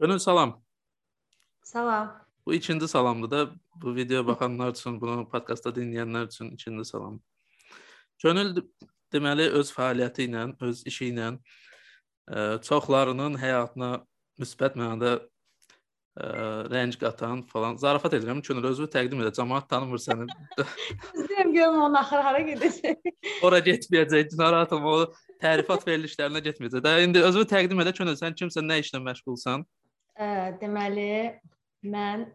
Gönül salam. Salam. Bu ikinci salamdır da bu videoya baxanlar üçün, bunu podkastda dinləyənlər üçün ikinci salam. Gönül deməli öz fəaliyyəti ilə, öz işi ilə ə, çoxlarının həyatına müsbət mənada ə, rəng qatan falan. Zarafat edirəm. Gönül özünü təqdim edə. Cəmaət tanımır səni. İstəyirəm görüm onun axırı hara gedəcək. Ora getməyəcək. Narahat olma. O tərifat verilişlərinə getməyəcək. Də indi özünü təqdim edə. Gönül sən kimsən, nə işlə məşğulsan? Ə, deməli mən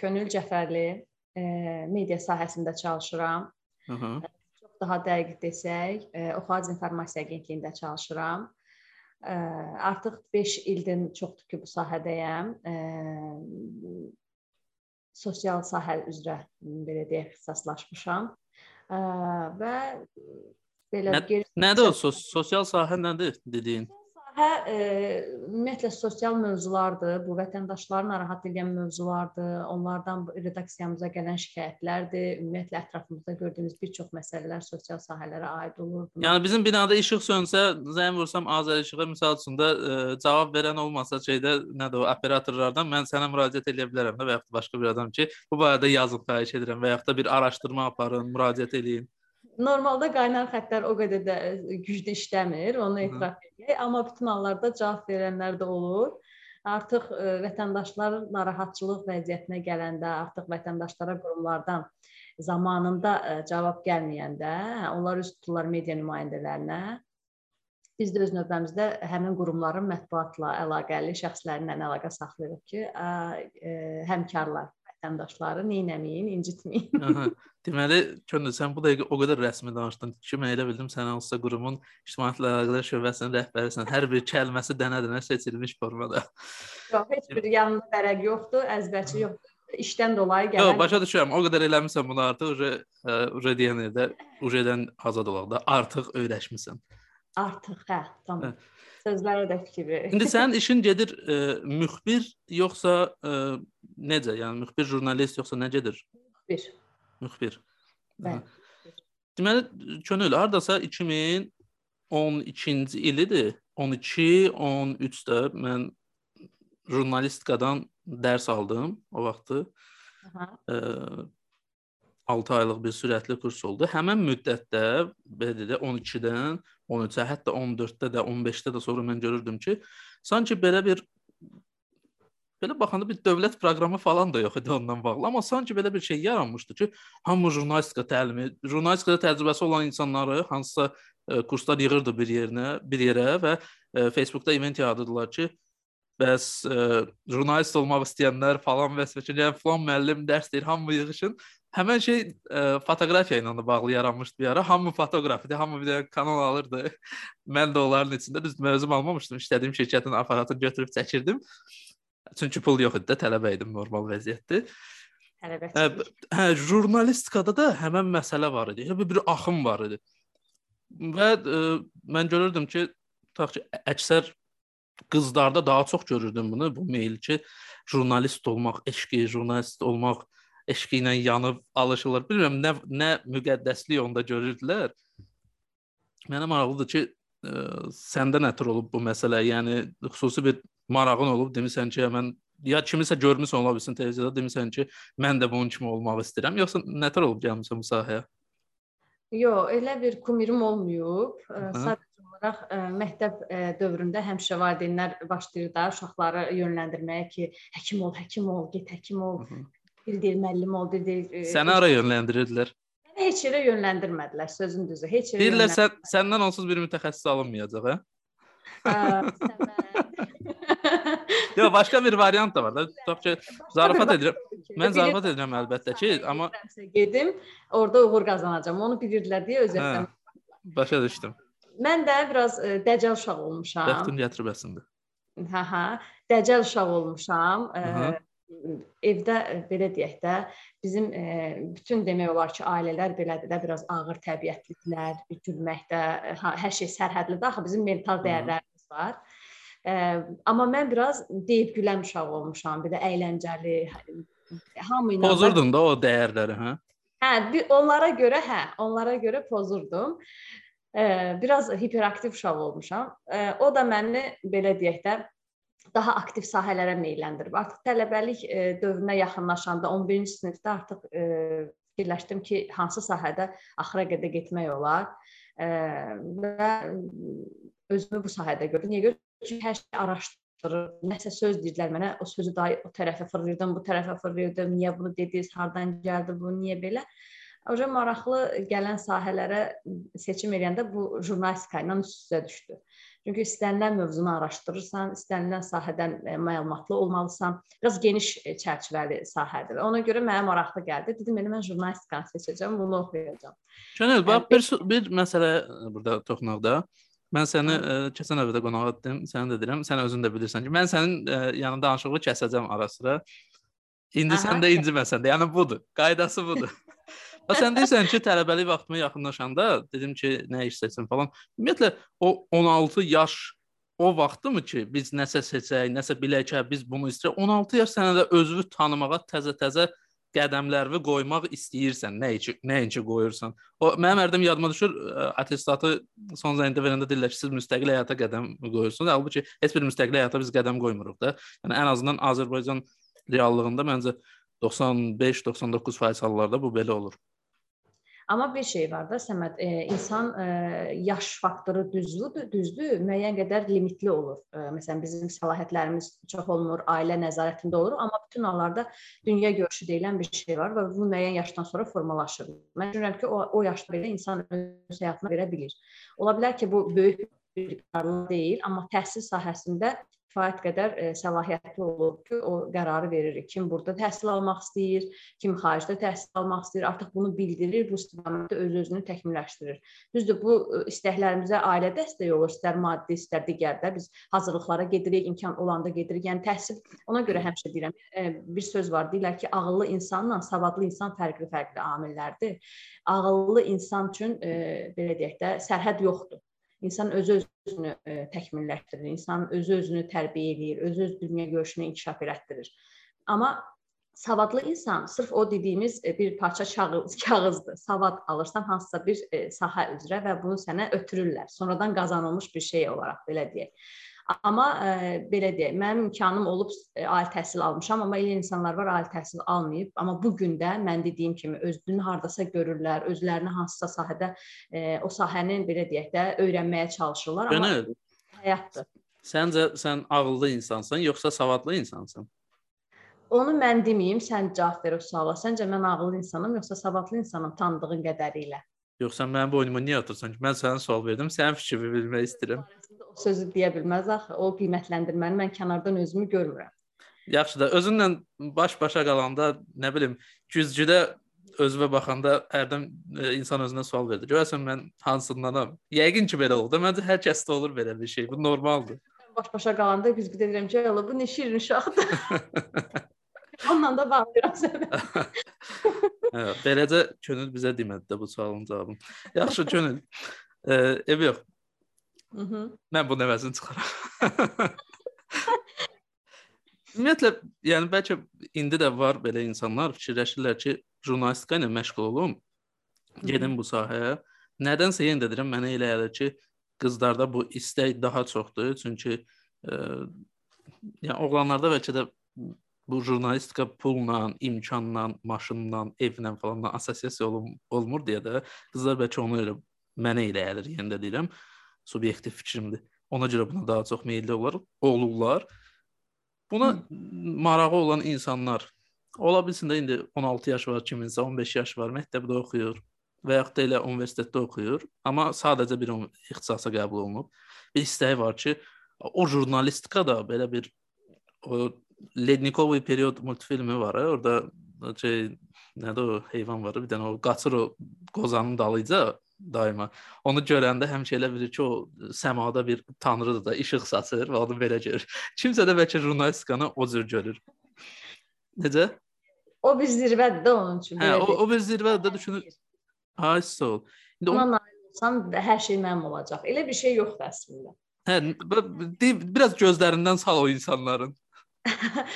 Könül Cəfərli ə, media sahəsində çalışıram. Hı -hı. Çox daha dəqiq desək, ə, Oxac İnformasiya Agentliyində çalışıram. Ə, artıq 5 ildən çoxdur ki, bu sahədəyəm. Ə, sosial sahə üzrə belə deyək, ixtisaslaşmışam. Ə, və belə Nə, nədir o sos sosial sahə nədir dediyin? Hə, e, ümumiyyətlə sosial mövzulardır. Bu vətəndaşları narahat edən mövzulardır. Onlardan redaksiyamıza gələn şikayətlərdir. Ümumiyyətlə ətrafımızda gördüyümüz bir çox məsələlər sosial sahələrə aid olur. Yəni bizim binada işıq sönsə, zəng vursam Azər işığa misal üçün də e, cavab verən olmasa şeydə nədir o operatorlardan mən sənə müraciət edə bilərəm də və yaxud başqa bir adam ki, bu barədə yazıb xahiş edirəm və yaxud da bir araşdırma aparın, müraciət eləyin. Normalda qaynar xəttlər o qədər də güclü işləmir, onu etiraf edək, amma bütün hallarda cavab verənlər də olur. Artıq ə, vətəndaşlar narahatçılıq vəziyyətinə gələndə, artıq vətəndaşlara qurumlardan zamanında ə, cavab gəlməyəndə, onlar üz tuturlar media nümayəndələrinə. Biz də öz növbəmizdə həmin qurumların mətbuatla əlaqəli şəxslərlə əlaqə saxlayırıq ki, ə, ə, həmkarlar vətəndaşları neynəməyin, incitməyin. Aha. Deməli, Könül sən bu dəqiqə o qədər rəsmi danışdın ki, mən elə bildim sən hansısa qurumun ictimaiyyətlə əlaqələr şöbəsinin rəhbərisən. Hər bir kəlməsi dənə-dənə seçilmiş formada. Yox, heç bir yanında vərəq yoxdur, əzbərçi yoxdur. İşdən dolayı gələn. Yox, başa düşürəm. O qədər eləmisən bunu artıq uje uje deyəndə də ujedən azad olaq da artıq öyrəşmisən. Artıq, hə, tamam. Hə. Sözlərə də fikir ver. İndi sənin işin gedir e, müxbir yoxsa e, necə? Yəni müxbir jurnalist yoxsa necədir? Müxbir. Müxbir. Bəli. Deməli könül hardasa 2012-ci ilidir. 12-13-də mən jurnalistikadan dərs aldım o vaxtı. Aha. E, 6 aylıq bir sürətli kurs oldu. Həmin müddətdə belə dedə 12-dən 13-ə, hətta 14-də də, 15-də də sonra mən görürdüm ki, sanki belə bir belə baxanda bir dövlət proqramı falan da yox idi ondan bağlı, amma sanki belə bir şey yaranmışdı ki, hamı jurnalistika təlimi, jurnalistikada təcrübəsi olan insanları hansısa e, kurslar yığırdı bir yerinə, bir yerə və e, Facebookda event yaradırdılar ki, bəs e, jurnalist olmaq istəyənlər falan və s. yəni falan müəllim dərs deyir, hamı yığışın. Həmən şey ə, fotoqrafiya ilə də bağlı yaranmışdı bir ara. Hamı fotoqraf idi, hamı bir də kanal alırdı. Mən də onların içində düz mövzum almamışdım. İstədiyim şirkətin aparatını götürüb çəkirdim. Çünki pul yox idi də, tələbə idim, normal vəziyyətdir. Tələbə. Hə, hə, jurnalistikada da həmin məsələ var idi. Bir, bir axım var idi. Və ə, mən görürdüm ki, tutaq ki, əksər qızlarda daha çox görürdüm bunu, bu meyil ki, jurnalist olmaq, eşqi, jurnalist olmaq eşqi ilə yanıb alışırlar. Bilmirəm nə nə müqəddəslik onda görürdülər. Mənə maraqlıdır ki, ə, səndə nə tür olub bu məsələ? Yəni xüsusi bir marağın olub demisən ki, mən ya kimisə görmüsən ola bilsin televiziyada demisən ki, mən də bunun kimi olmaq istəyirəm, yoxsa nə tür olub gəlmisən bu sahəyə? Yox, elə bir kumirim olmayıb. Sadəcə olaraq ə, məktəb ə, dövründə həmişə valideynlər başlayır da uşaqları yönləndirməyə ki, həkim ol, həkim ol, get həkim ol. Hı -hı bir deyir müəllim ol, bir deyir. E, Səni hara yönləndirirdilər? Məni heç yerə yönləndirmədilər, sözün düzü. Heç yerə. Deyirlər sən səndən onsuz bir mütəxəssis alınmayacaq, hə? Yox, başqa bir variant da var da. Tutaq ki, zarafat edirəm. Mən zarafat edirəm əlbəttə ki, amma gedim, orada uğur qazanacağam. Onu bilirdilər deyə özətdən. Başa düşdüm. Mən də biraz ə, e, dəcəl uşaq olmuşam. Bəxtin gətiribəsində. Hə, hə. Dəcəl uşaq olmuşam. Ə, evdə belə deyək də bizim e, bütün demək olar ki, ailələr belədir də biraz ağır təbiətlidirlər, gülməkdə e, hər şey sərhədlidir. Axı bizim mental dəyərlərimiz var. E, amma mən biraz deyib gülən uşaq olmuşam, də əyləncəli, hamı ilə pozurdun da o dəyərləri, hə? Hə, onlara görə hə, onlara görə pozurdum. E, biraz hiperaktiv uşaq olmuşam. E, o da məni belə deyək də daha aktiv sahələrə meyləndirib. Artıq tələbəlik e, dövrünə yaxınlaşanda 11-ci sinifdə artıq e, fikirləşdim ki, hansı sahədə axıra qədər getmək olar e, və özümü bu sahədə gördüm. Niyə görə? Çünki hər şey araşdırır. Nəsə söz deyirdilər mənə, o sözü day o tərəfə fırlayırdım, bu tərəfə fırlayırdım. Niyə bunu dediniz? Hardan gəldi bu? Niyə belə? Oca maraqlı gələn sahələrə seçim edəndə bu jurnalistika ilə üst-üzə düşdü. Çünki istənilən mövzunu araşdırırsan, istənilən sahədən e, məlumatlı olmalısan. Biraz geniş e, çərçivəli sahədir. Ona görə mənə maraqlı gəldi. Dedim, elə mən jurnalistikanı seçəcəm, bunu oxuyacağam. Şönül, bax bir bir məsələ e, burada toxunaq da. Mən səni ə, keçən həftə qonaq etdim. Səni də deyirəm, sən özün də bilirsən ki, mən sənin ə, yanında danışığı kəsəcəm ara sıra. İndi Aha. sən də inciməsən də. Yəni budur. Qaydası budur. Və sən deyirsən ki, tələbəlik vaxtıma yaxınlaşanda dedim ki, nə iş seçim falan. Ümumiyyətlə o 16 yaş o vaxtımı ki, biz nəsə seçək, nəsə bilək ki, biz bunu istəyirik. 16 yaş sənə də özünü tanımağa təzə-təzə qədəmlərini qoymaq istəyirsən, nə üçün, nəinki qoyursan. O mənim hərdən yadıma düşür, attestatı son zəngdə verəndə deyirlər ki, siz müstəqil həyata qədəm qoyursunuz. Halbuki heç bir müstəqil həyata biz qədəm qoymuruq da. Yəni ən azından Azərbaycan reallığında məncə 95-99% hallarda bu belə olur. Amma bir şey var da Səməd, e, insan e, yaş faktoru düzdür, düzdür, müəyyən qədər limitli olur. E, məsələn, bizim səlahiyyətlərimiz çox olmur, ailə nəzarətində olur, amma bütün hallarda dünya görüşü deyilən bir şey var və bu müəyyən yaşdan sonra formalaşır. Mən düşünürəm ki, o, o yaşda belə insan öz həyatına verə bilir. Ola bilər ki, bu böyük bir qərarlıq deyil, amma təhsil sahəsində kifayət qədər e, səlahiyyətli olur ki, o qərarı verir. Kim burada təhsil almaq istəyir, kim xaricdə təhsil almaq istəyir, artıq bunu bildirir, bu istiqamətdə öz-özünü təkmilləşdirir. Düzdür, bu e, istəklərimizə ailə dəstəyi olur, istər maddi, istər digərdə. Biz hazırlıqlara gedirik, imkan olanda gedirik. Yəni təhsil ona görə həmişə deyirəm, e, bir söz var, deyirlər ki, ağıllı insanla savadlı insan fərqli-fərqli amillərdir. Ağıllı insan üçün e, belə deyək də sərhəd yoxdur. İnsan özü-özünü e, təkmilləşdirir, insan özü-özünü tərbiyə eləyir, öz-öz dünya görüşünü inkişaf elətdirir. Amma savadlı insan sırf o dediyimiz e, bir parça kağız, kağızdır. Savad alırsan hansısa bir e, sahə üzrə və bunu sənə ötürürlər. Sonradan qazanılmış bir şey olaraq belə deyək. Amma ə, e, belə deyək, mənim imkanım olub ə, e, ali təhsil almışam, amma elə insanlar var ali təhsil almayıb, amma bu gün də mən dediyim kimi özünü hardasa görürlər, özlərini hansısa sahədə ə, e, o sahənin belə deyək də öyrənməyə çalışırlar, amma Gönül, həyatdır. Səncə sən ağıllı insansan, yoxsa savadlı insansan? Onu mən deməyim, sən cavab ver o suala. Səncə mən ağıllı insanam, yoxsa savadlı insanam tanıdığın qədərilə? Yoxsa mənim boynuma niyə atırsan ki? Mən sənə sual verdim, sənin fikrini bilmək istəyirəm. Sözü deyə bilməz axı. O qiymətləndirməni mən kənardan özümü görmürəm. Yaxşı da özünlə baş-başa qalanda, nə bilim, güzgüdə özünə baxanda hərdən e, insan özünə sual verir. Görəsən mən hansındanam? Yəqin ki belə olur. Məncə hər kəsdə olur belə bir şey. Bu normaldır. Baş-başa qalanda güzgüdə deyirəm ki, "Allah, bu nə şirin uşaqdır." Onunla da bağlayıram səni. hə, beləcə könül bizə demədi də bu sualın cavabını. Yaxşı könül. E, ev yox. Mən bu nəvəsini çıxaram. Ümumiyyətlə, yəni bəlkə indi də var belə insanlar fikirləşirlər ki, jurnalistika ilə məşğul olum, gedim bu sahəyə. Nədənsə yenə də deyirəm, mənə elə gəlir ki, qızlarda bu istək daha çoxdur, çünki e, yəni oğlanlarda bəlkə də bu jurnalistika pulla, imkanla, maşınla, evlə falan assosiasiya olun, olmur deyə də qızlar bəlkə onu elə mənə elə gəlir, yenə də deyirəm, subyektiv fikrimdir. Ona görə buna daha çox meylli olar, olurlar. Buna Hı. marağı olan insanlar ola bilsin də indi 16 yaş var, kiminsə 15 yaş var, məktəbdə oxuyur və yaxud da elə universitetdə oxuyur, amma sadəcə bir ixtisasa qəbul olunub. Bir istəyi var ki, o jurnalistika da belə bir o Lednikovый period multfilmi var. Orada şey nədir o heyvan var, bir dənə o qaçır o qozanın dalıyca daima. Onu görəndə həmişə elə bilir ki, o səmada bir tanrıdır da, işıq saçır və onu belə görür. Kimsə də bəlkə jurnalistikanı o cür görür. Necə? O bir zirvədir də onun üçün. Hə, o, o bir zirvədir də düşünür. Ay sağ ol. İndi ona nail olsam hər şey mənim olacaq. Elə bir şey yoxdur əslində. Hə, biraz gözlərindən sal o insanların.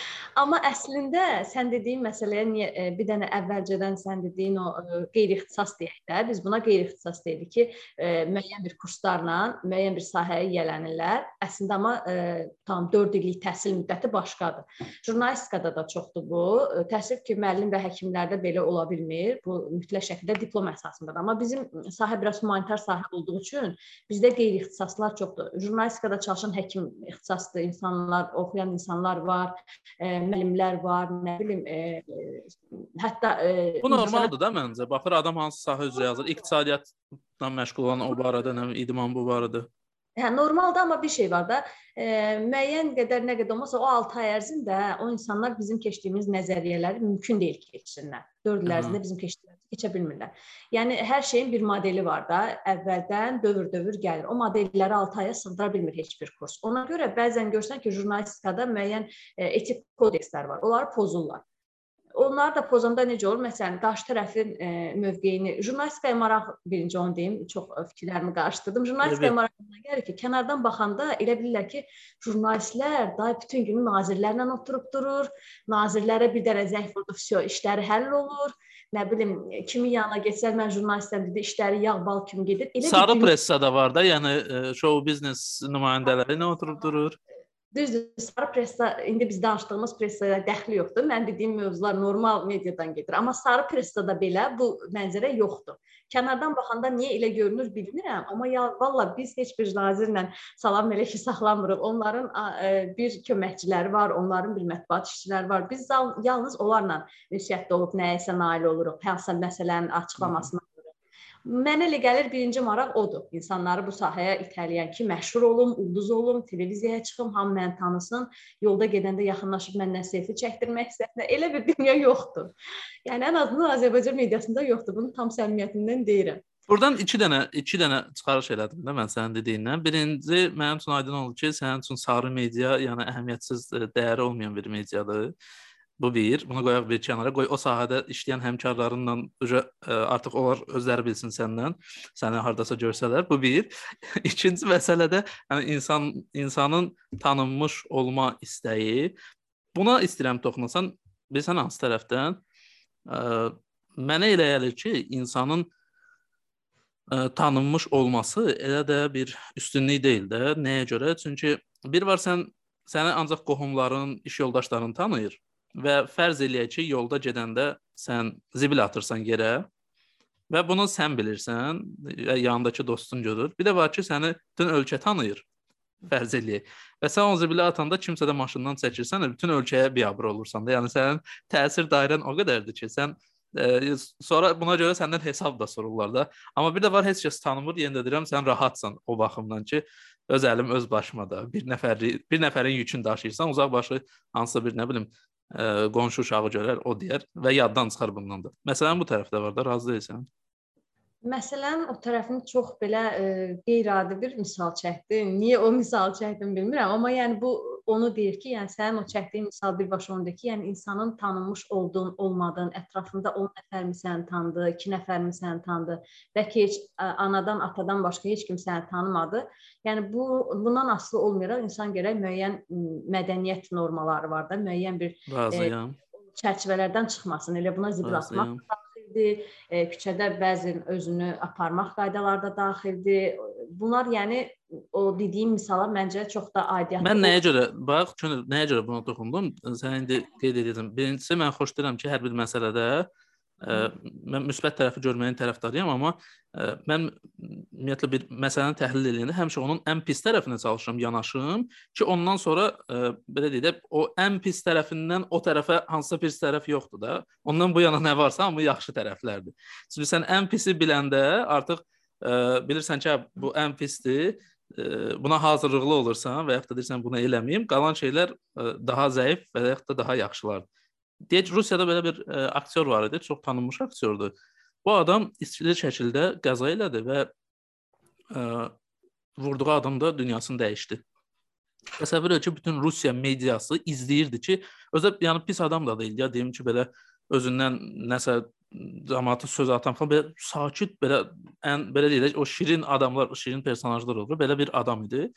Amma əslində sən dediyin məsələyə niyə e, bir dənə əvvəlcədən sən dediyin o e, qeyri-ixtisas deyək də, biz buna qeyri-ixtisas deyirik ki, e, müəyyən bir kurslarla müəyyən bir sahəyə yiyələnirlər. Əslində amma tam 4 illik təhsil müddəti başqadır. Jurnalistikada da çoxdur bu. Təəssüf ki, müəllim və həkimlərdə belə ola bilmir. Bu mütləq şəkildə diplom əsasındadır. Amma bizim sahə biraz humanitar sahə olduğu üçün bizdə qeyri-ixtisaslar çoxdur. Jurnalistikada çalışan həkim ixtisaslı insanlar, oxuyan insanlar var var, e, müəllimlər var, nə bilim, e, hətta e, Bu normaldır da məncə. Baxır adam hansı sahə üzrə yazır, iqtisadiyyatla məşğul olan o barədə, nə idman bu barədə. Hə, normalda amma bir şey var da, e, müəyyən qədər nə qədər olmasa o 6 ay ərzində o insanlar bizim keçdiyimiz nəzəriyyələri mümkün deyil keçsinlər. 4 il ərzində bizim keçdiyimizi keçə bilmirlər. Yəni hər şeyin bir modeli var da, əvvəldən dövr-dövr gəlir. O modelləri 6 aya sığdıra bilmir heç bir kurs. Ona görə bəzən görsən ki, jurnalistikada müəyyən e, etik kodekslər var. Onları pozurlar. Onları da pozanda necə olur? Məsələn, qarşı tərəfin e, mövqeyini, jurnalistikaya maraq birinci onu deyim, çox fikirlərimi qarışdırdım. Jurnalistikaya evet. maraq gəlir ki, kənardan baxanda elə bilirlər ki, jurnalistlər da bütün günü nazirlərlə oturub durur, nazirlərə bir dərə zəng vurdu, vəsə işləri həll olur. Nə bilim, kimin yanına getsələr mən jurnalistəm dedi, işləri yağ bal kimi gedir. Elə Sarı pressada var da, yəni e, show biznes nümayəndələri nə oturub durur? Düzdür, sarı pressa indi biz danışdığımız pressaya dəxli yoxdur. Mən dediyim mövzular normal mediadan gedir, amma sarı pressada belə bu mənzərə yoxdur. Kənardan baxanda niyə elə görünür bilmirəm, amma ya valla biz heç bir nazirlə salam elə ki saxlamırıq. Onların ə, bir köməkçiləri var, onların bir mətbuat işçiləri var. Biz yalnız onlarla ünsiyyətdə olub nəyəsə nail oluruq, hansısa məsələnin açıqlamasına Mənə elə gəlir birinci maraq odur. İnsanları bu sahəyə itələyən ki, məşhur olum, ulduz olum, televiziyaya çıxım, hamı məni tanısın, yolda gedəndə yaxınlaşıb məndən selfie çəkdirmək istəsinə. Elə bir dünya yoxdur. Yəni ən azından Azərbaycan mediasında yoxdur. Bunu tam səmimiyyətimdən deyirəm. Burdan 2 dənə 2 dənə çıxarış elədim də mən sənin dediyindən. Birinci mənim üçün aydın oldu ki, sənin üçün sarı media, yəni əhəmiyyətsiz e, dəyəri olmayan bir mediadır. Bu bir, bunu qoyaq bir kənara. Qoy o sahədə işləyən həmkarlarınla uca e, artıq onlar özləri bilsin səndən, səni hardasa görsələr. Bu bir. İkinci məsələ də yəni insan insanın tanınmış olma istəyi. Buna istəyirəm toxunasan, bilirsən hansı tərəfdən? Ə, e, mənə elə gəlir ki, insanın ə, e, tanınmış olması elə də bir üstünlük deyil də. Nəyə görə? Çünki bir var sən səni ancaq qohumların, iş yoldaşların tanıyır və fərz eləyək ki, yolda gedəndə sən zibil atırsan yerə və bunu sən bilirsən, yanındakı dostun görür. Bir də var ki, səni bütün ölkə tanıyır. Fərz eləyək. Və sən o zibili atanda kimsə də maşından çəkirsən, bütün ölkəyə biabır olursan da. Yəni sənin təsir dairən o qədərdir ki, sən ə, sonra buna görə səndən hesab da sorurlar da. Amma bir də var heç kəs tanımır, yenə də deyirəm, sən rahatsan o baxımdan ki, öz əlim öz başıma da bir nəfəri bir nəfərin yükünü daşıyırsan, uzaq başı hansısa bir nə bilim ə, qonşu uşağı görər, o deyər və yaddan çıxar bundan da. Məsələn bu tərəfdə var da, razı deyilsən? Məsələn, o tərəfini çox belə ə, qeyri-adi bir misal çəkdim. Niyə o misal çəkdim bilmirəm, amma yəni bu onu deyir ki, yəni sənin o çəkdiyin misal birbaşa ondur ki, yəni insanın tanınmış olduğun, olmadığın, ətrafında 10 nəfər mi səni tanıdı, 2 nəfər mi səni tanıdı, bəlkə heç anadan, atadan başqa heç kim səni tanımadı. Yəni bu bundan asılı olmayaraq insan gərək müəyyən mədəniyyət normaları var da, müəyyən bir Razıyam. E, çərçivələrdən çıxmasın. Elə buna zibil atmaq daxildir. E, küçədə bəzən özünü aparmaq qaydaları da daxildir. Bunlar yəni o dediyim misallar məncə çox da aidiyyətli. Mən nəyə görə bax, nəyə görə buna toxundum? Sən indi qeyd edirdim. Birincisi mən xoşlayıram ki, hər bir məsələdə mən müsbət tərəfi görməyin tərəfdarıyam, amma mən ümumiyyətlə bir məsələni təhlil edəndə həmişə onun ən pis tərəfinə çalışıram, yanaşım ki, ondan sonra belə deyək də o ən pis tərəfindən o tərəfə hansısa pis tərəf yoxdur da. Ondan bu yana nə varsa, amma yaxşı tərəflərdir. Çünki sən ən pisi biləndə artıq bilirsən ki, bu ən pisdir buna hazırlıqlı olursan və yaxud da deyirsən bunu eləməyim, qalan şeylər daha zəif və yaxud da daha yaxşılardır. Deyək Rusiyada belə bir ə, e, aktyor var idi, çox tanınmış aktyordur. Bu adam istili şəkildə qəza elədi və ə, e, vurduğu adam da dünyasını dəyişdi. Təsəvvür et ki, bütün Rusiya mediası izləyirdi ki, özə yəni pis adam da deyil ya, deyim ki, belə özündən nəsə cəmaata söz atan falan belə sakit belə ən belə deyək o şirin adamlar, şirin personajlar olur. Belə bir adam idi.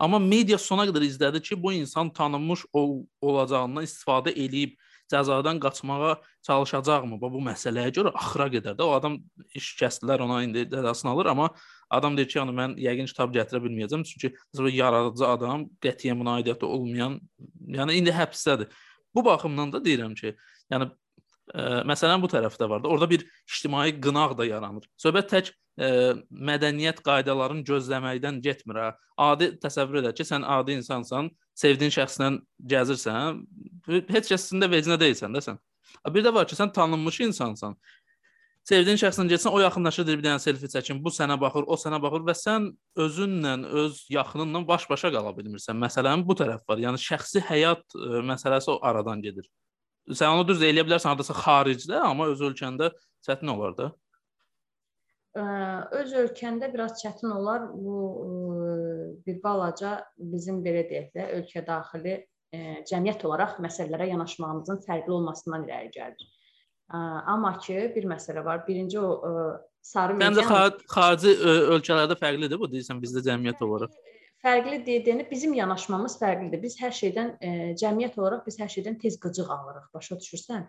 Amma media sona qədər izlədi ki, bu insan tanınmış ol olacağından istifadə eləyib cəzadan qaçmağa çalışacaqmı? Bu, bu məsələyə görə axıra qədər də o adam iş kəsdilər, ona indi cəzasını alır, amma adam deyir ki, yəni mən yəqin kitab gətirə bilməyəcəm, çünki yaradıcı adam qətiyyən buna aidiyyəti olmayan, yəni indi həbsdədir. Bu baxımdan da deyirəm ki, yəni ə, məsələn bu tərəfdə var da. Orada bir ictimai qınaq da yaranır. Söhbət tək ə, mədəniyyət qaydalarını gözləməkdən getmir ha. Adi təsəvvür edək ki, sən adi insansan, sevdiyin şəxslə gəzirsən, heç kəsin də vecinə deyilsən də sən. Bir də var ki, sən tanınmış insansan. Sevdiyin şəxslə getsən, o yaxınlaşır, bir dənə selfie çəkin, bu sənə baxır, o sənə baxır və sən özünlə, öz yaxınınla baş-başa qala bilmirsən. Məsələnin bu tərəf var. Yəni şəxsi həyat ə, məsələsi o aradan gedir. Sən onu düz eləyə bilərsən hardasa xaricdə, amma öz ölkəndə çətin olar da öz ölkəndə biraz çətin olar. Bu bir balaca bizim belə deyək də ölkə daxili cəmiyyət olaraq məsələlərə yanaşmağımızın fərqli olmasından irəli gəlir. Amma ki, bir məsələ var. Birinci o sarı Məncə xarici ölkələrdə fərqlidir bu deyirsən bizdə cəmiyyət olaraq. Fərqli dediyini bizim yanaşmamız fərqlidir. Biz hər şeydən cəmiyyət olaraq biz hər şeydən tez qıcıq alırıq. Başa düşürsən?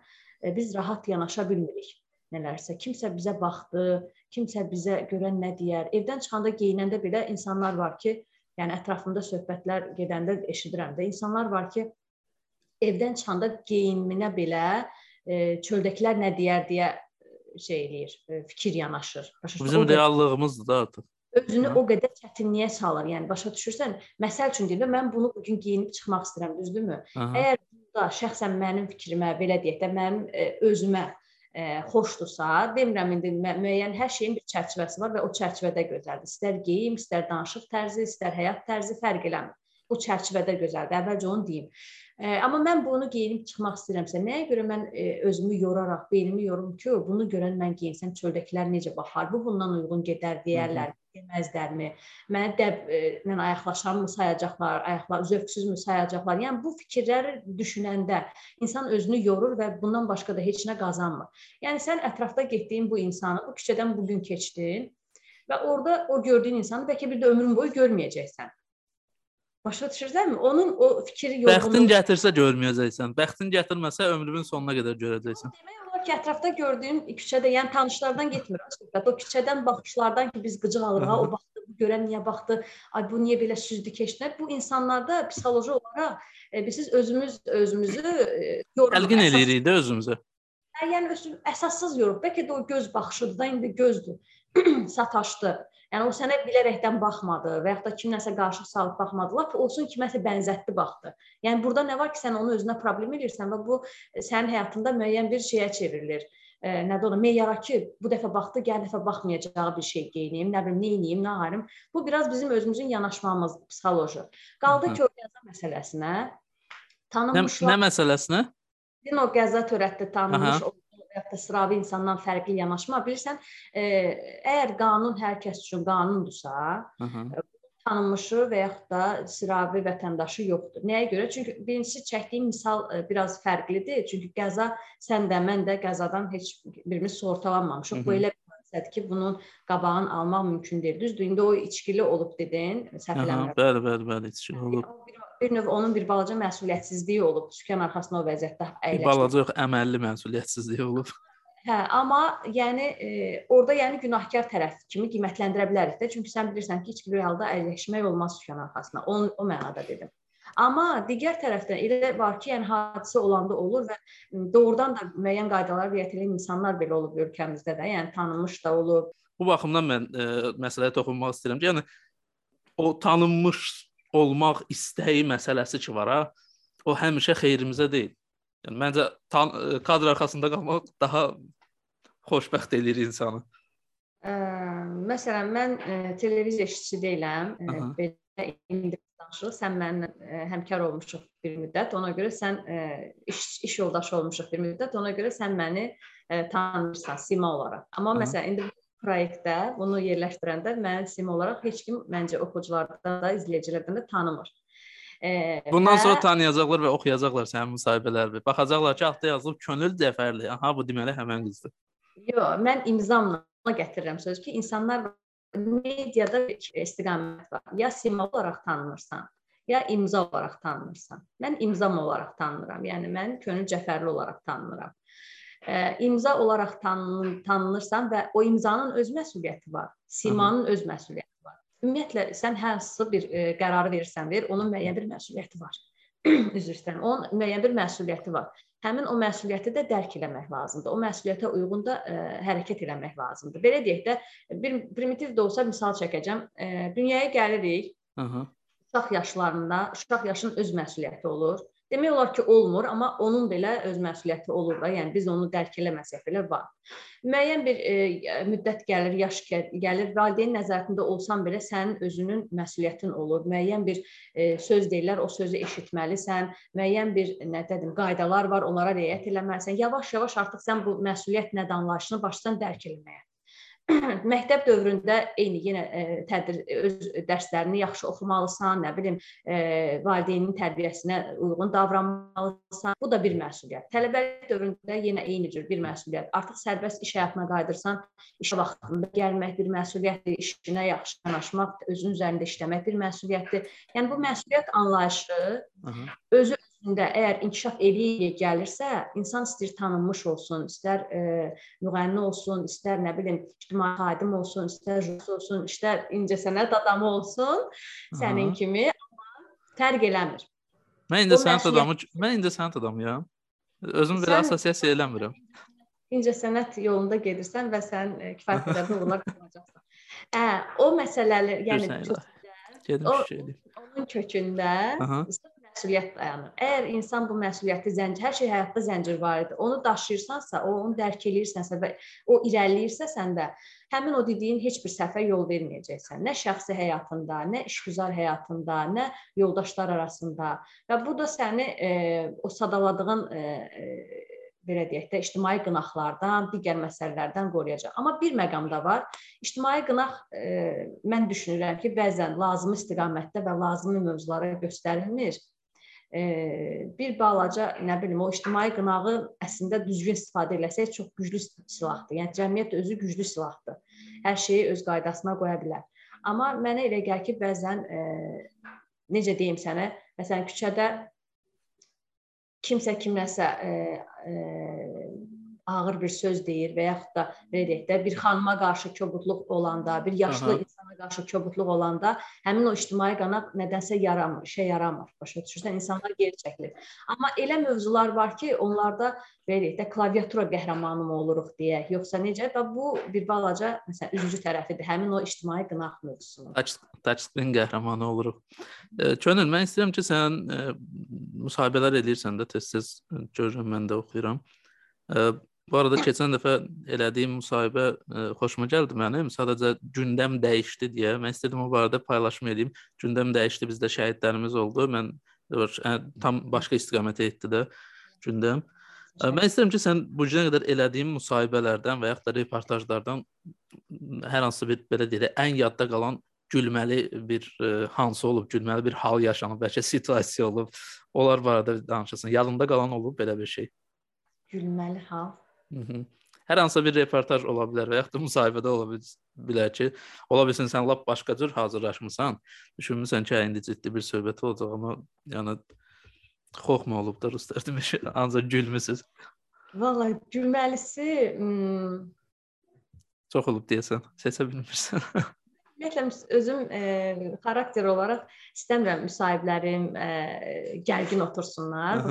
Biz rahat yanaşa bilmirik nələrsə. Kimsə bizə baxdı, kimsə bizə görən nə deyər. Evdən çıxanda geyinəndə belə insanlar var ki, yəni ətrafımda söhbətlər gedəndə eşidirəm də insanlar var ki, evdən çıxanda geyiminə belə e, çöldəkilər nə deyər deyə şey eləyir, e, fikir yanaşır. Başa Bizim reallığımızdır da artıq. Özünü Hı. o qədər çətinliyə salır. Yəni başa düşürsən? Məsəl üçün deyim, mən bunu bu gün geyinib çıxmaq istəyirəm, düzdürmü? Aha. Əgər burada şəxsən mənim fikrimə belə deyək də, mənim e, özümə ə, xoşdursa, demirəm indi müəyyən hər şeyin bir çərçivəsi var və o çərçivədə gözəldir. İstər geyim, istər danışıq tərzi, istər həyat tərzi fərq eləmir. Bu çərçivədə gözəldir. Əvvəlcə onu deyim. Ə, amma mən bunu geyinib çıxmaq istəyirəmsə, nəyə görə mən ə, özümü yoraraq, beynimi yorum ki, bunu görən mən geyinsəm çöldəkilər necə baxar? Bu bundan uyğun gedər deyərlər. Hı -hı deməzlərmi? Məni dəblə ayaqlaşarmı sayacaqlar, ayaqlar zövqsüzmü sayacaqlar? Yəni bu fikirləri düşünəndə insan özünü yorur və bundan başqa da heç nə qazanmır. Yəni sən ətrafda getdiyin bu insanı bu küçədən bu gün keçdin və orada o gördüyün insanı bəlkə bir də ömrün boyu görməyəcəksən. Başa düşürsənmi? Onun o fikri yorğunluğu Bəxtin gətirsə görməyəcəksən. Bəxtin gətirməsə ömrünün sonuna qədər görəcəksən. Demək ki, ətrafda gördüyüm küçədə, yəni tanışlardan getmir söhbət. O küçədən baxışlardan ki, biz qıcıq alırıq, ha, o baxdı, bu görən niyə baxdı, ay bu niyə belə süzdü keçdilər. Bu insanlarda psixoloji olaraq e, biz özümüz özümüzü e, yoruruq. Təlqin eləyirik də özümüzə. Hə, yəni öz, əsassız yoruq. Bəlkə də o göz baxışıdır da, indi gözdür. Sataşdı. Yəni o sənə bilərəkdən baxmadı və yaxud da kimləsə qarşı salıb baxmadı. Lap olsun kiməsə bənzətdi baxdı. Yəni burada nə var ki, sən onu özünə problem eləyirsən və bu e, sənin həyatında müəyyən bir şeyə çevrilir. E, nədir ona? Meyara ki, bu dəfə baxdı, gəl dəfə baxmayacağı bir şey geyinim, nə bilim, nə edeyim, nə harim. Bu biraz bizim özümüzün yanaşmamız psixoloji. Qaldı ki, o qəza məsələsinə. Tanınmışlar. Nə, nə məsələsinə? Din o qəza törətdi, tanınmış Aha və ya sıravi insandan fərqli yanaşma bilirsən, e, əgər qanun hər kəs üçün qanundursa, Hı -hı. E, tanınmışı və yaxud da sıravi vətəndaşı yoxdur. Nəyə görə? Çünki birincisi çəkdiyim misal e, biraz fərqlidir. Çünki qəza sən də mən də qəzadan heç birimiz sığortalanmamışıq. Bu elə bir hadisədir ki, bunun qabağını almaq mümkün deyil. Düzdür? İndi o içkili olub dedin, səhv eləmirəm. Bəli, bəli, bəli, içkili olub. Bir, bir növ onun bir balaca məsuliyyətsizliyi olub. Sükan arxasına o vəziyyətdə əyləşdi. Bir balaca yox, əməlli məsuliyyətsizliyi olub. Hə, amma yəni e, orada yəni günahkar tərəf kimi qiymətləndirə bilərik də. Çünki sən bilirsən ki, içki realda əyləşmək olmaz sükan arxasına. O, o mənada dedim. Amma digər tərəfdən elə var ki, yəni hadisə olanda olur və doğrudan da müəyyən qaydalara riayət edən insanlar belə olub ölkəmizdə də, yəni tanınmış da olub. Bu baxımdan mən e, məsələyə toxunmaq istəyirəm ki, yəni o tanınmış olmaq istəyi məsələsi ki var ha, o həmişə xeyrimizə deyil. Yəni məncə tan kadr arxasında qalmaq daha xoşbəxt eləyir insanı. Ə, məsələn, mən ə, televiziya işçisi deyiləm. Ə, belə indi danışırıq. Sən mənlə ə, həmkar olmuşuq bir müddət. Ona görə sən ə, iş iş yoldaşı olmuşuq bir müddət. Ona görə sən məni ə, tanıyırsan sima olaraq. Amma Aha. məsələn indi proyektdə bunu yerləşdirəndə mən sima olaraq heç kim məncə oxuculardan da, izləyicilərdən də tanımır. E, Bundan və... sonra tanıyacaqlar və oxuyacaqlar sənin müsahibələrini. Baxacaqlar ki, altda yazılıb Könül Cəfərli. Aha, bu deməli həmin qızdır. Yox, mən imzamla gətirirəm söz ki, insanlar mediada bir istiqamət var. Ya simvol olaraq tanınırsan, ya imza olaraq tanınırsan. Mən imzam olaraq tanınıram. Yəni mən Könül Cəfərli olaraq tanınıram. E, imza olaraq tanın, tanınırsan və o imzanın öz məsuliyyəti var. Simanın öz məsuliyyəti var. Ümumiyyətlə sən hər hansı bir e, qərarı verirsən, ver, onun müəyyən bir məsuliyyəti var. Üzr istəyirəm. Onun müəyyən bir məsuliyyəti var həmin o məsuliyyəti də dərk eləmək lazımdır. O məsuliyyətə uyğun da ə, e, hərəkət eləmək lazımdır. Belə deyək də bir primitiv də olsa misal çəkəcəm. Ə, e, dünyaya gəlirik. Aha. Uşaq yaşlarında, uşaq yaşın öz məsuliyyəti olur. Demək olar ki, olmur, amma onun belə öz məsuliyyəti olur da. Yəni biz onu dərk eləməsək belə var. Müəyyən bir e, müddət gəlir, yaş gəlir, valideyn nəzarətində olsan belə sənin özünün məsuliyyətin olur. Müəyyən bir e, söz deyirlər, o sözü eşitməlisən. Müəyyən bir nə dedim, qaydalar var, onlara riayət etməlisən. Yavaş-yavaş artıq sən bu məsuliyyət nədən anlayışını başdan dərk etməyə məktəb dövründə eyni yenə e, tədbir öz dərslərini yaxşı oxumalısan, nə bilim, e, valideynin tərbiyəsinə uyğun davranmalısan. Bu da bir məsuliyyət. Tələbəlik dövründə yenə eyni cür bir məsuliyyət. Artıq sərbəst iş həyatına qayıdırsan, iş vaxtında gəlmək bir məsuliyyətdir, işinə yaxşı yanaşmaq, özünün üzərində işləmək bir məsuliyyətdir. Yəni bu məsuliyyət anlayışı Aha. özü içində əgər inkişaf eləyə gəlirsə, insan istər tanınmış olsun, istər e, müğənni olsun, istər nə bilim, ictimai xadim olsun, istər jurist olsun, istər incəsənət adamı olsun, sənin Aha. kimi amma fərq eləmir. Mən indi sənət adamı, mən indi sənət adamıyam. Özümü belə assosiasiya eləmirəm. İncəsənət yolunda gedirsən və sən e, kifayət qədər uğurlar qazanacaqsan. Hə, o məsələlər, yəni gedim o, onun kökündə Aha məsuliyyət dayanır. Əgər insan bu məsuliyyəti zəncir, hər şey həyatda zəncirvarıdır. Onu daşıyırsansa, o onu dərk eləyirsənsə və o irəliləyirsə səndə, həmin o dediyin heç bir səhvə yol verməyəcəksən. Nə şəxsi həyatında, nə işgüzar həyatında, nə yoldaşlar arasında. Və bu da səni e, o sadaladığın e, e, belə deyək də ictimai qınaqlardan, digər məsələlərdən qoruyacaq. Amma bir məqamda var. İctimai qınaq e, mən düşünürəm ki, bəzən lazımi istiqamətdə və lazımi mövzulara göstərilmir bir balaca, nə bilim, o ictimai qınağı əslində düzgün istifadə eləsək çox güclü silahdır. Yəni cəmiyyət özü güclü silahdır. Hər şeyi öz qaydasına qoya bilər. Amma mənə elə gəlir ki, bəzən e, necə deyim sənə, məsələn küçədə kimsə kiməsə e, e, ağır bir söz deyir və yaxud da belə deyək də bir xanıma qarşı kobudluq olanda, bir yaşlı Aha. Qarşı kobudluq olanda həmin o ictimai qanaq nədənsə yaramır, işə yaramır. Başa düşürsən? İnsanlar geri çəkilir. Amma elə mövzular var ki, onlarda belə deyək də klaviatura qəhrəmanı oluruq deyək, yoxsa necə? Və bu bir balaca məsələn üzücü tərəfidir. Həmin o ictimai qınaq mövzusunun. Touch touchscreen qəhrəmanı oluruq. E, Könül, mən istəyirəm ki, sən e, müsahibələr edirsən də tez-tez görürəm mən də oxuyuram. E, Bu arada keçən dəfə elədiyim müsahibə ə, e, xoşuma gəldi mənim. Sadəcə gündəm dəyişdi deyə mən istədim o barədə paylaşım edeyim. Gündəm dəyişdi, bizdə şəhidlərimiz oldu. Mən ə, tam başqa istiqamətə etdi də gündəm. Ə, mən istəyirəm ki, sən bu günə qədər elədiyin müsahibələrdən və yaxud da reportajlardan hər hansı bir belə deyək, ən yadda qalan gülməli bir ə, hansı olub, gülməli bir hal yaşanıb, bəlkə situasiya olub. Onlar barədə danışasan. Yadında qalan olub belə bir şey. Gülməli hal. Hər hansı bir reportaj ola bilər və yaxud da müsahibədə ola bilər ki, ola bilsin sən lap başqa cür hazırlaşmısan. Düşünmüsən ki, indi ciddi bir söhbət olacaq, amma yəni xoxma olub da ruslar demiş, ancaq gülmüsüz. Vallahi gülməlisi hmm... çox olub deyəsən, seçə bilmirsən. Ümumiyyətlə özüm e, xarakter olaraq istəmirəm müsahiblərim e, gərgin otursunlar.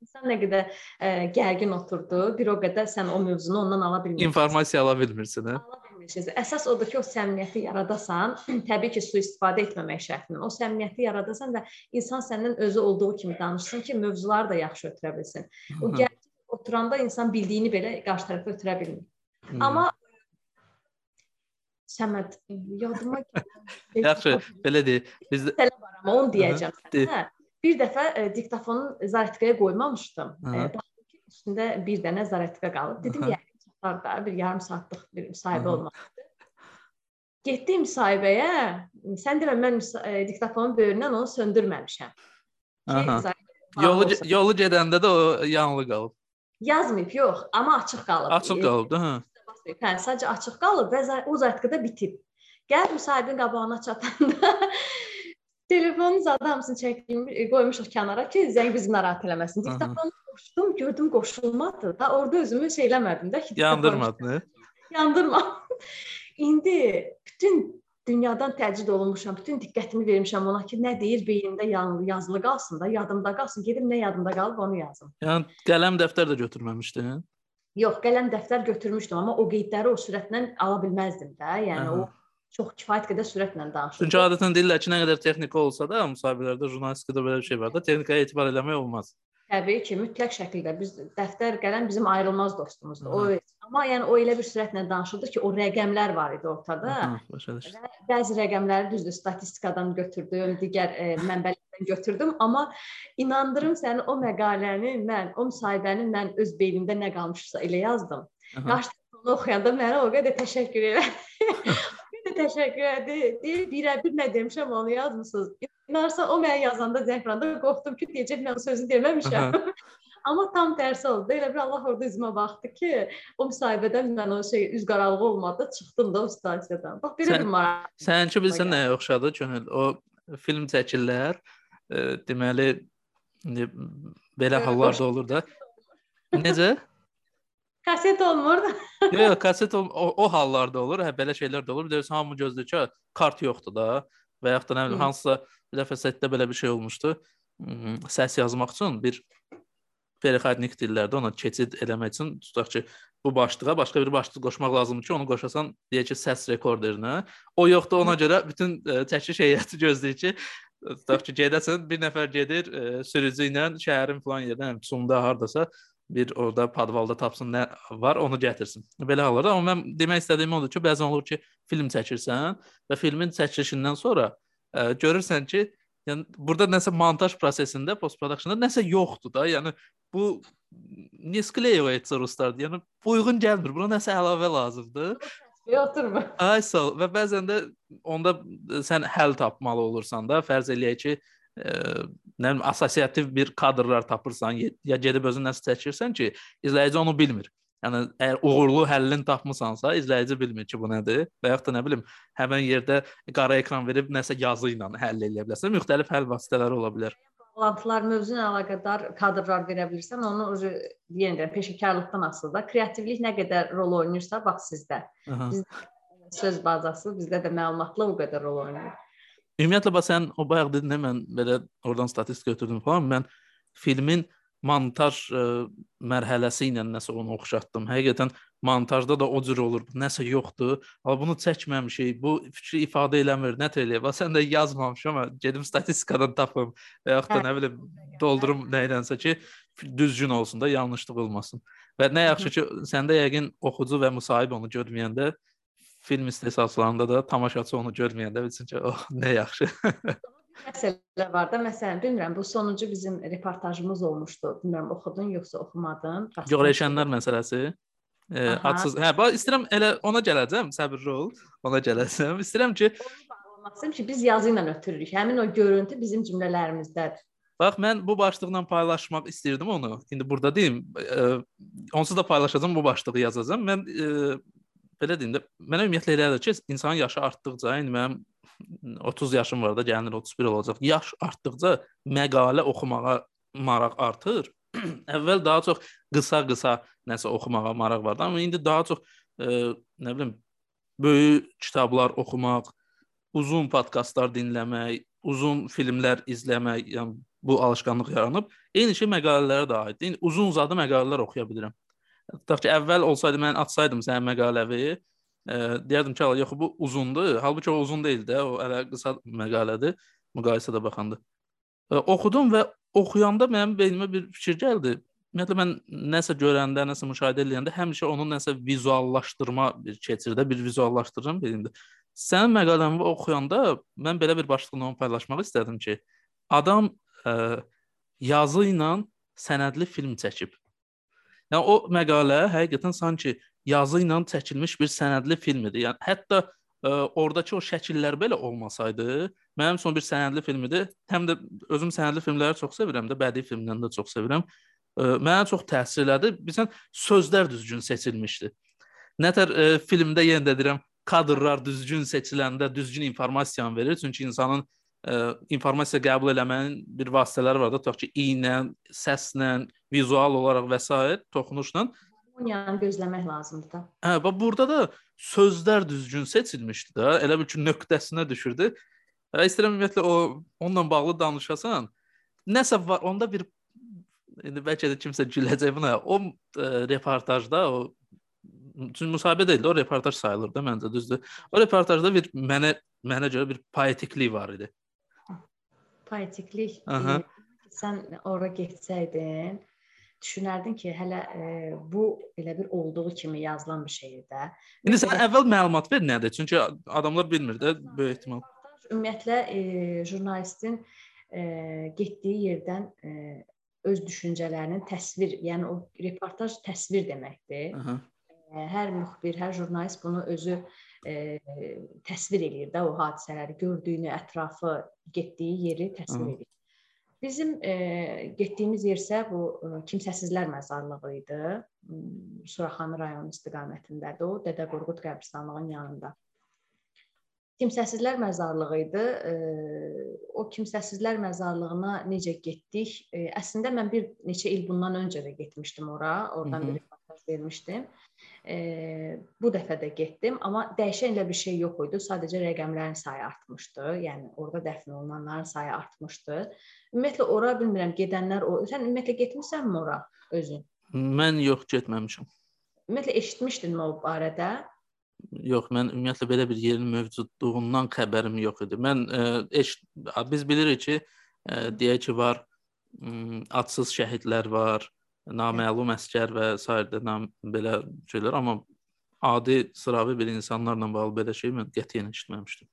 İnsan nə qədər e, gərgin oturdu, bir o qədər sən o mövzunu ondan ala bilmirsən. İnformasiya ala bilmirsən, hə? Ala bilmirsiniz. Əsas odur ki, o səmimiyyəti yaradasan, təbii ki, sui-istifadə etməmək şərtilə. O səmimiyyəti yaradasan və insan səndən özü olduğu kimi danışsın ki, mövzuları da yaxşı ötürə bilsin. O gərgin oturanda insan bildiyini belə qarşı tərəfə ötürə bilmir. Hı. Amma Səməd, yadıma gələn. Yaxşı, belə deyək. Biz amma onu deyəcəm sənə. Bir dəfə e, diktafonu zaretkaya qoymamışdım. E, baxdım ki, üstündə bir dənə zaretka qalıb. Dedim, yəqin çatar da bir yarım saatlıq bir müsahibə olmalıdır. Getdim müsahibəyə. Sən demə mən e, diktafonun böyründən onu söndürməmişəm. Ki, yolu yolu gedəndə də o yanılı qalıb. Yazmayıb, yox, amma açıq qalıb. Açıq qalıb da, hə. Hə, sadəcə açıq qalıb və o zatkada bitib. Gəl müsahibənin qabağına çatanda telefonu zadı hamısını çəkdim, qoymuşuq kənara ki, zəng bizi narahat eləməsin. Diktafonu qoşdum, gördüm qoşulmadı. Da orada özümü şey eləmədim də ki, yandırmadın. Yandırmadım. İndi bütün dünyadan təcrid olunmuşam. Bütün diqqətimi vermişəm ona ki, nə deyir beynimdə yazılı qalsın da, yadımda qalsın. Gedim nə yadımda qalıb onu yazım. Yəni qələm, dəftər də götürməmişdin? Yox, qələm, dəftər götürmüşdüm, amma o qeydləri o sürətlə ala bilməzdim də. Yəni Aha. o çox kifayət qədər sürətlə danışırdı. Çünki adətən deyirlər ki, nə qədər texnika olsa da, müsahibələrdə, jurnalistikada belə bir şey var da, texnikaya etibar eləmək olmaz. Təbii ki, mütləq şəkildə biz dəftər, qələm bizim ayrılmaz dostumuzdur. Hı. O amma yəni o elə bir sürətlə danışırdı ki, o rəqəmlər var idi ortada. Başa düşdüm. Bəzi rəqəmləri düzdür, statistikadan götürdüm, digər e, mənbələrdən götürdüm, amma inandırım səni o məqaləni mən, o müsahibəni mən öz beynimdə nə qalmışsa elə yazdım. Qarşıda oxuyanda mənə o qədər təşəkkür edirəm. təşəkkür edir. Deyir, birə-bir nə demişəm onu yazmısınız. İnarsa o mənə yazanda Zəfranda qorxdum ki, deyəcək mən o sözü deməmişəm. Amma tam tərsi oldu. Elə bir Allah orada üzümə baxdı ki, o müsahibədən mən o şey üz qaralığı olmadı, çıxdım da o stansiyadan. Bax belə bir maraq. Səninki bilsən nəyə oxşadı Könül? O film çəkirlər. Deməli belə hallarda olur da. Necə? Kaset olmur. yox, yox, kaset o, o, hallarda olur. Hə belə şeylər də olur. Bir də hamı gözləyir ki, kart yoxdur da və yaxud da nə bilim hansısa bir dəfə setdə belə bir şey olmuşdu. Səs yazmaq üçün bir perixodnik dillərdə ona keçid eləmək üçün tutaq ki, bu başlığa başqa bir başlıq qoşmaq lazımdır ki, onu qoşasan deyək ki, səs rekorderinə. O yoxdur, ona görə bütün ə, çəkiş heyəti gözləyir ki, tutaq ki, gedəsən, bir nəfər gedir ə, sürücü ilə şəhərin falan yerdən, Sumda hardasa bir orada padvalda tapsın nə var, onu gətirsin. Belə hallarda amma mən demək istədiyim odur ki, bəzən olur ki, film çəkirsən və filmin çəkilişindən sonra ə, görürsən ki, yəni burada nəsə montaj prosesində, post productionda nəsə yoxdur da. Yəni bu не склеивается ruslar. Yəni uyğun gəlmir. Buna nəsə əlavə lazımdır. Oturmur. Ay sağ ol. Və bəzən də onda sən həll tapmalı olursan da, fərz eləyək ki, ə, nə bilim assosiativ bir kadrlar tapırsan, ya gedib özün nəsə çəkirsən ki, izləyici onu bilmir. Yəni əgər uğurlu həllini tapmısansa, izləyici bilmir ki, bu nədir. Və yaxud da nə bilim, həmin yerdə qara ekran verib nəsə yazı ilə həll edə bilərsən. Müxtəlif həll vasitələri ola bilər. Bağlantılar mövzu ilə əlaqədar kadrlar verə bilirsən, onu yenə də peşəkarlıqdan asılıdır da. Kreativlik nə qədər rol oynayırsa, bax sizdə. Bizdə söz bazası, bizdə də məlumatla o qədər rol oynayır. Ümumiyyətlə bax sən o bayaq dedin, mən belə oradan statistika götürdüm falan. Mən filmin montaj ə, e, mərhələsi ilə nəsə onu oxşatdım. Həqiqətən montajda da o cür olur. Nəsə yoxdur. Amma bunu çəkməmişik. Bu fikri ifadə eləmir. Nə tələyə? Bax sən də yazmamışam amma gedim statistikadan tapım və yaxud da hə. nə bilim doldurum nəyilənsə ki, düzgün olsun da, yanlışlıq olmasın. Və nə yaxşı ki, səndə yəqin oxucu və müsahib onu görməyəndə film istehsalçılarında da tamaşaçı onu görməyəndə bilsin ki, oh, nə yaxşı. məsələ var da, məsələn, bilmirəm, bu sonuncu bizim reportajımız olmuşdu. Bilmirəm oxudun yoxsa oxumadın? Görəşənlər məsələsi. E, adsız. Hə, bax istəyirəm elə ona gələcəm, səbirli ol. Ona gələcəm. İstəyirəm ki, olmasın ki, biz yazı ilə ötürürük. Həmin o görüntü bizim cümlələrimizdə. Bax mən bu başlıqla paylaşmaq istirdim onu. İndi burada deyim, e, onsuz da paylaşacağam, bu başlığı yazacağam. Mən e, belə deyim də, mənə ümumiyyətlə elədir ki, insanın yaşı artdıqca, indi mənim 30 yaşım var da, gəlinir 31 olacaq. Yaş artdıqca məqalə oxumağa maraq artır. Əvvəl daha çox qısa-qısa nəsə oxumağa maraq vardı, amma indi daha çox e, nə bilim böyük kitablar oxumaq, uzun podkastlar dinləmək, uzun filmlər izləmək, yəni bu alışqanlıq yaranıb. Eyni şey məqalələrə də aiddir. İndi uzun uzadı məqalələr oxuya bilirəm. Tutaq ki, əvvəl olsaydı mən açsaydım sənin məqaləvi, e, deyərdim ki, yox bu uzundur. Halbuki o uzun deyil də, o hələ qısa məqalədir müqayisədə baxanda. E, oxudum və oxuyanda mənim beynimə bir fikir gəldi. Ümumiyyətlə mən nəsə görəndə, nəsə müşahidə edəndə həmişə onun nəsə vizuallaşdırma bir keçirdə, bir vizuallaşdırıram beynimdə. Sənin məqaləni oxuyanda mən belə bir başlıqla onu paylaşmaq istədim ki, adam ə, e, yazı ilə sənədli film çəkib. Yəni o məqalə həqiqətən sanki yazı ilə çəkilmiş bir sənədli film idi. Yəni hətta ə, e, oradakı o şəkillər belə olmasaydı, mənim son bir sənədli film idi. Həm də özüm sənədli filmləri çox sevirəm də, bədii filmləri də çox sevirəm. Ə, e, mənə çox təsir elədi. Bizən sözlər düzgün seçilmişdi. Nətər ə, filmdə yenə də deyirəm, kadrlar düzgün seçiləndə düzgün informasiyanı verir. Çünki insanın ə, informasiya qəbul eləmənin bir vasitələri var da, tutaq ki, iynə, səslə, vizual olaraq və s. toxunuşla yəni gözləmək lazımdır da. Hə, bax burada da sözlər düzgün seçilmişdi də. Elə bil ki, nöqtəsinə düşürdü. Və istəyirəm ümumiyyətlə o onunla bağlı danışasan. Nəsə var, onda bir indi bəlkə də kimsə güləcək buna. O ə, e, reportajda o çünki müsahibə deyildi, o reportaj sayılır da məncə düzdür. O reportajda bir mənə mənə görə bir poetiklik var idi. Poetiklik. E, sən ora getsəydin, düşünərdin ki, hələ e, bu elə bir olduğu kimi yazılan bir şeydir də. İndi sən əvvəl məlumat ver nədir? Çünki adamlar bilmir də böyük ehtimal. Ümumiyyətlə e, jurnalistin e, getdiyi yerdən e, öz düşüncələrinin təsvir, yəni o reportaj təsvir deməkdir. Aha. Hər müxbir, hər jurnalist bunu özü e, təsvir eləyir də o hadisələri, gördüyünü, ətrafı, getdiyi yeri təsvir Aha. eləyir. Bizim e, getdiyimiz yer isə bu e, kimsəsizlər məzarlığı idi. Hmm, Suraxanı rayonu istiqamətindədir o, Dədə Qorqud qəbirstanlığının yanında. Kimsəsizlər məzarlığı idi. O kimsəsizlər məzarlığına necə getdik? Əslində mən bir neçə il bundan öncə də getmişdim ora. Oradan Hı -hı. bir reportaj vermişdim. Bu dəfə də getdim, amma dəyişən elə bir şey yox idi. Sadəcə rəqəmlərin sayı artmışdı. Yəni orada dəfn olunanların sayı artmışdı. Ümumiyyətlə ora bilmirəm gedənlər o. Sən ümumiyyətlə getmisənmi ora özün? Mən yox getməmişəm. Ümumiyyətlə eşitmişdinmi o barədə? Yox, mən ümumiyyətlə belə bir yerin mövcudluğundan xəbərim yox idi. Mən ə, e, eş biz bilirik ki, ə, e, deyək ki, var ə, adsız şəhidlər var, naməlum əskər və sairə nam belə şeylər, amma adi sıravi bir insanlarla bağlı belə şey mən qətiyyən eşitməmişdim.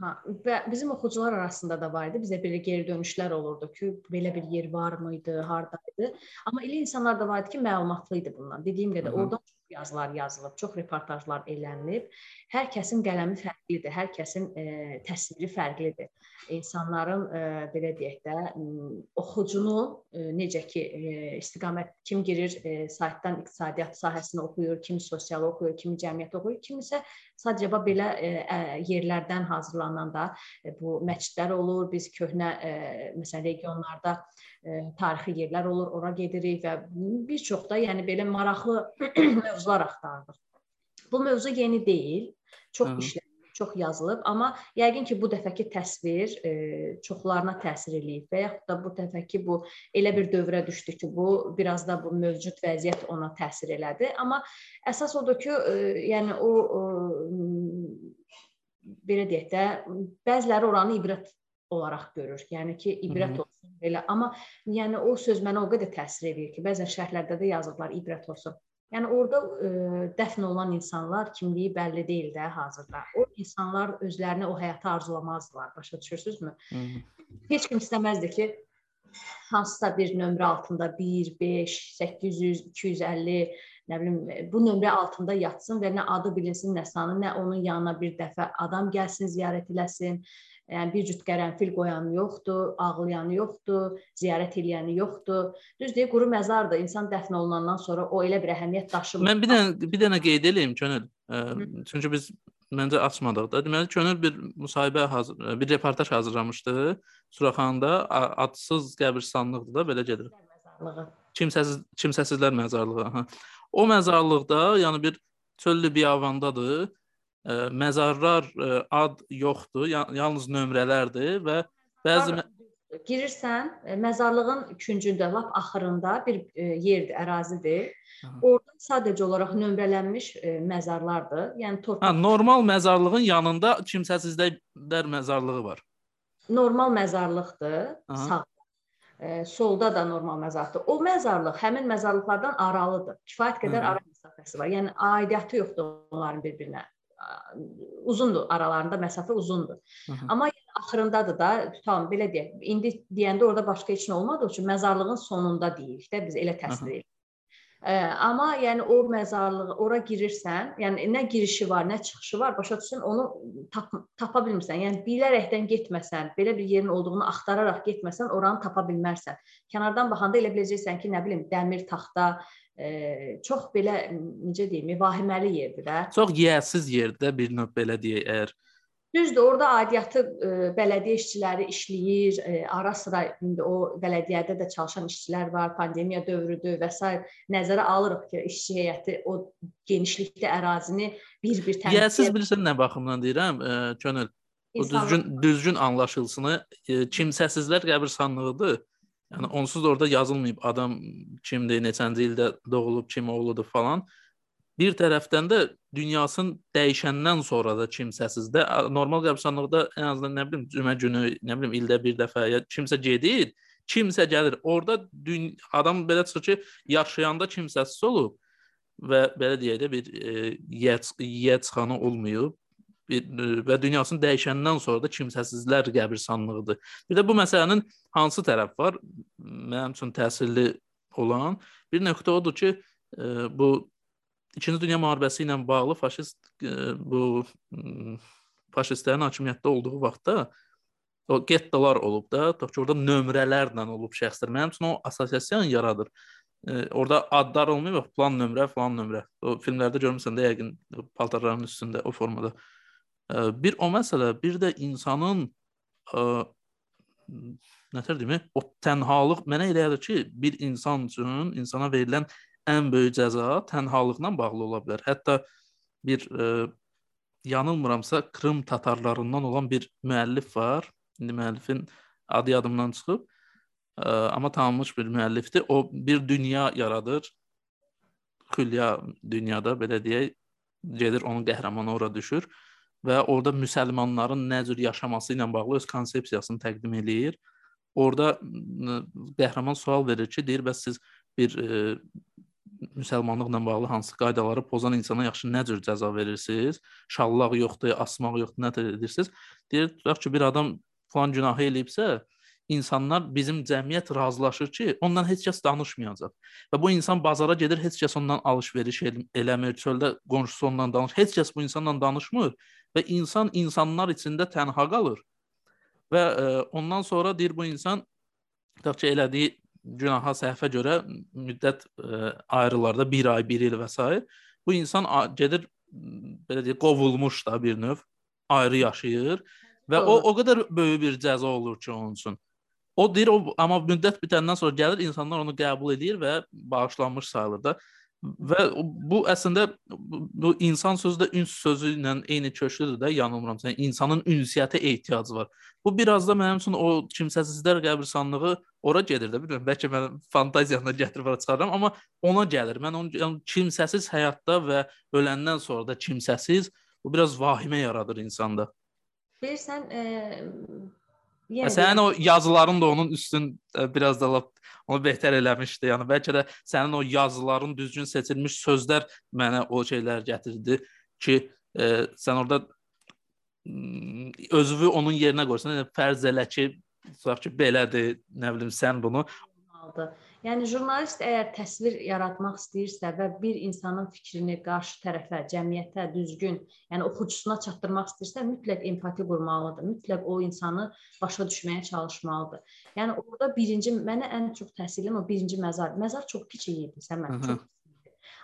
Ha, və bizim oxucular arasında da var idi. Bizə belə geri dönüşlər olurdu ki, belə bir yer var mıydı, hardaydı. Amma elə insanlar da var idi ki, məlumatlı idi bundan. Dediyim qədər oradan çox yazılar yazılıb, çox reportajlar elənilib. Hər kəsin qələmi fərqlidir, hər kəsin e, təsviri fərqlidir insanların e, belə deyək də oxucunu e, necə ki e, istiqamət kim girir ə, saytdan iqtisadiyyat sahəsini oxuyur, kimi sosial oxuyur, kimi cəmiyyət oxuyur, kimi isə sadəcə belə ə, yerlərdən hazırlanan da ə, bu məscidlər olur. Biz köhnə ə, məsələn regionlarda ə, tarixi yerlər olur, ora gedirik və bir çox da yəni belə maraqlı mövzular axtardıq. Bu mövzu yeni deyil. Çox işlər çox yazılıb, amma yəqin ki, bu dəfəki təsvir e, çoxlarına təsir eləyib və yaxud da bu dəfəki bu elə bir dövrə düşdü ki, bu biraz da bu mövcud vəziyyət ona təsir elədi. Amma əsas odur ki, e, yəni o e, belə deyək də, bəziləri oranı ibrət olaraq görür. Yəni ki, ibrət olsun belə. Amma yəni o söz mənə o qədər təsir edir ki, bəzən şərhlərdə də yazıblar ibrət olsun. Yəni orada ə, e, dəfn olunan insanlar kimliyi bəlli deyil də hazırda. O insanlar özlərini o həyata arzulamazdılar, başa düşürsüzmü? Hı -hı. Heç kim istəməzdi ki, hansısa bir nömrə altında 1, 5, 800, 250, nə bilim, bu nömrə altında yatsın və nə adı bilinsin, nə sanı, nə onun yanına bir dəfə adam gəlsin, ziyarət eləsin Yəni bir cüt qərənfil qoyanı yoxdur, ağlayanı yoxdur, ziyarət eləyəni yoxdur. Düzdür, quru məzardır. İnsan dəfn olunandan sonra o elə bir əhəmiyyət daşımır. Mən bir dənə bir dənə qeyd eləyim Könül. Çünki biz məncə açmadıq da. Deməli Könül bir müsahibə hazır, bir reportaj hazırlamışdı. Suraxanda adsız qəbirstanlıqdır da, belə gedir. Kimsəsiz kimsəsizlər məzarlığı. Aha. O məzarlıqda, yəni bir çöllü biyavandadır ə, məzarlar ə, ad yoxdur, yalnız nömrələrdir və bəzi girirsən, məzarlığın küncündə, lap axırında bir yerdir, ərazidir. Aha. Orada sadəcə olaraq nömrələnmiş məzarlardır. Yəni torpaq. Ha, normal məzarlığın yanında kimsəsizlər məzarlığı var. Normal məzarlıqdır, Aha. sağ. E, solda da normal məzarlıqdır. O məzarlıq həmin məzarlıqlardan aralıdır. Kifayət qədər Hı. ara məsafəsi var. Yəni aidiyyatı yoxdur onların bir-birinə uzundur aralarında məsafə uzundur. Hı -hı. Amma axırındadır da, tutalım belə deyək. İndi deyəndə orada başqa heç nə olmadığı üçün məzarlığın sonunda deyirik də biz elə təsvir edirik. Ə, amma yəni o məzarlığı ora girirsən, yəni nə girişi var, nə çıxışı var, başa düşürsən, onu tap tapa bilmirsən. Yəni bilərəkdən getməsən, belə bir yerin olduğunu axtararaq getməsən, oranı tapa bilmərsən. Kənardan baxanda elə biləcəksən ki, nə bilim, dəmir taxta, çox belə necə deyim, vahiməli yerdir də. Çox yiyəsiz yerdə bir növ belə deyək, əgər Düzdür, orada aidiyyatı ə, bələdiyyə işçiləri işləyir, ara-sıra indi o bələdiyyədə də çalışan işçilər var, pandemiya dövrüdür və s. nəzərə alırıq ki, işçi heyəti o genişlikdə ərazini bir-bir təmsil edir. Siz bilirsən nə baxımdan deyirəm, Könül? O düzgün düzgün anlaşılsını kimsəsizlər qəbirstanlığıdır. Yəni onsuz da orada yazılmayıb adam kimdir, neçənci ildə doğulub, kim oğludur falan. Bir tərəfdən də dünyasını dəyişəndən sonra da kimsəsizdə normal qəbirstanlıqda ən azından nə bilim cümə günü, nə bilim ildə bir dəfə ya kimsə gedir, kimsə gəlir. Orda adam belə çıxır ki, yaşayanda kimsəsiz olub və belə deyək də bir e, yəçxana olmayıb bir, e, və dünyasını dəyişəndən sonra da kimsəsizlər qəbirstanlığıdır. Bir də bu məsələnin hansı tərəf var? Mənim üçün təsirli olan bir nöqtə odur ki, e, bu İkinci Dünya müharibəsi ilə bağlı faşist e, bu faşistlərin hakimiyyətdə olduğu vaxtda o gettolar olub da, tutaq ki, orada nömrələrlə olub şəxslər. Mənim üçün o assosiasiya yaradır. E, orada adlar olmayıb, plan nömrə, falan nömrə. O filmlərdə görmüsən də yəqin paltarların üstündə o formada. Bir o məsələ, bir də insanın e, nətər deyim, o tənhalıq mənə elə gəlir ki, bir insan üçün insana verilən ən böyük cəza tənhalıqla bağlı ola bilər. Hətta bir e, yanılmıramsa Krım tatarlarından olan bir müəllif var. İndi müəllifin adı yadımdan çıxıb. E, amma tanınmış bir müəllifdir. O bir dünya yaradır. Xülya dünyada belə deyək, gedir onun qəhrəmanı ora düşür və orada müsəlmanların nə cür yaşaması ilə bağlı öz konsepsiyasını təqdim eləyir. Orada qəhrəman sual verir ki, deyir bəs siz bir e, müsəlmanlıqla bağlı hansı qaydaları pozan insana yaxşı nə cür cəza verirsiniz? Şallaq yoxdur, asmaq yoxdur, nə edirsiniz? Deyir, tutaq ki, bir adam falan günahı eləyibsə, insanlar bizim cəmiyyət razılaşır ki, ondan heç kəs danışmayacaq. Və bu insan bazara gedir, heç kəs ondan alış-veriş eləmir, çöldə qonşusu ondan danışır, heç kəs bu insanla danışmır və insan insanlar içində tənha qalır. Və ə, e, ondan sonra deyir bu insan tutaq ki, elədiyi günaha səhvə görə müddət ə, e, ayrılarda 1 ay, 1 il və s. bu insan gedir belə deyək qovulmuş da bir növ ayrı yaşayır və o o qədər böyük bir cəza olur ki onun üçün. O deyir o amma müddət bitəndən sonra gəlir insanlar onu qəbul edir və bağışlanmış sayılır da. Və bu əslində bu insan sözü də üns sözü ilə eyni köklüdür də, yanılmıramsa. Yəni insanın ünsiyyətə ehtiyacı var. Bu biraz da mənim üçün o kimsəsizlər qəbirstanlığı ora gedir də. Bilmirəm, bəlkə mən fantaziyamla gətirib ora çıxarıram, amma ona gəlir. Mən onu yəni, kimsəsiz həyatda və öləndən sonra da kimsəsiz bu biraz vahimə yaradır insanda. Bilirsən, e, Yəni sənin o yazıların da onun üstün e, biraz da lap onu betər eləmişdi. Yəni bəlkə də sənin o yazıların düzgün seçilmiş sözlər mənə o şeylər gətirdi ki, e, sən orada özünü onun yerinə qoysan, yəni fərz elə ki, tutaq ki, belədir, nə bilim sən bunu olmalıdır. Yəni jurnalist əgər təsvir yaratmaq istəyirsə və bir insanın fikrini qarşı tərəfə, cəmiyyətə düzgün, yəni oxucusuna çatdırmaq istəyirsə, mütləq empati qurmalıdır. Mütləq o insanı başa düşməyə çalışmalıdır. Yəni orada birinci mənə ən çox təsirli o birinci məzar. Məzar çox kiçik idi, Səməd, çox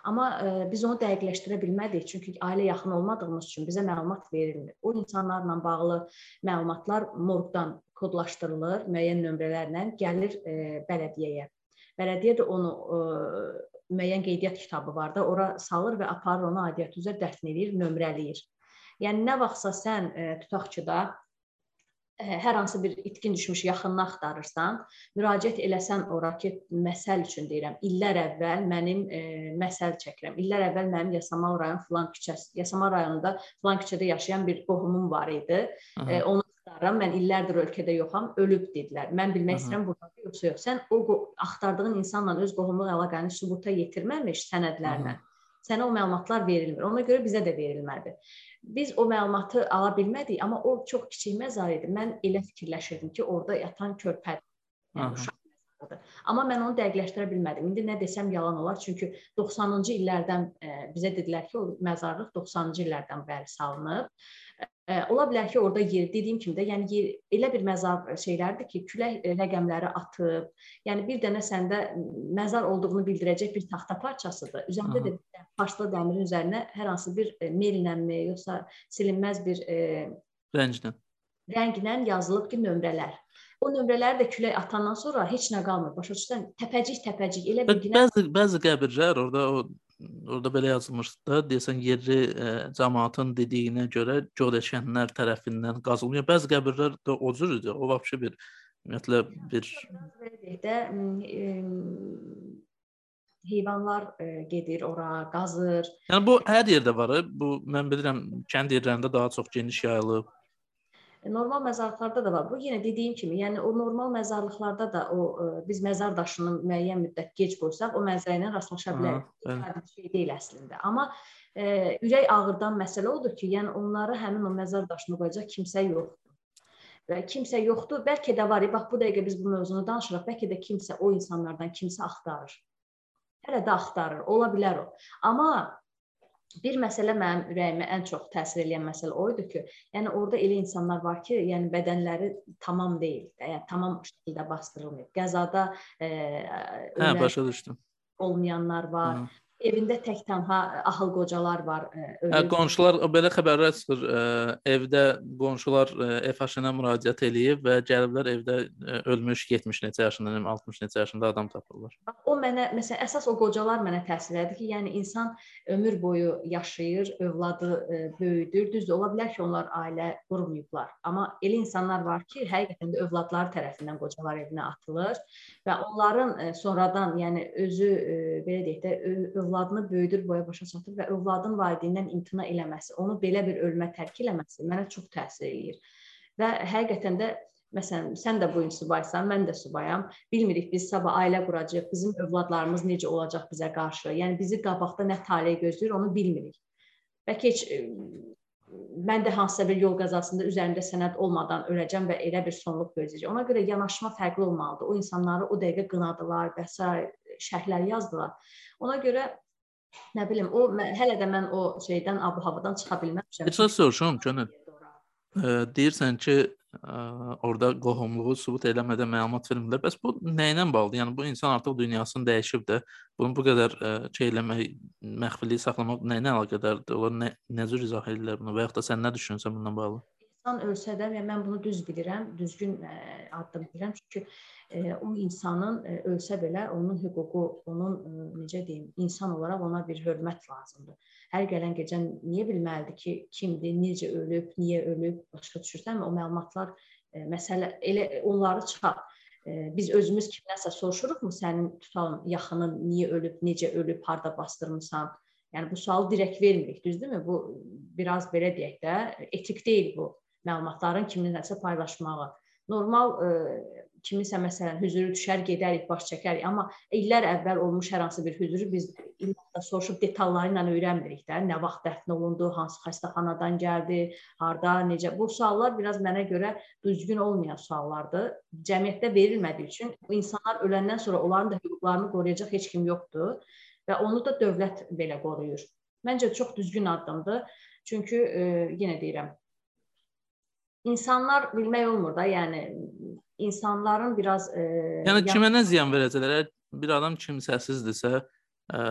Amma ə, e, biz onu dəqiqləşdirə bilmədik, çünki ailə yaxın olmadığımız üçün bizə məlumat verilmir. O insanlarla bağlı məlumatlar morqdan kodlaşdırılır, müəyyən nömrələrlə gəlir ə, e, bələdiyyəyə. Bələdiyyə də onu ə, e, müəyyən qeydiyyat kitabı var da, ora salır və aparır onu aidiyyəti üzrə dəfn edir, nömrələyir. Yəni nə vaxtsa sən ə, tutaq ki da hər hansı bir itkin düşmüş yaxınını axtarırsan, müraciət eləsən ora ki, məsəl üçün deyirəm, illər əvvəl mənim e, məsəl çəkirəm. İllər əvvəl mənim Yasamal rayon filan küçəsi, Yasamal rayonunda filan küçədə yaşayan bir qohumum var idi. E, onu axtarıram. Mən illərdir ölkədə yoxam, ölüb dedilər. Mən bilmək istəyirəm burdadır yoxsa yox. Sən o axtardığın insanla öz qohumluq əlaqəni sübuta yetirməmiş sənədlərlə sənə o məlumatlar verilmir. Ona görə bizə də verilmədi. Biz o məlumatı ala bilmədik, amma o çox kiçik məzar idi. Mən elə fikirləşirdim ki, orada yatan körpədir. Yəni uşaq məzarlığıdır. Amma mən onu dəqiqləşdirə bilmədim. İndi nə desəm yalan olar, çünki 90-cı illərdən ə, e, bizə dedilər ki, o məzarlıq 90-cı illərdən bəri salınıb. E, ola bilər ki, orada yer dediyim kimi də, yəni yer, elə bir məzar şeylərdir ki, külək e, rəqəmləri atıb. Yəni bir dənə səndə məzar olduğunu bildirəcək bir taxta parçasıdır. Üzərində Aha. də parçalı dəmirin üzərinə hər hansı bir melnənmi, yoxsa silinməz bir ə, rənglə rənglə yazılıb ki, nömrələr. O nömrələri də külək atandan sonra heç nə qalmır. Başa düşürsən? Təpəcik-təpəcik elə bir bəzi bəzi qəbirlər orada o orada belə yazılmışdı deyəsən yerli ə, e, cəmaatın dediyinə görə görəşənlər tərəfindən qazılmıyor. Bəzi qəbirlər də o cür idi. O vəbşi bir ümumiyyətlə bir də heyvanlar ə, gedir ora, qazır. Yəni bu hər yerdə var. Bu mən bilirəm kənd yerlərində daha çox geniş yayılıb. Normal məzarlıqlarda da var. Bu yenə dediyim kimi, yəni o normal məzarlıqlarda da o ə, e, biz məzar daşını müəyyən müddət gec qoysaq, o mənzərə ilə rastlaşa bilərik. Bu şey deyil əslində. Amma ə, e, ürək ağırdan məsələ odur ki, yəni onları həmin o məzar daşını qoyacaq kimsə yoxdur. Və kimsə yoxdur. Bəlkə də var. Bax bu dəqiqə biz bu mövzunu danışırıq. Bəlkə də kimsə o insanlardan kimsə axtarır. Hələ də axtarır. Ola bilər o. Amma bir məsələ mənim ürəyimə ən çox təsir edən məsələ o idi ki, yəni orada elə insanlar var ki, yəni bədənləri tamam deyil, yəni tamam şəkildə bastırılmayıb. Qəzada e, hə, başa düşdüm. olmayanlar var. Hı evində tək tənha ahıl qocalar var. E. Hə, qonşular belə xəbərlər çıxır. Ə, e, evdə qonşular FH-ə müraciət eləyib və gəliblər evdə ə, e, ölmüş 70 neçə yaşında, 60 neçə yaşında adam tapırlar. O mənə məsələn əsas o qocalar mənə təsir edir ki, yəni insan ömür boyu yaşayır, övladı ə, böyüdür. Düzdür, ola bilər ki, onlar ailə qurmayıblar. Amma elə insanlar var ki, həqiqətən də övladları tərəfindən qocalar evinə atılır və onların ə, sonradan, yəni özü ə, belə deyək də övladını böyüdür, boya başa çatır və övladın valideyndən imtina eləməsi, onu belə bir ölümə tərk eləməsi mənə çox təsir eləyir. Və həqiqətən də məsələn, sən də bu gün subaysan, mən də subayam. Bilmirik biz sabah ailə quracağıq, bizim övladlarımız necə olacaq bizə qarşı. Yəni bizi qabaqda nə tale gözləyir, onu bilmirik. Bəlkə heç mən də hansısa bir yol qəzasında üzərimdə sənəd olmadan öləcəm və elə bir sonluq gözləyəcəm. Ona görə yanaşma fərqli olmalıdır. O insanları o dəqiqə qınadılar və s. şərhlər yazdılar. Ona görə nə bilim, o hələ də mən o şeydən, ab-havadan çıxa bilməmişəm. Heç soruşum, Könül. Deyirsən ki, ə, orada qohumluğu sübut eləmədən məlumat vermirlər. Bəs bu nə ilə bağlıdır? Yəni bu insan artıq dünyasını dəyişib də, bunu bu qədər ə, şey eləmək, məxfiliyi saxlamaq nə ilə əlaqədardır? Onlar nə nə cür izah edirlər bunu və yaxud da sən nə düşünürsən bununla bağlı? İnsan ölsə də, yəni mən bunu düz bilirəm, düzgün ə, addım bilirəm, çünki o insanın ölsə belə onun hüququ, onun necə deyim, insan olaraq ona bir hörmət lazımdır. Hər gələn gecə niyə bilməlidir ki, kimdir, necə ölüb, niyə ölüb, başa düşürsən? O məlumatlar məsələ elə onları çıxar. Biz özümüz kimdənsə soruşuruqmu sənin tutalım yaxının niyə ölüb, necə ölüb, harda bastırmısan? Yəni bu sualı direkt vermirik, düzdürmü? Bu biraz belə deyək də, etik deyil bu məlumatların kiminləsə paylaşmağı. Normal ə, kimisə məsələn hüzürü düşər, gedərik, baş çəkərik, amma illər əvvəl olmuş hər hansı bir hüzürü biz illərlə soruşub detalları ilə öyrənmirik də. Nə vaxt dəfn olundu, hansı xəstəxanadan gəldi, harda, necə. Bu suallar biraz mənə görə düzgün olmayan suallardır. Cəmiyyətdə verilmədiyi üçün insanlar öləndən sonra onların da hüquqlarını qoruyacaq heç kim yoxdur və onu da dövlət belə qoruyur. Məncə çox düzgün addımdır. Çünki e, yenə deyirəm, insanlar bilmək olmur da, yəni insanların biraz e, Yəni kimə nə ziyan verəcəklər? Bir adam kimsəsizdirsə e,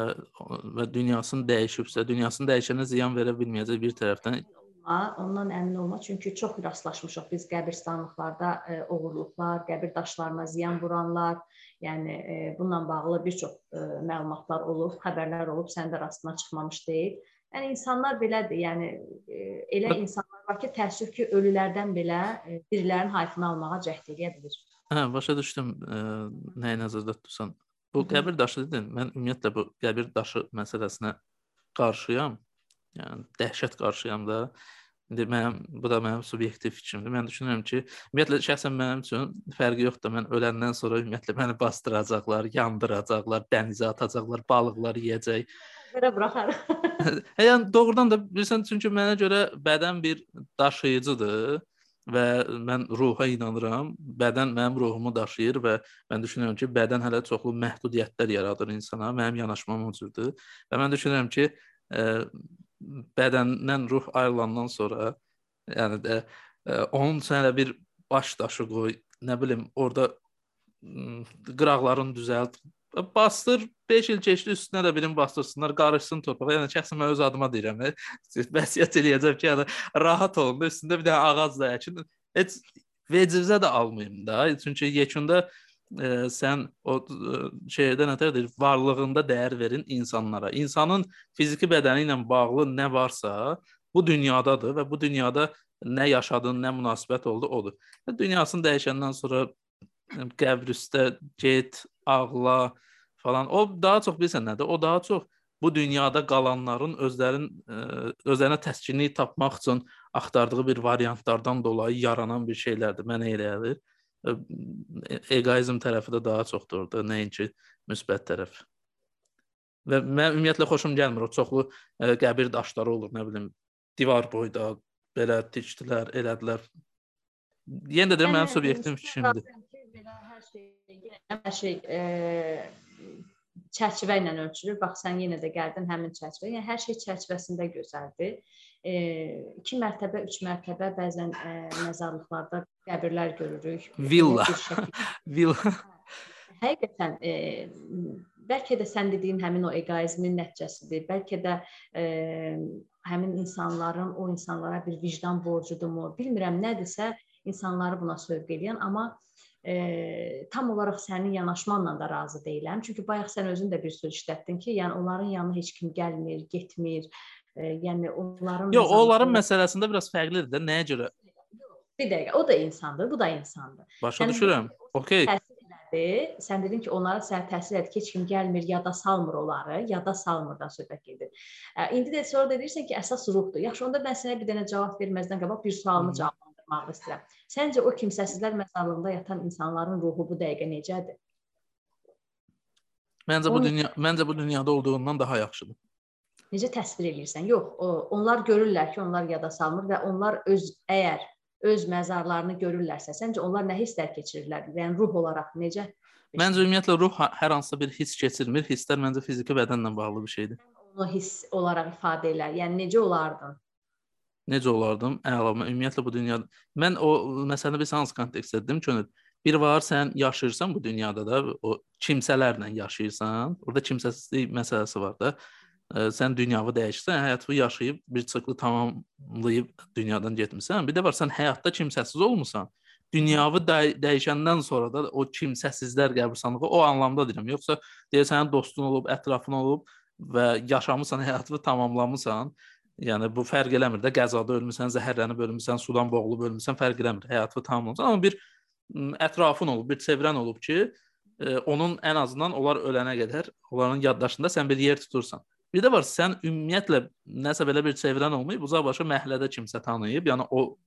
və dünyasını dəyişibsə, dünyasını dəyişənə ziyan verə bilməyəcək bir tərəfdən. Ondan əmin olma, çünki çox rastlaşmışıq biz qəbirstanlıqlarda e, oğurluqlar, qəbir daşlarına ziyan vuranlar, yəni e, bununla bağlı bir çox ə, məlumatlar olub, xəbərlər olub, sənin də rastına çıxmamış deyil. Yəni insanlar belədir. Yəni e, elə insanlar var ki, təəssüf ki, ölülərdən belə e, dirilərin hayfını almağa cəhd edə bilir. Hə, başa düşdüm. E, nəyi nəzərdə tutursan? Bu qəbir daşı dedin. Mən ümumiyyətlə bu qəbir daşı məsələsinə qarşıyam. Yəni dəhşət qarşıyam da. İndi mənim bu da mənim subyektiv fikrimdir. Mən düşünürəm ki, ümumiyyətlə şəxsən mənim üçün fərqi yoxdur. Mən öləndən sonra ümumiyyətlə məni bastıracaqlar, yandıracaqlar, dənizə atacaqlar, balıqlar yeyəcək Belə buraxarıq. yəni doğrudan da bilirsən çünki mənə görə bədən bir daşıyıcıdır. və mən ruha inanıram. Bədən mənim ruhumu daşıyır və mən düşünürəm ki, bədən hələ çoxlu məhdudiyyətlər yaradır insana. Mənim yanaşmam o cürdür. Və mən düşünürəm ki, ə, bədəndən ruh ayrılandan sonra, yəni də ə, onun üçün hələ bir baş daşı qoy, nə bilim, orada qıraqlarını düzəlt, bastır 5 il keçdi üstünə də birini bastırsınlar, qarışsın torpağa. Yəni şəxsən mən öz adıma deyirəm. Vəsiyyət eləyəcəm ki, yəni rahat olun da üstündə bir dənə ağac da əkin. Heç vecizə də almayım da. Çünki yekunda e, sən o e, şeydə nətərdir? Varlığında dəyər verin insanlara. İnsanın fiziki bədəni ilə bağlı nə varsa, bu dünyadadır və bu dünyada nə yaşadın, nə münasibət oldu, odur. Və dünyasını dəyişəndən sonra qəbr üstə get, ağla, falan. O daha çox bilirsən nədir? O daha çox bu dünyada qalanların özlərin ə, e, özlərinə təskinlik tapmaq üçün axtardığı bir variantlardan dolayı yaranan bir şeylərdir. Mənə elə gəlir. E, egoizm tərəfi də daha çoxdur orada, nəinki müsbət tərəf. Və mən ümumiyyətlə xoşum gəlmir o çoxlu ə, e, qəbir daşları olur, nə bilim, divar boyda belə tikdilər, elədilər. Yenə də deyirəm, mənim subyektiv fikrimdir. Hər şey, hər şey e, çərçivə ilə ölçülür. Bax sən yenə də gəldin həmin çərçivə. Yəni hər şey çərçivəsində gözəldir. E, 2 mərtəbə, 3 mərtəbə bəzən e, məzarlıqlarda qəbirlər görürük. Villa. Villa. Həqiqətən e, bəlkə də sən dediyin həmin o egoizmin nəticəsidir. Bəlkə də e, həmin insanların o insanlara bir vicdan borcudurmu? Bilmirəm nədirsə insanları buna sövq edən, amma e, tam olaraq sənin yanaşmanla da razı deyiləm. Çünki bayaq sən özün də bir söz işlətdin ki, yəni onların yanına heç kim gəlmir, getmir. E, yəni onların Yox, onların məsələsində biraz fərqlidir də. Nəyə görə? Bir dəqiqə, o da insandır, bu da insandır. Başa yəni, düşürəm. Okay. Sən dedin ki, onlara sənə təsir edir ki, heç kim gəlmir, yada salmır onları, yada salmırdan söhbət gedir. İndi də sonra deyirsən ki, əsas ruhdur. Yaxşı, onda mən sənə bir dənə cavab verməzdən qabaq bir sualımı cavablandırım soruşmaq istəyirəm. Səncə o kimsəsizlər məzarlığında yatan insanların ruhu bu dəqiqə necədir? Məncə bu dünya məncə bu dünyada olduğundan daha yaxşıdır. Necə təsvir edirsən? Yox, o, onlar görürlər ki, onlar yada salmır və onlar öz əgər öz məzarlarını görürlərsə, səncə onlar nə hisslər keçirirlər? Yəni ruh olaraq necə? Məncə ümumiyyətlə ruh hər hansısa bir hiss keçirmir. Hisslər məncə fiziki bədənlə bağlı bir şeydir. Onu hiss olaraq ifadə elər. Yəni necə olardın? Necə olardım? Əla. Ümumiyyətlə bu dünyada mən o məsələni bir hansı kontekstdə dedim ki, bir var sən yaşayırsan bu dünyada da o kimsələrlə yaşayırsan. Orada kimsəsizlik məsələsi var da. Sən dünyanı dəyişsən, həyatını yaşayıb bir çıqlı tamamlayıb dünyadan getmisən. Bir də var sən həyatda kimsəsiz olmusan. Dünyanı dəy dəyişəndən sonra da o kimsəsizlər qəbirstanlığı o anlamda deyirəm. Yoxsa deyirsən dostun olub, ətrafın olub və yaşamısan, həyatını tamamlamısan Yəni bu fərq eləmir də qəzada ölmüsən, zəhərlənib ölmüsən, sudan boğulub ölmüsən, fərq eləmir. Həyatı tamamlamısan, amma bir ətrafın olub, bir çevrən olub ki, e, onun ən azından onlar ölənə qədər onların yaddaşında sən bir yer tutursan. Bir də var, sən ümumiyyətlə nəsə belə bir çevrən olmayıb, uzaq başı məhəllədə kimsə tanıyıb, yəni o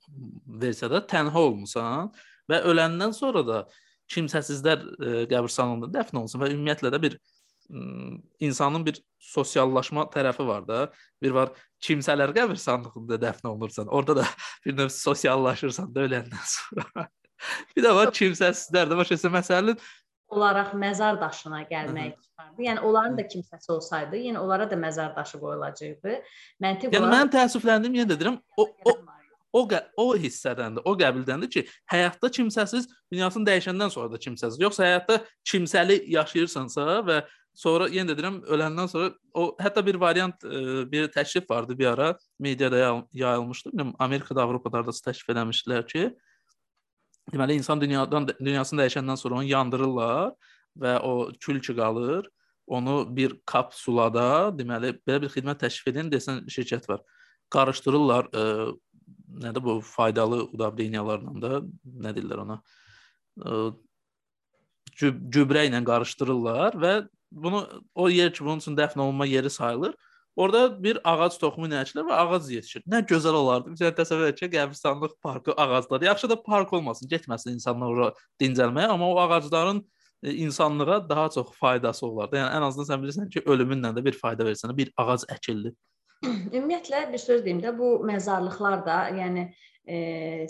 versiyada tənha olmusan və öləndən sonra da kimsəsizlər e, qəbirstanlığında dəfn olunsun və ümumiyyətlə də bir insanın bir sosiallaşma tərəfi var da. Bir var kimsələr qəbirstanlığında dəfn olunursan. Orada da bir növ sosiallaşırsan da öləndən sonra. bir də var kimsəsizlər də başqa məsələnin olaraq məzar daşına gəlmək çıxardı. Yəni onların da kimsəsi olsaydı, yenə onlara da məzar daşı qoyulacaqdı. Məntiq yəni, olaraq mən təəssüfləndim, yenə də deyirəm, o o o o hissədəndir, o qəbildəndir ki, həyatda kimsəsiz, dünyasını dəyişəndən sonra da kimsəsiz. Yoxsa həyatda kimsəli yaşayırsansa və Sonra yenə də deyirəm, öləndən sonra o hətta bir variant, e, bir təklif vardı bir ara mediada yayılmışdı. Bilmirəm, Amerikada, Avropada da təklif eləmişdilər ki, deməli insan dünyadan dünyasını dəyişəndən sonra onu yandırırlar və o kül ki qalır. Onu bir kap sulada, deməli belə bir xidmət təklif edən desən şirkət var. Qarışdırırlar, ə, e, nədir bu faydalı udabdeniyalarla da, nə deyirlər ona? Gübrə ilə qarışdırırlar və bunu o yer ki, bunun üçün dəfn olunma yeri sayılır. Orada bir ağac toxumu nəşlər və ağac yetişir. Nə gözəl olardı. Bizə təsəvvür et ki, qəbirstanlıq parkı ağaclar. Yaxşı da park olmasın, getməsin insanlar ora dincəlməyə, amma o ağacların e, insanlığa daha çox faydası olardı. Yəni ən azından sən bilirsən ki, ölümünlə də bir fayda versən, bir ağac əkildi. Ümumiyyətlə bir söz deyim də bu məzarlıqlar da, yəni e,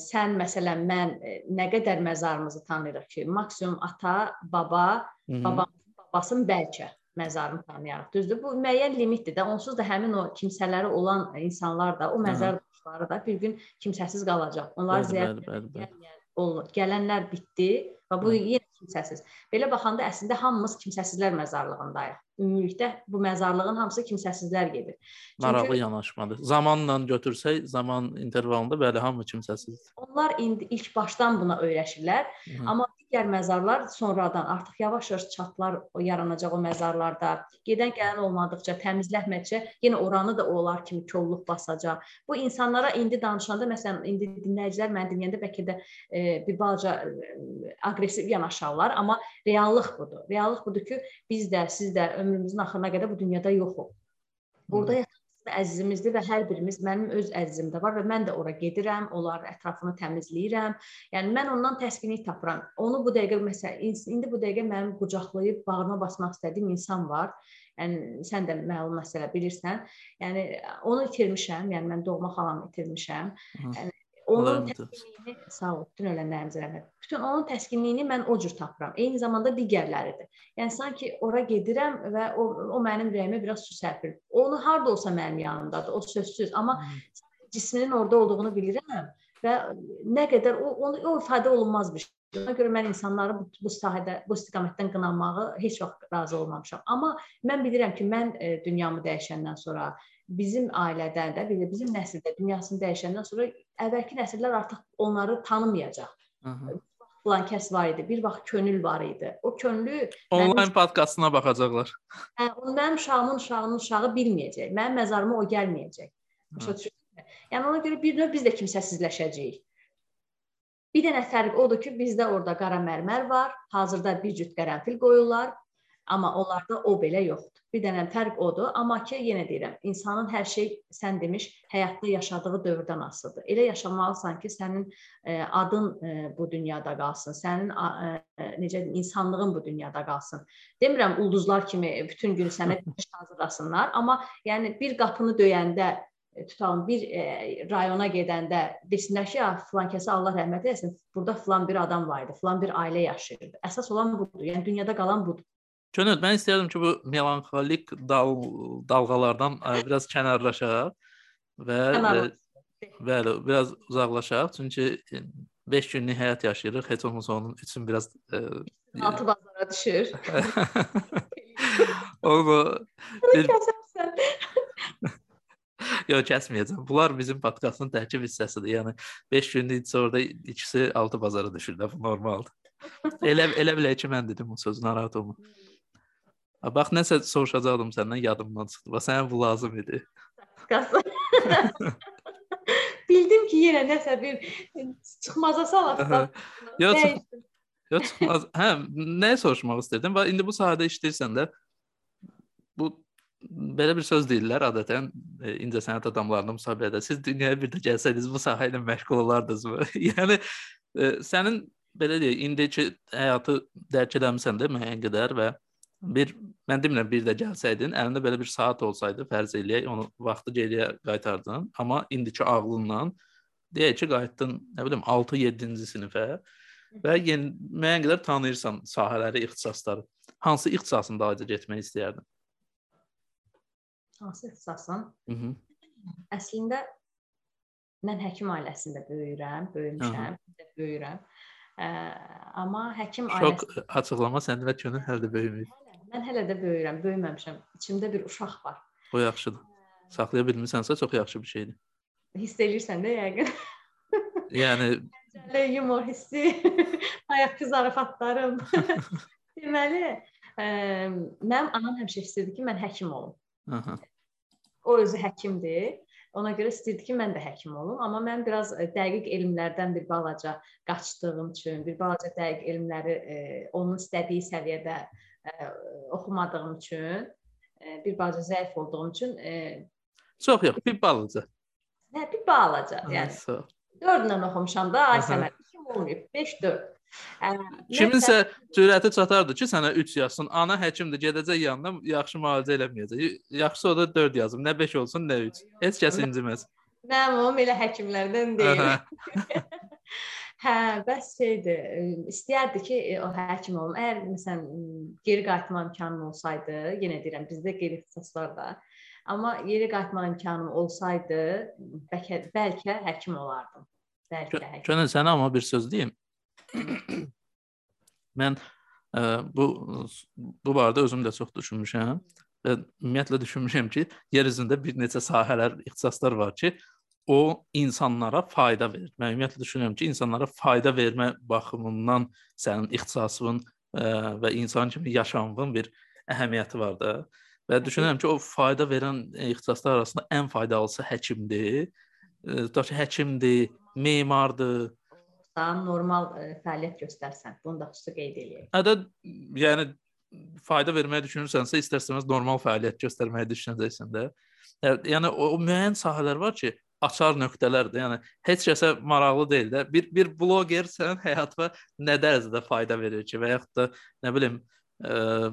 sən məsələn mən e, nə qədər məzarımızı tanıyırıq ki, maksimum ata, baba, babamın babasının bəlkə məzarını tanıyarıq. Düzdür? Bu müəyyən limitdir də. Onsuz da həmin o kimsələri olan insanlar da, o məzar daşları da bir gün kimsəsiz qalacaq. Onlar ziyarət olunur. Gələnlər bitdi və bu yenə kimsəsiz. Belə baxanda əslində hamımız kimsəsizlər məzarlığındayıq. Ümumilikdə bu məzarlığın hamısı kimsəsizlər gedir. Çünki maraqlı yanaşmadır. Zamanla götürsək, zaman intervalında bəli hamı kimsəsizdir. Onlar indi ilk başdan buna öyrəşirlər, Hı -hı. amma digər məzarlar sonradan artıq yavaş-yavaş çatlar yaranacaq o məzarlarda. Gedən gələn olmadıkca, təmizlənmədikcə yenə oranı da onlar kimi kolluq basacaq. Bu insanlara indi danışanda məsələn indi dinləyicilər məni dinləyəndə bəlkə də e, bir balaca e, aqressiv yanaşarlar, amma reallıq budur. Reallıq budur ki, biz də, siz də ömrümüzün axırına qədər bu dünyada yoxuq. Burada yatan əzizimizdir və hər birimiz mənim öz əzizim də var və mən də ora gedirəm, onlar ətrafını təmizləyirəm. Yəni mən ondan təskinlik tapıram. Onu bu dəqiqə məsələn indi bu dəqiqə mənim qucaqlayıb bağrıma basmaq istədiyim insan var. Yəni sən də məlum məsələ bilirsən. Yəni onu itirmişəm. Yəni mən doğma xalamı itirmişəm. Yəni Onun təskinliyini sağ ol, bütün ölənlərimizə rəhmət. Bütün onun təskinliyini mən o cür tapıram. Eyni zamanda digərləridir. Yəni sanki ora gedirəm və o, o mənim ürəyimə biraz su sərpir. Onu harda olsa mənim yanımdadır, o sözsüz. Amma cisminin orada olduğunu bilirəm və nə qədər o onu o ifadə olunmaz bir şey. Ona görə mən insanları bu, bu sahədə, bu istiqamətdən qınamağı heç vaxt razı olmamışam. Amma mən bilirəm ki, mən e, dünyamı dəyişəndən sonra bizim ailədən də, bizim nəsildə dünyasını dəyişəndən sonra əvvəlki nəsillər artıq onları tanımayacaq. Falan kəs var idi. Bir vaxt könül var idi. O könlü onlayn mənim... podkastına baxacaqlar. Hə, onu mənim uşağımın uşağının uşağı bilməyəcək. Mənim məzarıma o gəlməyəcək. Başa düşürsünüz? Yəni ona görə bir növ biz də kimsəsizləşəcəyik. Bir dənə fərq odur ki, bizdə orada qara mərmər var. Hazırda bir cüt qərənfil qoyurlar. Amma onlarda o belə yoxdur. Bir dənə fərq odur, amma ki yenə deyirəm, insanın hər şey sən demiş, həyatda yaşadığı dövrdən asılıdır. Elə yaşamalısan ki, sənin ə, e, adın ə, e, bu dünyada qalsın, sənin ə, ə, necə insanlığın bu dünyada qalsın. Demirəm ulduzlar kimi bütün gün sənə hazırlasınlar, amma yəni bir qapını döyəndə e, tutalım bir e, rayona gedəndə desinlər ki, filan kəsə Allah rəhmət eləsin, burada filan bir adam var idi, filan bir ailə yaşayırdı. Əsas olan budur. Yəni dünyada qalan budur. Könül, mən istəyirdim ki, bu melanxolik dal dalğalardan ə, biraz kənarlaşaq və ə, bəli, biraz uzaqlaşaq. Çünki 5 günlük həyat yaşayırıq. Heç olmasa onun üçün biraz ə, altı bazara düşür. Onu bir... Yox, kəsməyəcəm. Bunlar bizim podkastın tərkib hissəsidir. Yəni 5 gündə isə orada ikisi altı bazara düşür də, bu normaldır. Elə elə bilək ki, mən dedim bu sözü, narahat olma. Bax nəsə soruşacaqdım səndən, yadımdan çıxdı. Bax sənə bu lazım idi. Bildim ki, yenə nəsə bir çıxmaza salasın. Yox, çıx Yox, çıxmaz. Hə, nəyə soruşmaq istədim? Bax indi bu sahədə işləyirsən də bu belə bir söz deyirlər adətən e, incəsənət adamlarının müsabiqədə. Siz dünyaya bir də gəlsəydiniz bu sahə ilə məşğul olardınızmı? yəni e, sənin belə deyək, indiki həyatı dərk edəmisən də müəyyən qədər və bir mən demirəm bir də gəlsəydin, əlində belə bir saat olsaydı, fərz eləyək, onu vaxtı geriyə qaytardın, amma indiki ağlınla deyək ki, qayıtdın, nə bilim 6-7-ci sinifə və yeni müəyyən qədər tanıyırsan sahələri, ixtisasları. Hansı ixtisasın dalınca getmək istəyərdin? Hansı ixtisasın? Mhm. Əslində mən həkim ailəsində böyüyürəm, böyümüşəm, böyüyürəm. Ə, amma həkim ailəsi Çox açıqlama səndə və könül hələ də böyümür. Mən hələ də böyüyürəm, böyüməmişəm. İçimdə bir uşaq var. O yaxşıdır. Saxlaya bilmirsənsə çox yaxşı bir şeydir. Hiss eləyirsən də yəqin. yəni Gəncəli yumor hissi, ayaqçı zarafatlarım. Deməli, ə, mənim anam həmişə istəyirdi ki, mən həkim olum. Aha. O özü həkimdir. Ona görə istəyirdi ki, mən də həkim olum, amma mən biraz dəqiq elmlərdən bir balaca qaçdığım üçün, bir balaca dəqiq elmləri e, onun istədiyi səviyyədə oxumadığım üçün, bir balaca zəif olduğum üçün çox yox, bir balaca. Hə, bir balaca, yəni. 4 ilə oxumuşam da, ay Səməd, kim olmayıb, 5 4. Kiminsə cürəti çatardı ki, sənə 3 yazsın. Ana həkimdir, gedəcək yanına, yaxşı müalicə eləməyəcək. Yaxşı o da 4 yazım. Nə 5 olsun, nə 3. Heç kəs inciməz. Mənim elə həkimlərdən deyil. hə, bəs şeydir. İstəyərdi ki, o həkim olum. Əgər məsələn geri qayıtma imkanım olsaydı, yenə deyirəm, bizdə qeyri ixtisaslar da. Amma geri qayıtma imkanım olsaydı, bəlkə bəlkə həkim olardım. Bəlkə həkim. Könül sənə amma bir söz deyim. Mən ə, bu bu barədə özüm də çox düşünmüşəm və ümumiyyətlə düşünmüşəm ki, yer üzündə bir neçə sahələr, ixtisaslar var ki, o insanlara fayda verir. Mən ümumiyyətlə düşünürəm ki, insanlara fayda vermə baxımından sənin ixtisasın ə, və insan kimi yaşamın bir əhəmiyyəti var da. Və düşünürəm ki, o fayda verən ixtisaslar arasında ən faydalısı həkimdir. Tutaq ki, həkimdir, memardır, daha normal ə, e, fəaliyyət göstərsən. Bunu da xüsusi qeyd eləyək. Hədə yəni fayda verməyi düşünürsənsə, istərsəniz normal fəaliyyət göstərməyi düşünəcəksən də. Yəni o, o müəyyən sahələr var ki, açar nöqtələrdir. Yəni heç kəsə maraqlı deyil də. Bir bir bloger sənin həyatına nə dərəcədə fayda verir ki, və yaxud da nə bilim ə, e,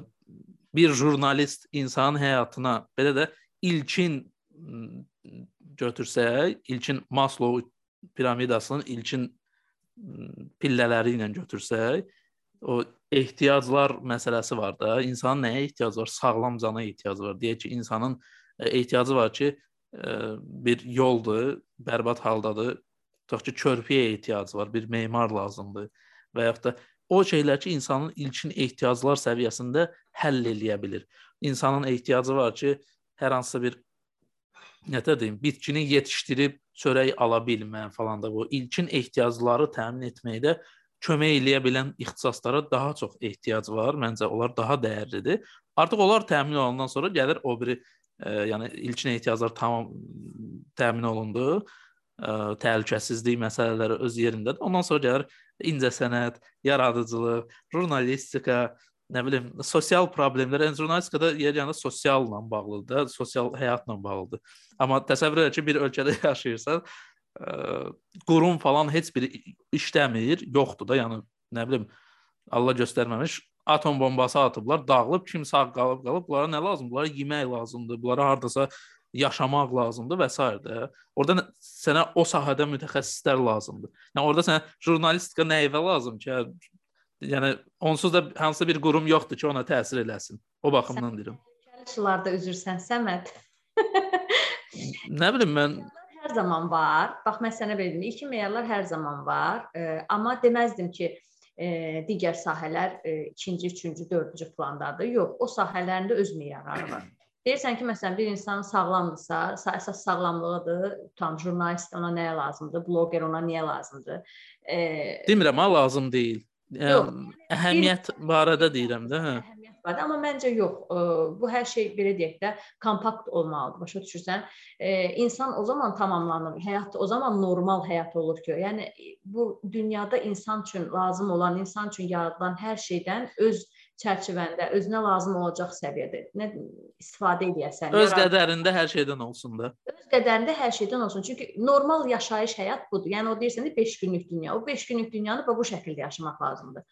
bir jurnalist insanın həyatına belə də ilkin götürsək, ilkin Maslow piramidasının ilkin pillələri ilə götürsək, o ehtiyaclar məsələsi var da. İnsanın nəyə ehtiyacı var? Sağlam cana ehtiyacı var. Deyək ki, insanın e, ehtiyacı var ki, bir yoldur, bərbad haldadır. Tutaq ki, körpüyə ehtiyacı var, bir memar lazımdır və yaxud da o şeylər ki, insanın ilkin ehtiyaclar səviyyəsində həll eləyə bilir. İnsanın ehtiyacı var ki, hər hansısa bir nətər deyim, bitkini yetişdirib çörək ala bilmə falan da bu ilkin ehtiyacları təmin etməkdə kömək eləyə bilən ixtisaslara daha çox ehtiyac var. Məncə onlar daha dəyərlidir. Artıq onlar təmin olunandan sonra gəlir o biri e, yəni ilkin ehtiyaclar tamam təmin olundu. E, təhlükəsizlik məsələləri öz yerindədir. Ondan sonra gəlir incəsənət, yaradıcılıq, jurnalistika, nə bilim, sosial problemlər, yəni jurnalistikada yeganə sosialla bağlıdır da, sosial həyatla bağlıdır. Amma təsəvvür et ki, bir ölkədə yaşayırsan, ə, qurum falan heç biri işləmir, yoxdur da, yəni nə bilim, Allah göstərməmiş atom bombası atıblar, dağılıb, kim sağ qalıb qalıb, bunlara nə lazımdır? Bunlara yemək lazımdır, bunlara hardasa yaşamaq lazımdır və s. də. Orda sənə o sahədə mütəxəssislər lazımdır. Yəni orada sənə jurnalistika nəyə lazım ki, yəni onsuz da hansısa bir qurum yoxdur ki, ona təsir eləsin. O baxımdan Sən deyirəm. Sularda üzürsən Səməd. nə bilim mən hər zaman var. Bax mən sənə belə deyim, ilkin meyarlar hər zaman var. E, amma deməzdim ki, e, digər sahələr e, ikinci, üçüncü, dördüncü plandadır. Yox, o sahələrin də öz meyarları var. Deyirsən ki, məsələn, bir insan sağlamdırsa, əsas sağlamlığıdır. Tam jurnalist ona nəyə lazımdır, bloqer ona niyə lazımdır? E, Demirəm, ha lazım deyil. Yox, əhəmiyyət bir, barədə deyirəm də, hə. Barədə, amma məncə yox. Bu hər şey belə deyək də kompakt olmalıdır. Başa düşürsən? İnsan o zaman tamamlanır. Həyat o zaman normal həyat olur ki, yəni bu dünyada insan üçün lazım olan, insan üçün yaradılan hər şeydən öz çərçivəndə özünə lazım olacaq səviyyədə nə istifadə edəsən. Öz yarad... qədərində hər şeydən olsun da. Öz qədərində hər şeydən olsun. Çünki normal yaşayış həyat budur. Yəni o deyirsən də 5 günlük dünya. O 5 günlük dünyanı bu şəkildə yaşamaq lazımdır.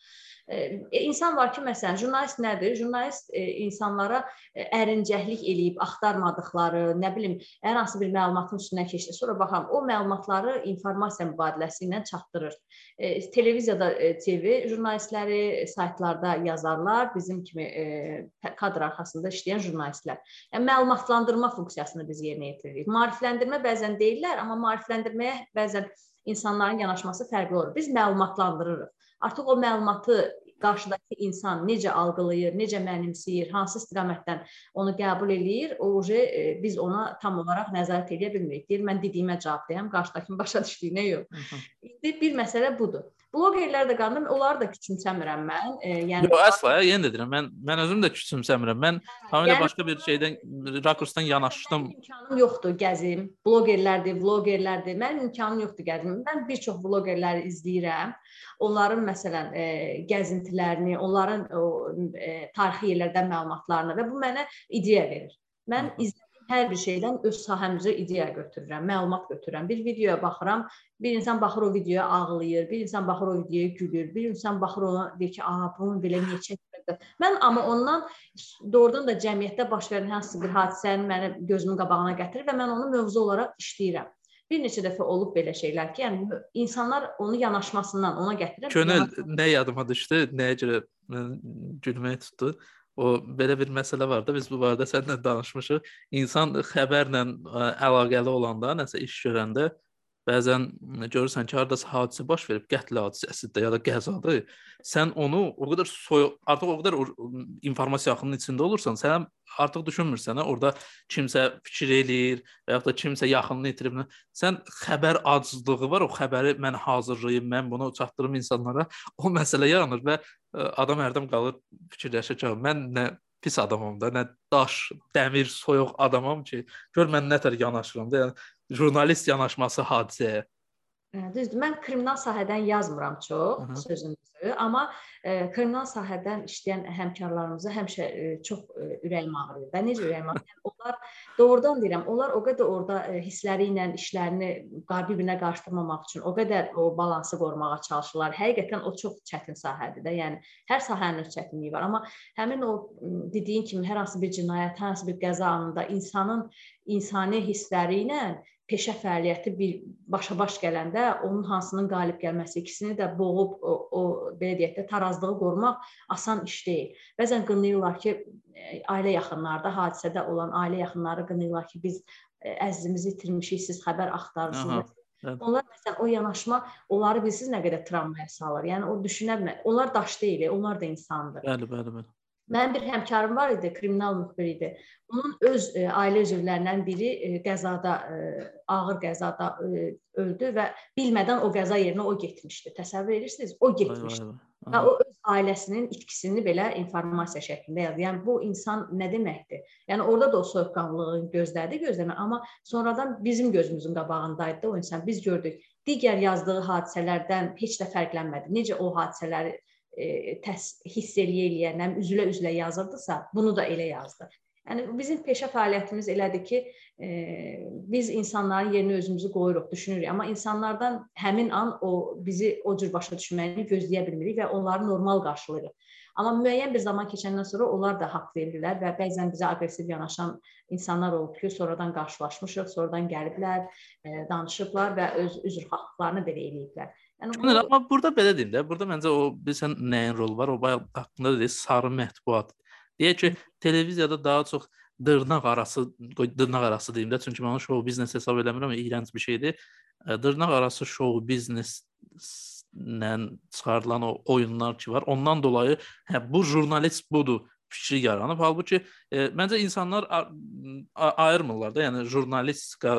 İnsan var ki, məsələn, jurnalist nədir? Jurnalist insanlara ərincəklik eləyib axtarmadıkları, nə bilim, hər hansı bir məlumatın üstünə keçdi. Sonra baxam, o məlumatları informasiya mübadiləsi ilə çatdırır. Televiziyada TV jurnalistləri, saytlarda yazarlar, bizim kimi kadr arxasında işləyən jurnalistlər. Yəni məlumatlandırma funksiyasını biz yerinə yetiririk. Maarifləndirmə bəzən deyirlər, amma maarifləndirməyə bəzən insanların yanaşması fərqli olur. Biz məlumatlandırırıq. Artıq o məlumatı qarşıdakı insan necə algılayır, necə mənimsəyir, hansı istiqamətdən onu qəbul eləyir, o e, biz ona tam olaraq nəzarət edə bilmirik. Deyir, mən dediyimə cavab deyəm, qarşıdakının başa düşdüyünə yox. İndi bir məsələ budur. Bloqerlər də qandım, onları da küçümsəmirəm mən. E, yəni Yox, əsla, yenə də deyirəm, mən mən özüm də küçümsəmirəm. Mən tamamilə yəni, başqa bir şeydən rakursdan yanaşdım. İmkanım yoxdur gəzim. Bloqerlərdir, vloqerlərdir. Mənim imkanım yoxdur gəzim. Mən bir çox vloqerləri izləyirəm. Onların məsələn e, gəzintilərini, onların o e, tarixi yerlərdən məlumatlarını və bu mənə ideya verir. Mən izlədiyim hər bir şeydən öz sahəmizə ideya götürürəm, məlumat götürürəm. Bir videoya baxıram, bir insan baxır o videoya ağlayır, bir insan baxır o videoya gülür, bir insan baxır ona deyir ki, "A, bunu belə niyə çəkmədin?" Mən amma ondan doğrudan da cəmiyyətdə baş verən hansı bir hadisəni mənim gözümün qabağına gətirir və mən onu mövzu olaraq işləyirəm. Bir neçə dəfə olub belə şeylər ki, yəni insanlar onu yanaşmasından ona gətirir. Könül nə yadıma düşdü, nəyə görə gülmək tutdu? O belə bir məsələ var da biz bu barədə səninlə danışmışıq. İnsan xəbərlə əlaqəli olanda, nəsə iş görəndə Bəzən görürsən ki, hardasa hadisə baş verib, qətl hadisəsidir ya da qəzadır. Sən onu o qədər soyuq, artıq o qədər informasiya axınının içində olursan, sən artıq düşünmürsən, hə, orada kimsə fikir eləyir və ya da kimsə yaxınını itirib. Sən xəbər acizlığı var, o xəbəri mən hazırlayım, mən bunu çatdırım insanlara. O məsələ yaranır və adam hərdən qalır fikirləşir ki, mən nə pis adamam da, nə daş, dəmir, soyuq adamam ki, gör mən nətər yanaşıram da. Yəni jurnalist yanaşması hadisəyə. Düzdür. Mən kriminal sahədən yazmıram çox Hı -hı. sözünüzü, amma e, kriminal sahədən işləyən həmkarlarımıza həmişə e, çox e, ürəyim ağrıyır. Və necə ürəyim ağrıyır? Yəni, onlar doğrudan deyirəm, onlar o qədər orada e, hissləri ilə işlərini bir-birinə qarışdırmamaq üçün o qədər o balansı qorumağa çalışırlar. Həqiqətən o çox çətin sahədir də. Yəni hər sahənin öz çətinliyi var, amma həmin o dediyin kimi hər hansı bir cinayət, hər hansı bir qəza anında insanın insani hissləri ilə peşə fəaliyyəti bir başa-baş gələndə onun hansının qalib gəlməsi, ikisini də boğub o, o belə deyək də tarazlığı qorumaq asan iş deyil. Bəzən qınayırlar ki, e, ailə yaxınlarda hadisədə olan ailə yaxınları qınayırlar ki, biz e, əzizimizi itirmişik, siz xəbər axtarırsınız. Evet. Onlar məsələn o yanaşma onları bilsiz nə qədər travmaya salır. Yəni o düşünə bilmir. Onlar daş deyil, onlar da insandır. Bəli, bəli, bəli. Mənim bir həmkarım var idi, kriminal müxbir idi. Onun öz e, ailə üzvlərindən biri e, qəzada, e, ağır qəzada e, öldü və bilmədən o qəza yerinə o getmişdi. Təsəvvür edirsiniz? O getmişdi. Və o öz ailəsinin itkisini belə informasiya şəklində yazdı. Yəni bu insan nə deməkdir? Yəni orada da o soyuqqanlılığın gözlədi, gözləmə, amma sonradan bizim gözümüzün qabağındaydı da o insan. Biz gördük. Digər yazdığı hadisələrdən heç də fərqlənmədi. Necə o hadisələri e, təs hiss eləyə eləyənəm, üzülə-üzülə yazırdısa, bunu da elə yazdı. Yəni bizim peşə fəaliyyətimiz elədir ki, e, biz insanların yerinə özümüzü qoyuruq, düşünürük, amma insanlardan həmin an o bizi o cür başa düşməyini gözləyə bilmirik və onları normal qarşılayırıq. Amma müəyyən bir zaman keçəndən sonra onlar da haqq verirlər və bəzən bizə aqressiv yanaşan insanlar olub ki, sonradan qarşılaşmışıq, sonradan gəliblər, e, danışıblar və öz üzrxahlıqlarını belə eləyiblər. Yəni bu... amma burada belə deyim də, burada məncə o bilirsən nəyin rolu var? O bayaq haqqında deyir, sarı mətbuat. Deyək ki, televiziyada daha çox dırnaq arası, dırnaq arası deyim də, çünki mən onu show biznes hesab eləmirəm, iyrənc bir şeydir. Dırnaq arası show bizneslə çıxarılan o oyunlar ki var. Ondan dolayı hə bu jurnalist budur fikri yaranıb. Halbuki e, məncə insanlar ayırmırlar da. Yəni jurnalistika,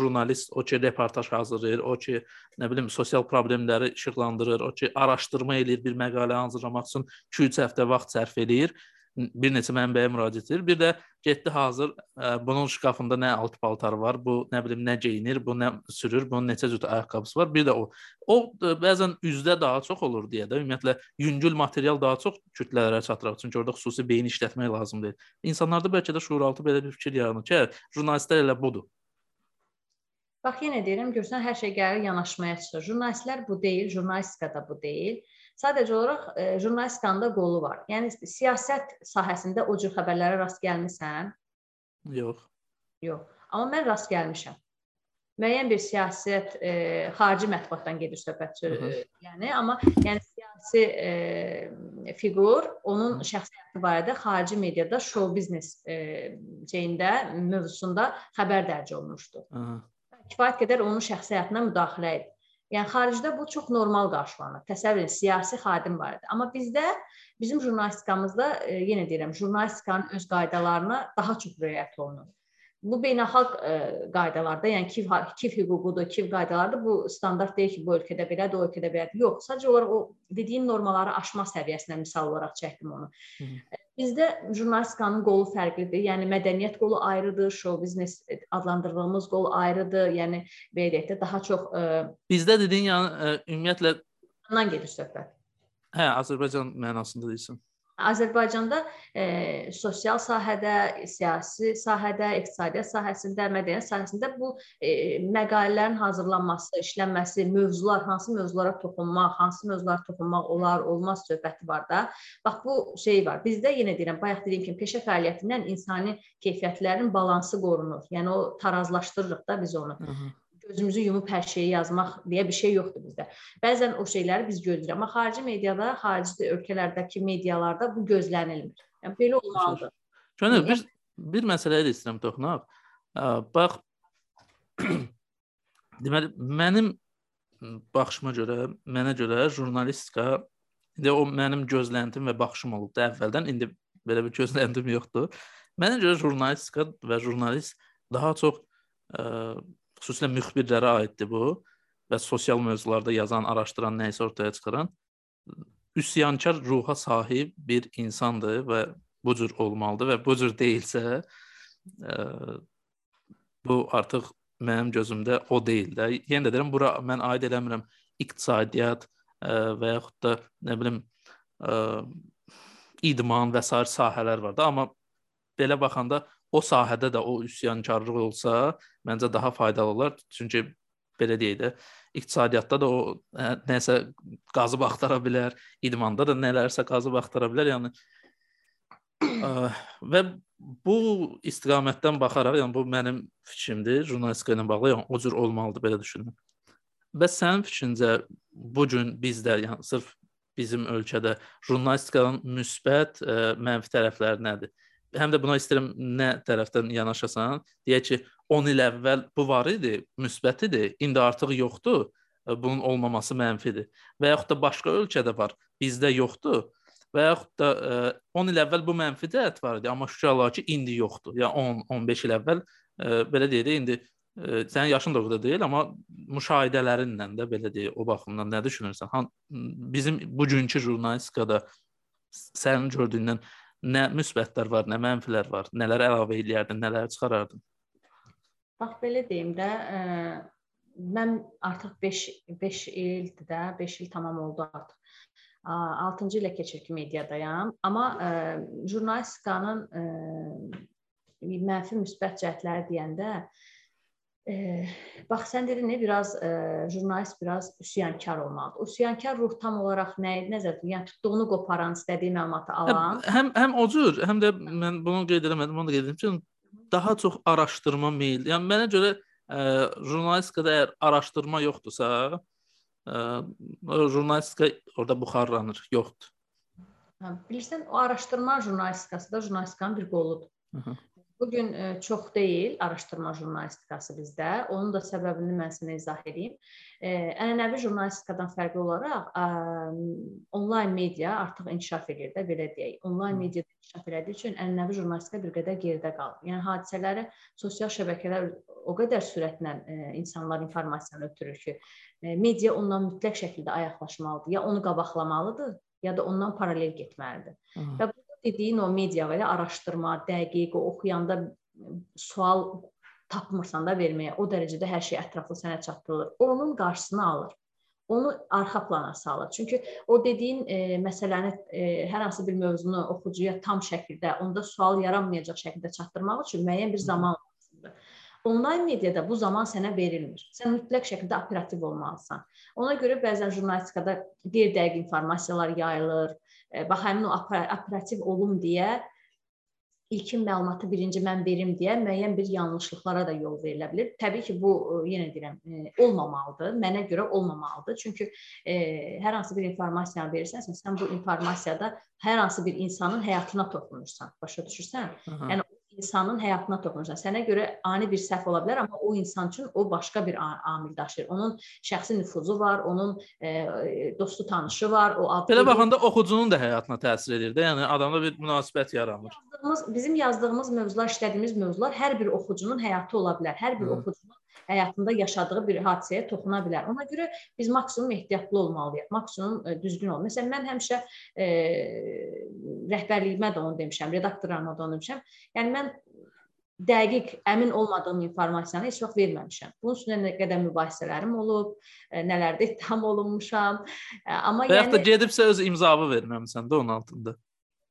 jurnalist o ki reportaj hazırlayır, o ki nə bilim sosial problemləri işıqlandırır, o ki araşdırma eləyir, bir məqalə hazırlamaq üçün 2-3 həftə vaxt sərf eləyir bir neçə mənbəyə müraciət edir. Bir də getdi hazır ə, bunun şkafında nə alt paltarı var, bu nə bilim nə geyinir, bu nə sürür, bunun neçə cüt ayaqqabısı var. Bir də o o ə, bəzən üzdə daha çox olur deyə də ümumiyyətlə yüngül material daha çox kütlələrə çatdıraq. Çünki orada xüsusi beyin işlətmək lazım deyil. İnsanlarda bəlkə də şuuraltı belə bir fikir yaranır ki, jurnalistlər elə budur. Bax yenə deyirəm, görsən hər şey gəlir yanaşmaya çıxır. Jurnalistlər bu deyil, jurnalistikada bu deyil. Sadəcə olaraq e, jurnalistikanın da qolu var. Yəni siyasət sahəsində o cür xəbərlərə rast gəlmisən? Yox. Yox. Amma mən rast gəlmişəm. Müəyyən bir siyasət e, xarici mətbuatdan gedir söhbət. E, yəni amma yəni siyasi e, fiqur onun şəxsi həyatı barədə xarici mediada show biznes e, şeyində mövzusunda xəbər dərc olunmuşdu. Aha. Kifayət qədər onun şəxsi həyatına müdaxilə edib. Yəni xaricdə bu çox normal qarşılanır. Təsəvvür edin, siyasi xadim var idi. Amma bizdə bizim jurnalistikamızda e, yenə deyirəm, jurnalistikanın öz qaydalarına daha çox riayət olunur. Bu beynəlxalq e, qaydalarda, yəni KİV KİV hüququdur, KİV qaydalardır. Bu standart deyil ki, bu ölkədə belədir, o ölkədə belədir. Yox, sadəcə olaraq o dediyin normaları aşma səviyyəsinə misal olaraq çəkdim onu. Hı -hı. Bizdə jurnalistikanın qolu fərqlidir. Yəni mədəniyyət qolu ayrıdır, show biznes adlandırdığımız qol ayrıdır. Yəni belə deyək də daha çox ə... E, Bizdə dediyin yəni ə, e, ümumiyyətlə ondan gedir söhbət. Hə, Azərbaycan mənasında deyirsən. Azərbaycanda e, sosial sahədə, siyasi sahədə, iqtisadiyyat sahəsində, mədəniyyət sahəsində bu e, məqalələrin hazırlanması, işlənməsi, mövzular, hansı mövzulara toxunmaq, hansı mövzulara toxunmaq olar, olmaz söhbəti var da. Bax bu şey var. Bizdə yenə deyirəm, bayaq dediyim kimi peşə fəaliyyətindən insani keyfiyyətlərin balansı qorunur. Yəni o tarazlaşdırırıq da biz onu. Hı -hı gözümüzü yumub hər şeyi yazmaq deyə bir şey yoxdur bizdə. Bəzən o şeyləri biz gözləyirik, amma xarici mediada, xarici ölkələrdəki medialarda bu gözlənilmir. Yəni belə olmalıdır. Könül bir bir məsələyə də istəyirəm toxunaq. Bax deməli mənim baxışıma görə, mənə görə jurnalistika indi o mənim gözləntim və baxışım olubdu əvvəldən. İndi belə bir gözləntim yoxdur. Mənə görə jurnalistika və jurnalist daha çox ə, xüsusilə müxbirlərə aiddir bu və sosial mövzularda yazan, araşdıran, nə isə ortaya çıxaran üsyankar ruha sahib bir insandır və bu cür olmalıdır və bu cür deyilsə ə, e, bu artıq mənim gözümdə o deyil də. Yenə də deyirəm, bura mən aid eləmirəm iqtisadiyyat ə, e, və yaxud da nə bilim ə, e, idman və sair sahələr var da, amma belə baxanda o sahədə də o üsyankarlıq olsa, məncə daha faydalı olar. Çünki belə deyək də, iqtisadiyyatda da o hə, nəsə qazıb axtara bilər, idmanda da nələrsə qazıb axtara bilər. Yəni ə, və bu istiqamətdən baxaraq, yəni bu mənim fikrimdir, jurnalistika ilə bağlı, yəni o cür olmalıdır belə düşünürəm. Bəs sənin fikrincə bu gün bizdə, yəni sırf bizim ölkədə jurnalistikanın müsbət, ə, mənfi tərəfləri nədir? Həm də buna istəyirəm nə tərəfdən yanaşasan. Deyək ki, 10 il əvvəl bu var idi, müsbətidir, indi artıq yoxdur. E, bunun olmaması mənfidir. Və yaxud da başqa ölkədə var, bizdə yoxdur. Və yaxud da ə, e, 10 il əvvəl bu mənfi cəhət var idi, amma şükür Allaha ki, indi yoxdur. Ya 10-15 il əvvəl ə, e, belə deyək də indi ə, sənin yaşın da o qədər deyil, amma müşahidələrinlə də belə deyək, o baxımdan nə düşünürsən? Han bizim bugünkü jurnalistikada sənin gördüyündən nə müsbətlər var, nə mənfilər var, nələr əlavə eləyərdin, nələri çıxarardın? Bax belə deyim də, ə, e, mən artıq 5 5 ildir də, 5 il tamam oldu artıq. 6-cı ilə keçir ki, mediadayam, amma ə, e, jurnalistikanın ə, e, mənfi müsbət cəhətləri deyəndə E, bax sən dedin nə biraz e, jurnalist biraz üsyankar olmalıdır. Üsyankar ruh tam olaraq nə nəzərdə tutur? Yəni tutduğunu qoparan, istədiyi məlumatı alan. Həm həm o cür, həm də mən bunu qeyd eləmədim, onu da qeyd edim ki, daha çox araşdırma meyl. Yəni mənə görə ə, jurnalistikada əgər araşdırma yoxdursa, ə, jurnalistika orada buxarlanır, yoxdur. Hə, bilirsən, o araşdırma jurnalistikası da jurnalistikanın bir qoludur. Hı -hı. Bu gün çox deyil araşdırma jurnalistikası bizdə. Onun da səbəbini mən sənə izah edeyim. Ənənəvi jurnalistikadan fərqli olaraq onlayn media artıq inkişaf edir də belə deyək. Onlayn media inkişaf elədiyi üçün ənənəvi jurnalistika bir qədər geridə qalır. Yəni hadisələri sosial şəbəkələr o qədər sürətlə insanlar informasiyanı ötürür ki, media ondan mütləq şəkildə ayaqlaşmalıdır. Ya onu qabaqlamalıdır, ya da ondan paralel getməlidir. Hı. Və bu dediyin o media və ya araşdırma, dəqiq, o oxuyanda sual tapmırsan da verməyə, o dərəcədə hər şey ətraflı sənə çatdırılır. Onun qarşısını alır. Onu arxa plana salır. Çünki o dediyin e, məsələni e, hər hansı bir mövzunu oxucuya tam şəkildə, onda sual yaranmayacaq şəkildə çatdırmaq üçün müəyyən bir zaman lazımdır. Onlayn mediada bu zaman sənə verilmir. Sən mütləq şəkildə operativ olmalısan. Ona görə bəzən jurnalistikada qeyri-dəqiq informasiyalar yayılır, bax həmin o operativ olum deyə ilkin məlumatı birinci mən verim deyə müəyyən bir yanlışlıqlara da yol verilə bilər. Təbii ki, bu yenə deyirəm, olmamalıdır. Mənə görə olmamalıdır. Çünki e, hər hansı bir informasiyanı verirsənsə, sən bu informasiyada hər hansı bir insanın həyatına toxunursan, başa düşürsən? Aha. Yəni insanın həyatına toxunursan. Sənə görə ani bir səhv ola bilər, amma o insan üçün o başqa bir amil daşıyır. Onun şəxsi nüfuzu var, onun e, dostu tanışı var, o adlı. Belə baxanda oxucunun da həyatına təsir edir də. Yəni adamda bir münasibət yaranır. Yazdığımız, bizim yazdığımız mövzular, işlədiyimiz mövzular hər bir oxucunun həyatı ola bilər. Hər bir Hı. oxucunun həyatında yaşadığı bir hadisəyə toxuna bilər. Ona görə biz maksimum ehtiyatlı olmalıyıq. Maksimum e, düzgün ol. Məsələn, mən həmişə e, rəhbərliyimə də onu demişəm, redaktorlarıma da onu demişəm. Yəni mən dəqiq əmin olmadığım informasiyanı heç vaxt verməmişəm. Bunun üstündə nə qədər mübahisələrim olub, e, nələrdə ittiham olunmuşam. E, amma və yəni da gedibsə öz imzamı verməmisən də onun altında.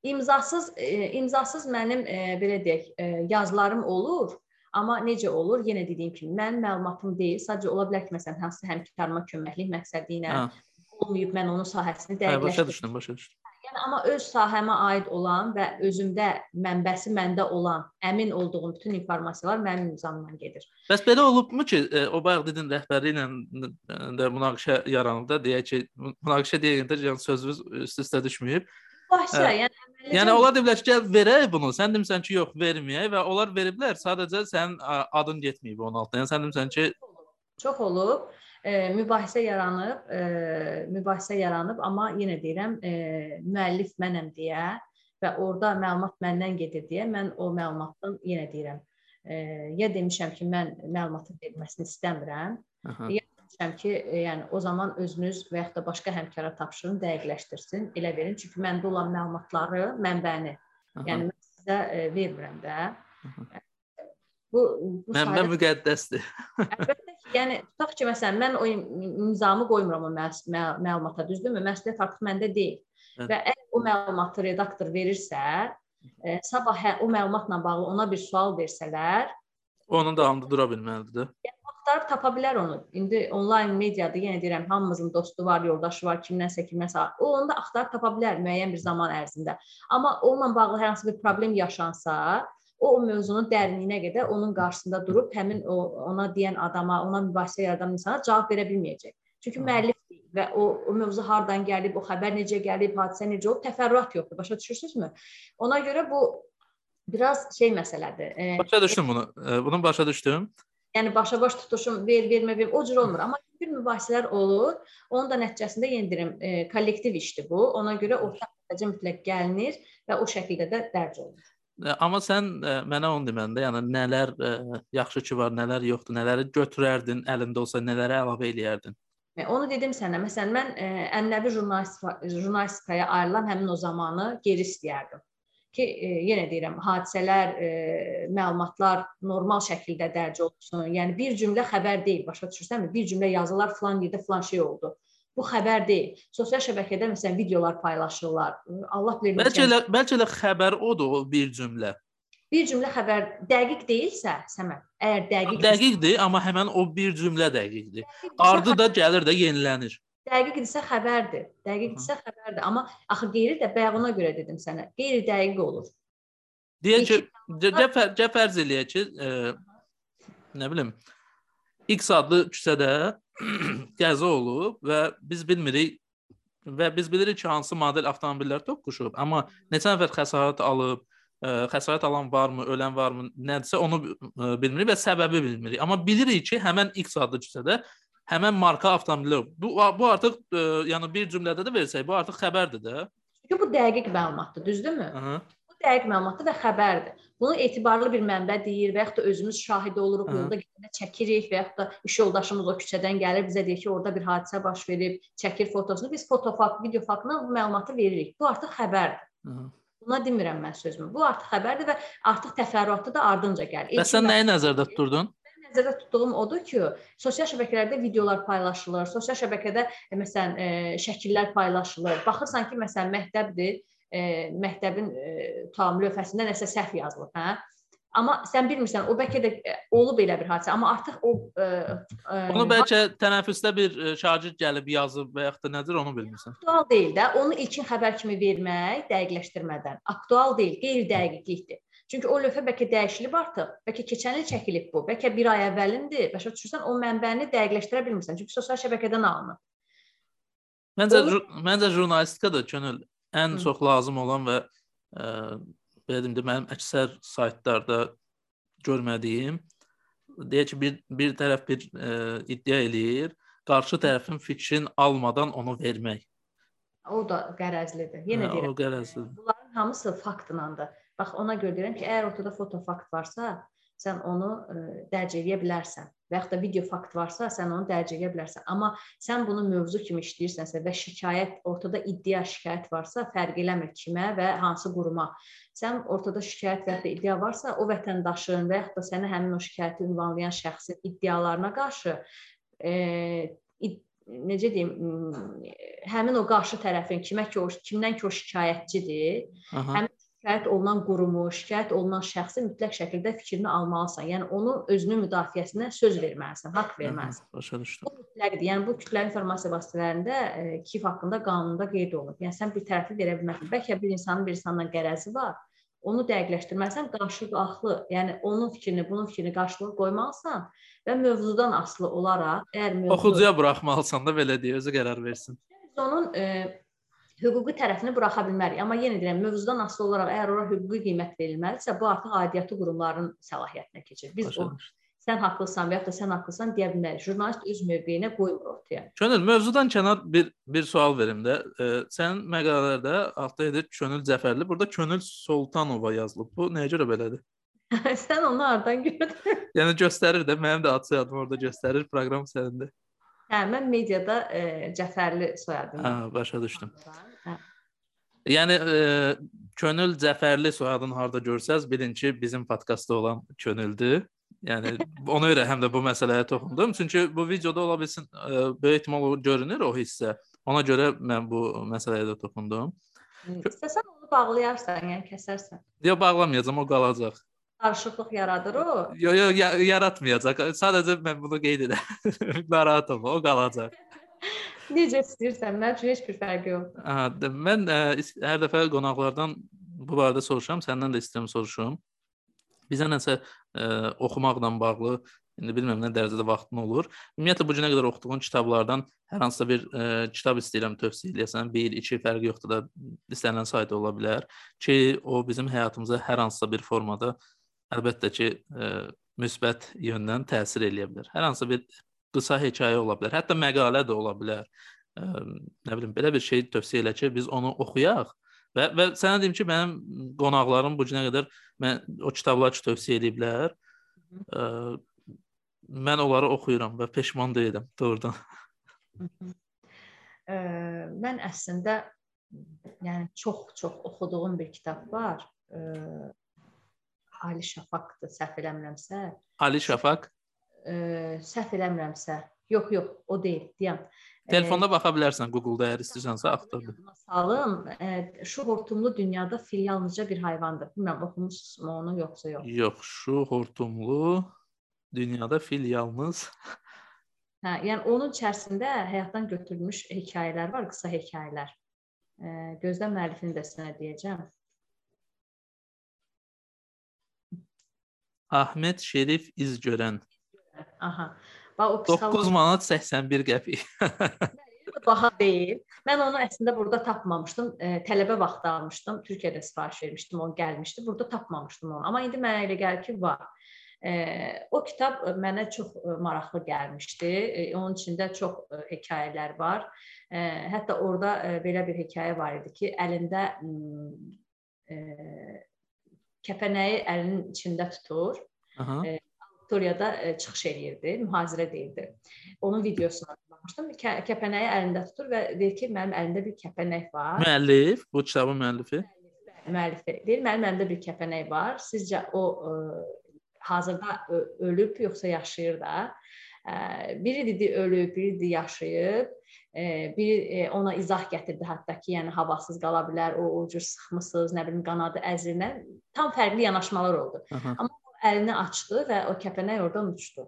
imzasız imzasız mənim belə deyək, yazılarım olur. Amma necə olur? Yenə dediyim kimi, mənim məlumatım deyil. Sadəcə ola bilər ki, məsələn, hansısa həmkarıma köməklik məqsədi ilə hə. olmayıb mən onun sahəsini dəqiqləşdirdim. Hə, başa düşdüm, başa düşdüm. Yəni amma öz sahəmə aid olan və özümdə mənbəsi məndə olan, əmin olduğum bütün informasiyalar mənim imzamdan gedir. Bəs belə olubmu ki, e, o bayaq dedin rəhbərliyi ilə də münaqişə yaranıb da, deyək ki, münaqişə deyəndə yəni sözünüz üst-üstə düşməyib. Başa, hə. yəni Yəni onlar deyiblər ki, gəl verək bunu. Sən demisən ki, yox, verməyək və onlar veriblər. Sadəcə sənin adın getməyib onun altına. Yəni sən demisən ki, çox olub. E, mübahisə yaranıb, e, mübahisə yaranıb, amma yenə deyirəm, e, müəllif mənəm deyə və orada məlumat məndən gedir deyə mən o məlumatdan yenə deyirəm, e, ya demişəm ki, mən məlumatın verilməsini istəmirəm, Aha. ya demişəm ki, e, yəni o zaman özünüz və yaxud da başqa həmkara tapşırın, dəqiqləşdirsin, elə verin. Çünki məndə olan məlumatları, mənbəni, Aha. yəni mən sizə e, vermirəm də. Aha. Bu, bu mənbə sayı... müqəddəsdir. Əlbəttə ki, yəni tutaq ki, məsələn, mən o imzamı qoymuram o məlumata, düzdürmü? Məsuliyyət artıq məndə deyil. Hə. Və əgər o məlumatı redaktor verirsə, e, sabah hə, o məlumatla bağlı ona bir sual versələr, onun davamında dura bilməlidir. Yəni axtarıb tapa bilər onu. İndi onlayn mediada yenə deyirəm, hamımızın dostu var, yoldaşı var, kimdənsə kimdənsə. O onu da axtarıb tapa bilər müəyyən bir zaman ərzində. Amma onunla bağlı hər hansı bir problem yaşansa, o o mövzunun dərinliyinə qədər onun qarşısında durub həmin o ona deyən adama, ona mübahisə yaradan insana cavab verə bilməyəcək. Çünki müəllif və o, o mövzu hardan gəlib, o xəbər necə gəlib, hadisə necə olub, təfərrüat yoxdur. Başa düşürsünüzmü? Ona görə bu biraz şey məsələdir. E, başa düşdüm bunu. E, bunu başa düşdüm. Yəni başa-baş tutuşum, ver, vermə, ver, o cür olmur. Amma bir mübahisələr olur. Onun da nəticəsində yenə deyirəm, e, kollektiv işdir bu. Ona görə ortaq nəticə mütləq gəlinir və o şəkildə də dərc olunur. E, amma sən ə, e, mənə onu deməndə, yəni nələr ə, e, yaxşı ki var, nələr yoxdur, nələri götürərdin, əlində olsa nələrə əlavə eləyərdin? Onu dedim sənə. Məsələn, mən ə, ənənəvi jurnalistika, jurnalistikaya ayrılan həmin o zamanı geri istəyərdim ki, e, yenə deyirəm, hadisələr, e, məlumatlar normal şəkildə dərc olunsun. Yəni bir cümlə xəbər deyil, başa düşürsənmi? Bir cümlə yazılar falan yerdə falan şey oldu. Bu xəbər deyil. Sosial şəbəkədə məsələn videolar paylaşırlar. Allah bilir. Bəlkə elə bəlkə elə xəbər odur o bir cümlə. Bir cümlə xəbər dəqiq deyilsə, Səməd, əgər dəqiq Dəqiqdir, amma həmin o bir cümlə dəqiqdir. Ardı da gəlir də yenilənir. Dəqiqdirsə xəbərdir. Dəqiqdirsə xəbərdir. Amma axı qeyri də bayaq ona görə dedim sənə. Qeyri-dəqiq olur. Deyək ki, cəfər cəfərz eləyək ki, e, nə bilim, X adlı küçədə qəza olub və biz bilmirik və biz bilirik ki, hansı model avtomobillər toqquşub, amma neçə nəfər xəsarət alıb, ə, e, xəsarət alan varmı, ölən varmı, nədirsə onu ə, e, bilmirik və səbəbi bilmirik. Amma bilirik ki, həmin X adlı küçədə həmən marka avtomobillər. Bu bu artıq ə, e, yəni bir cümlədə də versək, bu artıq xəbərdir də. Çünki bu dəqiq məlumatdır, düzdürmü? Hı. Bu dəqiq məlumatdır və xəbərdir. Bunu etibarlı bir mənbə deyir və yaxud da özümüz şahid oluruq, Hı. yolda gedəndə çəkirik və yaxud da iş yoldaşımız o küçədən gəlir, bizə deyir ki, orada bir hadisə baş verib, çəkir fotosunu. Biz fotofakt, video faktla bu məlumatı veririk. Bu artıq xəbərdir. Hı. Buna demirəm mən sözümü. Bu artıq xəbərdir və artıq təfərrüatı da ardınca gəlir. Bəs sən nəyi nəzərdə tutdun? Nəzərdə tutduğum odur ki, sosial şəbəkələrdə videolar paylaşılır, sosial şəbəkədə e, məsələn e, şəkillər paylaşılır. Baxırsan ki, məsələn məktəbdir, e, məktəbin tam lövhəsində nəsə səhv yazılıb, hə? Amma sən bilmirsən, o bəlkə də olub elə bir hadisə, amma artıq o ə, ə, Onu bəlkə tənəffüsdə bir şagird gəlib yazıb və yaxud da nədir, onu bilmirsən. Aktual deyil də, onu ilkin xəbər kimi vermək dəqiqləşdirmədən. Aktual deyil, qeyri-dəqiqlikdir. Çünki o lövhə bəlkə dəyişilib artıq, bəlkə keçən il çəkilib bu, bəlkə bir ay əvvəlindir. Başa düşürsən, o mənbəni dəqiqləşdirə bilmirsən, çünki sosial şəbəkədən alınıb. Məncə o... məncə jurnalistikada könül ən Hı. çox lazım olan və ə, belə deyim də mənim əksər saytlarda görmədiyim deyək ki, bir bir tərəf bir ə, iddia eləyir, qarşı tərəfin fikrini almadan onu vermək. O da qərəzlidir. Yenə hə, deyirəm. O qərəzlidir. Bunların hamısı faktlandır. Bax ona görə deyirəm ki, əgər ortada fotofakt varsa, sən onu ə, e, dərc edə bilərsən və yaxud da video fakt varsa, sən onu dərc edə bilərsən. Amma sən bunu mövzu kimi işləyirsənsə və şikayət ortada iddia şikayət varsa, fərq eləmir kimə və hansı quruma. Sən ortada şikayət və ya iddia varsa, o vətəndaşın və yaxud da sənə həmin o şikayəti ünvanlayan şəxsin iddialarına qarşı e, necə deyim, həmin o qarşı tərəfin kimə ki o kimdən ki o şikayətçidir, Aha. həmin şikayət olunan qurumu, şikayət olunan şəxsi mütləq şəkildə fikrini almalısan. Yəni onun özünün müdafiəsinə söz verməlisən, haqq verməlisən. Başa düşdüm. Bu mütləqdir. Yəni bu kütləvi informasiya vasitələrində e, KIF haqqında qanunda qeyd olunub. Yəni sən bir tərəfi verə bilməzsən. Bəlkə bir insanın bir insandan qərəzi var. Onu dəqiqləşdirməlisən, qarşılıqlı, yəni onun fikrini, bunun fikrini qarşılıqlı qoymalısan və mövzudan asılı olaraq, əgər mövzu oxucuya buraxmalısan da belə deyə özü qərar versin. Onun e, hüquqi tərəfini buraxa bilmərik. Amma yenə deyirəm, mövzudan asılı olaraq əgər ora hüquqi qiymət verilməlisə, bu artıq aidiyyatı qurumların səlahiyyətinə keçir. Biz Başa. o sən haqlısan və ya da sən haqlısan deyə bilmərik. Jurnalist öz mövqeyinə qoymur ortaya. Könül, mövzudan kənar bir bir sual verim də. E, sənin məqalələrdə altda edir Könül Cəfərli. Burada Könül Sultanova yazılıb. Bu nəyə görə belədir? sən onu hardan gördün? yəni göstərir də, mənim də ad soyadım orada göstərir. Proqram sənindir. Hə, mən mediada e, Cəfərli soyadım. Hə, başa düşdüm. Hə. Yəni e, Könül Cəfərli soyadını harda görsəz, bilin ki, bizim podkastda olan Könüldür. Yəni ona görə həm də bu məsələyə toxundum. Çünki bu videoda ola bilsin e, böyük ehtimal görünür o hissə. Ona görə mən bu məsələyə də toxundum. İstəsən onu bağlayarsan, yəni kəsərsən. Yox, bağlamayacağam, o qalacaq qarışıqlıq yaradır o. Yox, yox, ya yaratmayacaq. Sadəcə mən bunu qeyd edirəm. Narahat olma, o qalacaq. Necə istəyirsən, mənim üçün heç bir fərqi yoxdur. Hə, mən ə, hər dəfə qonaqlardan bu barədə soruşuram, səndən də istəyirəm soruşum. Bizə nəsə ə, oxumaqla bağlı İndi bilmirəm nə dərəcədə vaxtın olur. Ümumiyyətlə bu günə qədər oxuduğun kitablardan hər hansısa bir ə, kitab istəyirəm tövsiyə eləyəsən. 1, 2 fərqi yoxdur da istənilən sayda ola bilər ki, o bizim həyatımıza hər hansısa bir formada əlbəttə ki, ə, e, müsbət yöndən təsir eləyə bilər. Hər hansı bir qısa hekayə ola bilər, hətta məqalə də ola bilər. Ə, e, nə bilim, belə bir şey tövsiyə elə ki, biz onu oxuyaq və və sənə deyim ki, mənim qonaqlarım bu günə qədər mən o kitabları ki, tövsiyə ediblər. Ə, e, mən onları oxuyuram və peşman deyiləm doğrudan. Ə, mən əslində yəni çox-çox oxuduğum bir kitab var. Ə, Ali Şafaqdır, səhv eləmirəmsə. Ali Şafaq? E, səhv eləmirəmsə. Yox, yox, o deyil, deyəm. Telefonda baxa bilərsən Google-da əgər istəyirsənsə axtar. Salım, e, şu hortumlu dünyada fil yalnızca bir heyvandır. Bilmirəm oxumusunuz onu yoxsa yox. Yox, şu hortumlu dünyada fil yalnız Hə, yəni onun içərisində həyatdan götürülmüş hekayələr var, qısa hekayələr. E, gözlə müəllifini də sənə deyəcəm. Ahmet Şerif İzgörən. Aha. Bax o psixoloq 9 manat 81 qəpik. baha deyil. Mən onu əslində burada tapmamışdım. E, tələbə vaxtı almışdım. Türkiyədə sifariş vermişdim, o gəlmişdi. Burada tapmamışdım onu. Amma indi mənə elə gəlir ki, var. E, o kitab mənə çox e, maraqlı gəlmişdi. E, onun içində çox e, hekayələr var. E, hətta orada e, belə bir hekayə var idi ki, əlində e, kəpənəyi əlinin içində tutur. Aha. E, auditoriyada e, çıxış eləyirdi, mühazirə deyirdi. Onun videosuna baxmışdım. Kə kəpənəyi əlində tutur və deyir ki, mənim əlimdə bir kəpənək var. Müəllif, bu kitabın müəllifi. Müəllifi. Deyir, mənim əlimdə bir kəpənək var. Sizcə o e, hazırda ölüb yoxsa yaşayır da? Ə, biri dedi ölüb, biri dedi yaşayıb biri ona izah gətirdi hətta ki, yəni havasız qala bilər, o, o cür sıxmısınız, nə bilim qanadı əzrinə. Tam fərqli yanaşmalar oldu. Aha. Amma o əlini açdı və o kəpənək oradan uçdu.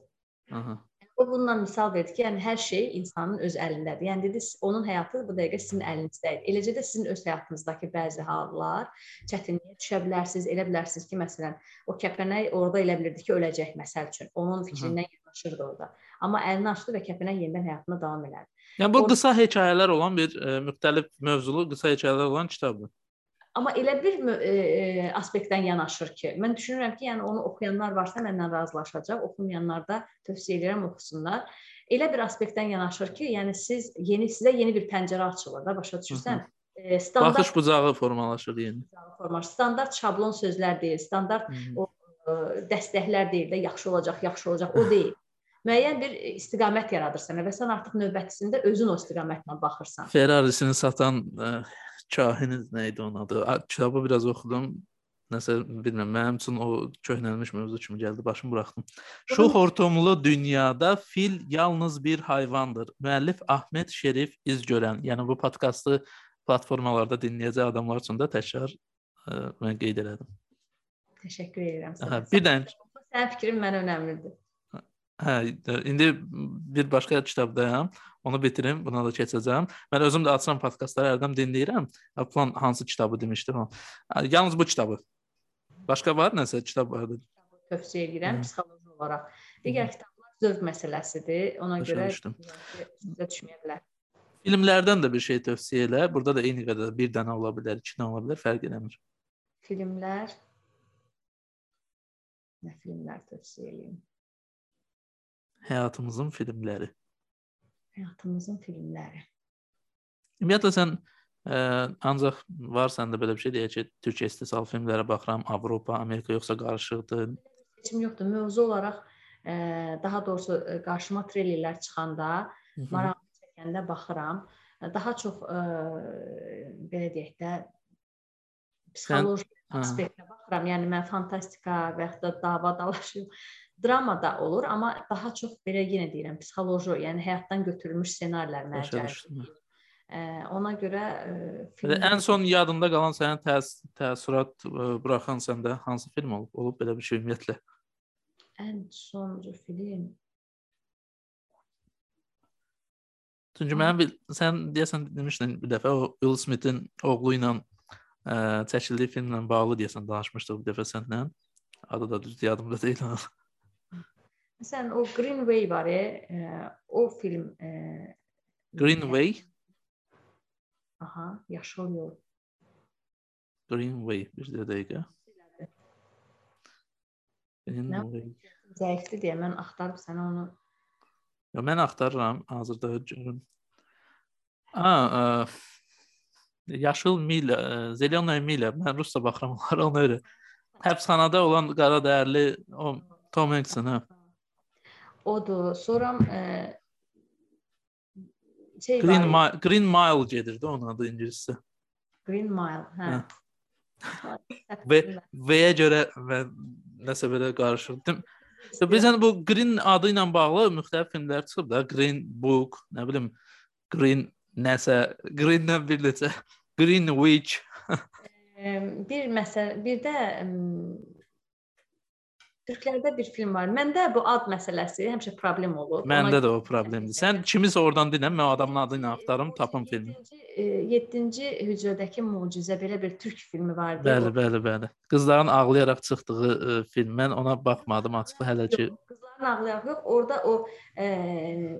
Aha. O bundan misal verdi ki, yəni hər şey insanın öz əlindədir. Yəni dedi, onun həyatı bu dəqiqə sizin əlinizdədir. Eləcə də sizin öz həyatınızdakı bəzi hallar çətinliyə düşə bilərsiniz. Elə bilərsiniz ki, məsələn, o kəpənək orada elə bilirdi ki, öləcək məsəl üçün. Onun fikrindən yanaşırdı orada. Amma əlini açdı və kəpənək yenidən həyatına davam elədi. Yəni bu qısa hekayələr olan bir e, müxtəlif mövzulu qısa hekayələr olan kitabdır. Amma elə bir e, e, aspektdən yanaşır ki, mən düşünürəm ki, yəni onu oxuyanlar varsa məndən razılaşacaq, oxumayanlar da tövsiyə edirəm oxusunlar. Elə bir aspektdən yanaşır ki, yəni siz yeni sizə yeni bir pəncərə açılır da, başa düşürsən? E, standart baxış bucağı formalaşır yəni. Formalaşır. Standart şablon sözlər deyil, standart Hı -hı. o ə, dəstəklər deyil də, yaxşı olacaq, yaxşı olacaq, o deyil müəyyən bir istiqamət yaradır sənə və sən artıq növbətisində özün o istiqamətlə baxırsan. Ferrari-sini satan ə, e, kahinin nə idi onun adı? Kitabı biraz oxudum. nəsə bilmirəm, mənim üçün o köhnəlmiş mövzu kimi gəldi, başımı buraxdım. Şu hortumlu dünyada fil yalnız bir hayvandır. Müəllif Ahmet Şerif İzgörən. Yəni bu podkastı platformalarda dinləyəcək adamlar üçün də təkrar ə, mən qeyd elədim. Təşəkkür edirəm. Hə, bir dənə sənin fikrin mənə önəmlidir. Hə, indi bir başqa kitabdayam. Onu bitirim, buna da keçəcəm. Mən özüm də açıram podkastları hərdən dinləyirəm. Plan hansı kitabı demişdim. Yalnız bu kitabı. Başqa var nəsə kitab vardı. Tövsiyə edirəm psixoloji olaraq. Digər kitablar zövq məsələsidir. Ona görə sizə düşməyə bilər. Filmlərdən də bir şey tövsiyə elə. Burada da eyni qədər bir dənə ola bilər, iki dənə ola bilər, fərq eləmir. Filmlər Nə filmlər tövsiyə edeyim? Həyatımızın filmləri. Həyatımızın filmləri. Ümumiyyətlə sən ə, ancaq var səndə belə bir şey deyək ki, Türkiyə istehsal filmlərə baxıram, Avropa, Amerika yoxsa qarışıqdır? Seçim yoxdur. Mövzu olaraq ə, daha doğrusu ə, qarşıma treylerlər çıxanda, maraqlı çəkəndə baxıram. Daha çox ə, belə deyək də psixoloji aspektə baxıram. Yəni mən fantastika və ya da dava dalaşı drama da olur, amma daha çox belə yenə deyirəm, psixoloji, yəni həyatdan götürülmüş ssenarilər mənə gəlir. Ona görə film ən son yadında qalan sənin təəs təəssürat buraxan səndə hansı film olub? Olub belə bir şey ümumiyyətlə? Ən sonuncu film Çünki mənim bil, sən deyəsən demişdin bir dəfə o Will Smith-in oğlu ilə ə, çəkildiyi filmlə bağlı deyəsən danışmışdıq bir dəfə səninlə. Adı da düz yadımda deyil. Məsələn, o Greenway var, e, o film e, Greenway? Aha, yaşıl yol. Greenway bir də dəqiqə. Greenway. Zəifdir deyə mən axtarıb sənə onu Ya mən axtarıram, hazırda görüm. A, ə, yaşıl mil, Zelenoy mil. Mən rusca baxıram onlara ona görə. Həbsxanada olan qara dəyərli o Tom Hanks-in, hə. Odur. Sonra ə, şey Green var. Mile, Green Mile gedirdi onun adı ingiliscə. Green Mile, hə. hə. Və V-yə görə mən nəsə belə qarışırdım. Bizən bu Green adı ilə bağlı müxtəlif filmlər çıxıb da, Green Book, nə bilim, Green nəsə, Green-dən bir neçə, Green Witch. bir məsələ, bir də Türklərdə bir film var. Məndə bu ad məsələsi həmişə problem olur. Məndə də o problemdir. Sən kimisə oradan dinlə, mən adamın adı ilə axtarım, tapım filmi. 7-ci hücrədəki möcüzə belə bir türk filmi var idi. Bəli, bəli, bəli. Qızların ağlayaraq çıxdığı ə, film. Mən ona baxmadım açığı hələ ki. Qızların ağlayaraq yox. Orada o ə,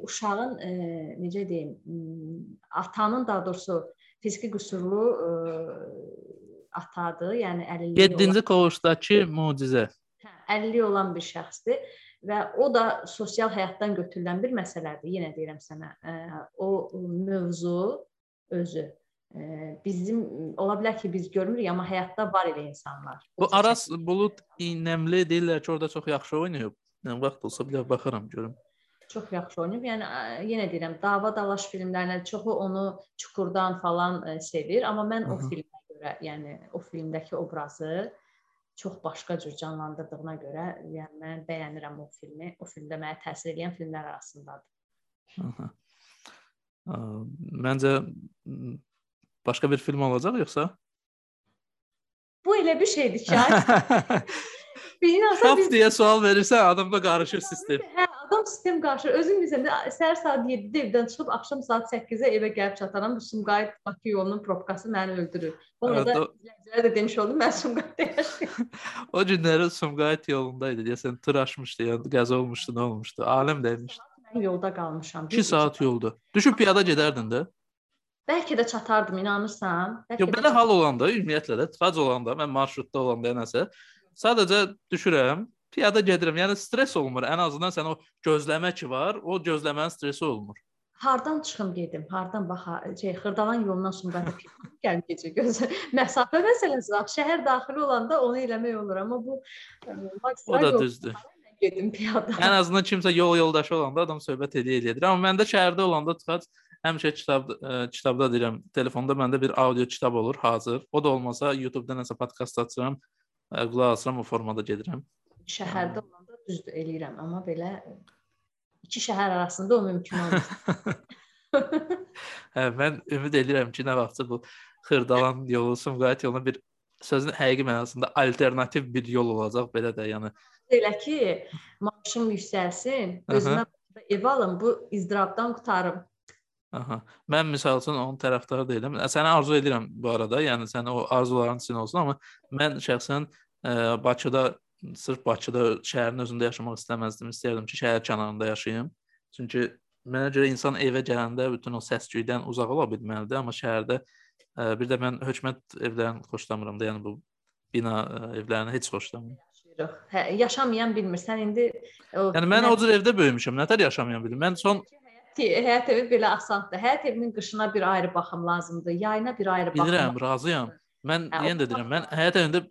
uşağın ə, necə deyim, atanın daha doğrusu fiziki qüsurlu ə, atadır. Yəni 50 7-ci kovuşdakı möcüzə. Hə, 50 olan bir şəxsdir və o da sosial həyatdan götürülən bir məsələdir. Yenə deyirəm sənə, o mövzu özü bizim ola bilər ki, biz görmürük, amma həyatda var elə insanlar. Bu Aras Bulut İynəmli deyirlər ki, orada çox yaxşı oynayıb. Yəni vaxt olsa bir baxaram görüm. Çox yaxşı oynayıb. Yəni yenə deyirəm, dava dalaş filmlərinə çoxu onu Çukurdan falan sevir, amma mən -hı. o filmə görə, yəni o filmdəki obrazı çox başqa cür canlandırdığına görə, yəni mən bəyənirəm o filmi. O filmdə mənə təsir edən filmlər arasındadır. Aha. Məncə başqa bir film olacaq yoxsa? Bu elə bir şeydir ki, Şap biz... deyə sual verirsən, adamda qarışır sistem. Hə, adam sistem qarışır. Özün bilirsən səhər saat 7-də evdən çıxıb axşam saat 8-ə evə gəlib çataram. Bu Sumqayıt Bakı yolunun propkası məni öldürür. Ona da izləyicilər də demiş oldum, mən Sumqayıtda yaşayıram. o günləri Sumqayıt yolundaydı. Deyəsən tur açmışdı, yəni qəza olmuşdu, nə olmuşdu? Aləm dəymişdi. Mən yolda qalmışam. 2 saat yolda. Düşüb piyada gedərdin də. Bəlkə də çatardım, inanırsan? Bəlkə Yox, belə hal olanda, ümumiyyətlə də tıxac olanda, mən marşrutda olanda nəsə Sadəcə düşürəm, piyada gedirəm. Yəni stress olmur. Ən azından sən o gözləmə ki var, o gözləmənin stressi olmur. Hardan çıxım gedim? Hardan baxa, şey, Xırdalan yolundan Sumqayıta gəlib gecə göz. Məsafə məsələsi var. Şəhər daxili olanda onu eləmək olur, amma bu o da düzdür. Gedim piyada. Ən azından kimsə yol yoldaşı olanda adam söhbət edə edir. Amma məndə şəhərdə olanda tıxac həmişə kitab ə, e, kitabda deyirəm, telefonda məndə bir audio kitab olur hazır. O da olmasa YouTube-da nəsə podkast açıram qulaq asıram o formada gedirəm. Şəhərdə olanda düzdür eləyirəm, amma belə iki şəhər arasında o mümkün olmur. hə, mən ümid edirəm ki, nə vaxtsa bu Xırdalan yolu, Sumqayıt yoluna bir sözün həqiqi mənasında alternativ bir yol olacaq belə də, yəni elə ki, maaşım yüksəlsin, özümə ev alım, bu izdirabdan qurtarım. Aha. Mən məsəl üçün onun tərəfdarı deyiləm. Səni arzu edirəm bu arada. Yəni sənin o arzuların sizin olsun, amma mən şəxsən ə, Bakıda sırf Bakıda şəhərin özündə yaşamaq istəməzdim. İstəyirdim ki, şəhər kənarında yaşayım. Çünki mənə görə insan evə gələndə bütün o səs-küydən uzaq ola bilməlidir, amma şəhərdə ə, bir də mən hökumət evlərini xoşlamıram da, yəni bu bina ə, evlərini heç xoşlamıram yox. Hə, yaşamayan bilmir. Sən indi o Yəni mən o cür evdə böyümüşəm. Nətər yaşamayan bilim. Mən son həyat evi belə asandır. Həyat evinin qışına bir ayrı baxım lazımdır, yayına bir ayrı baxım. Bilirəm, razıyam. Mən hə, yenə də deyirəm, mən həyat evində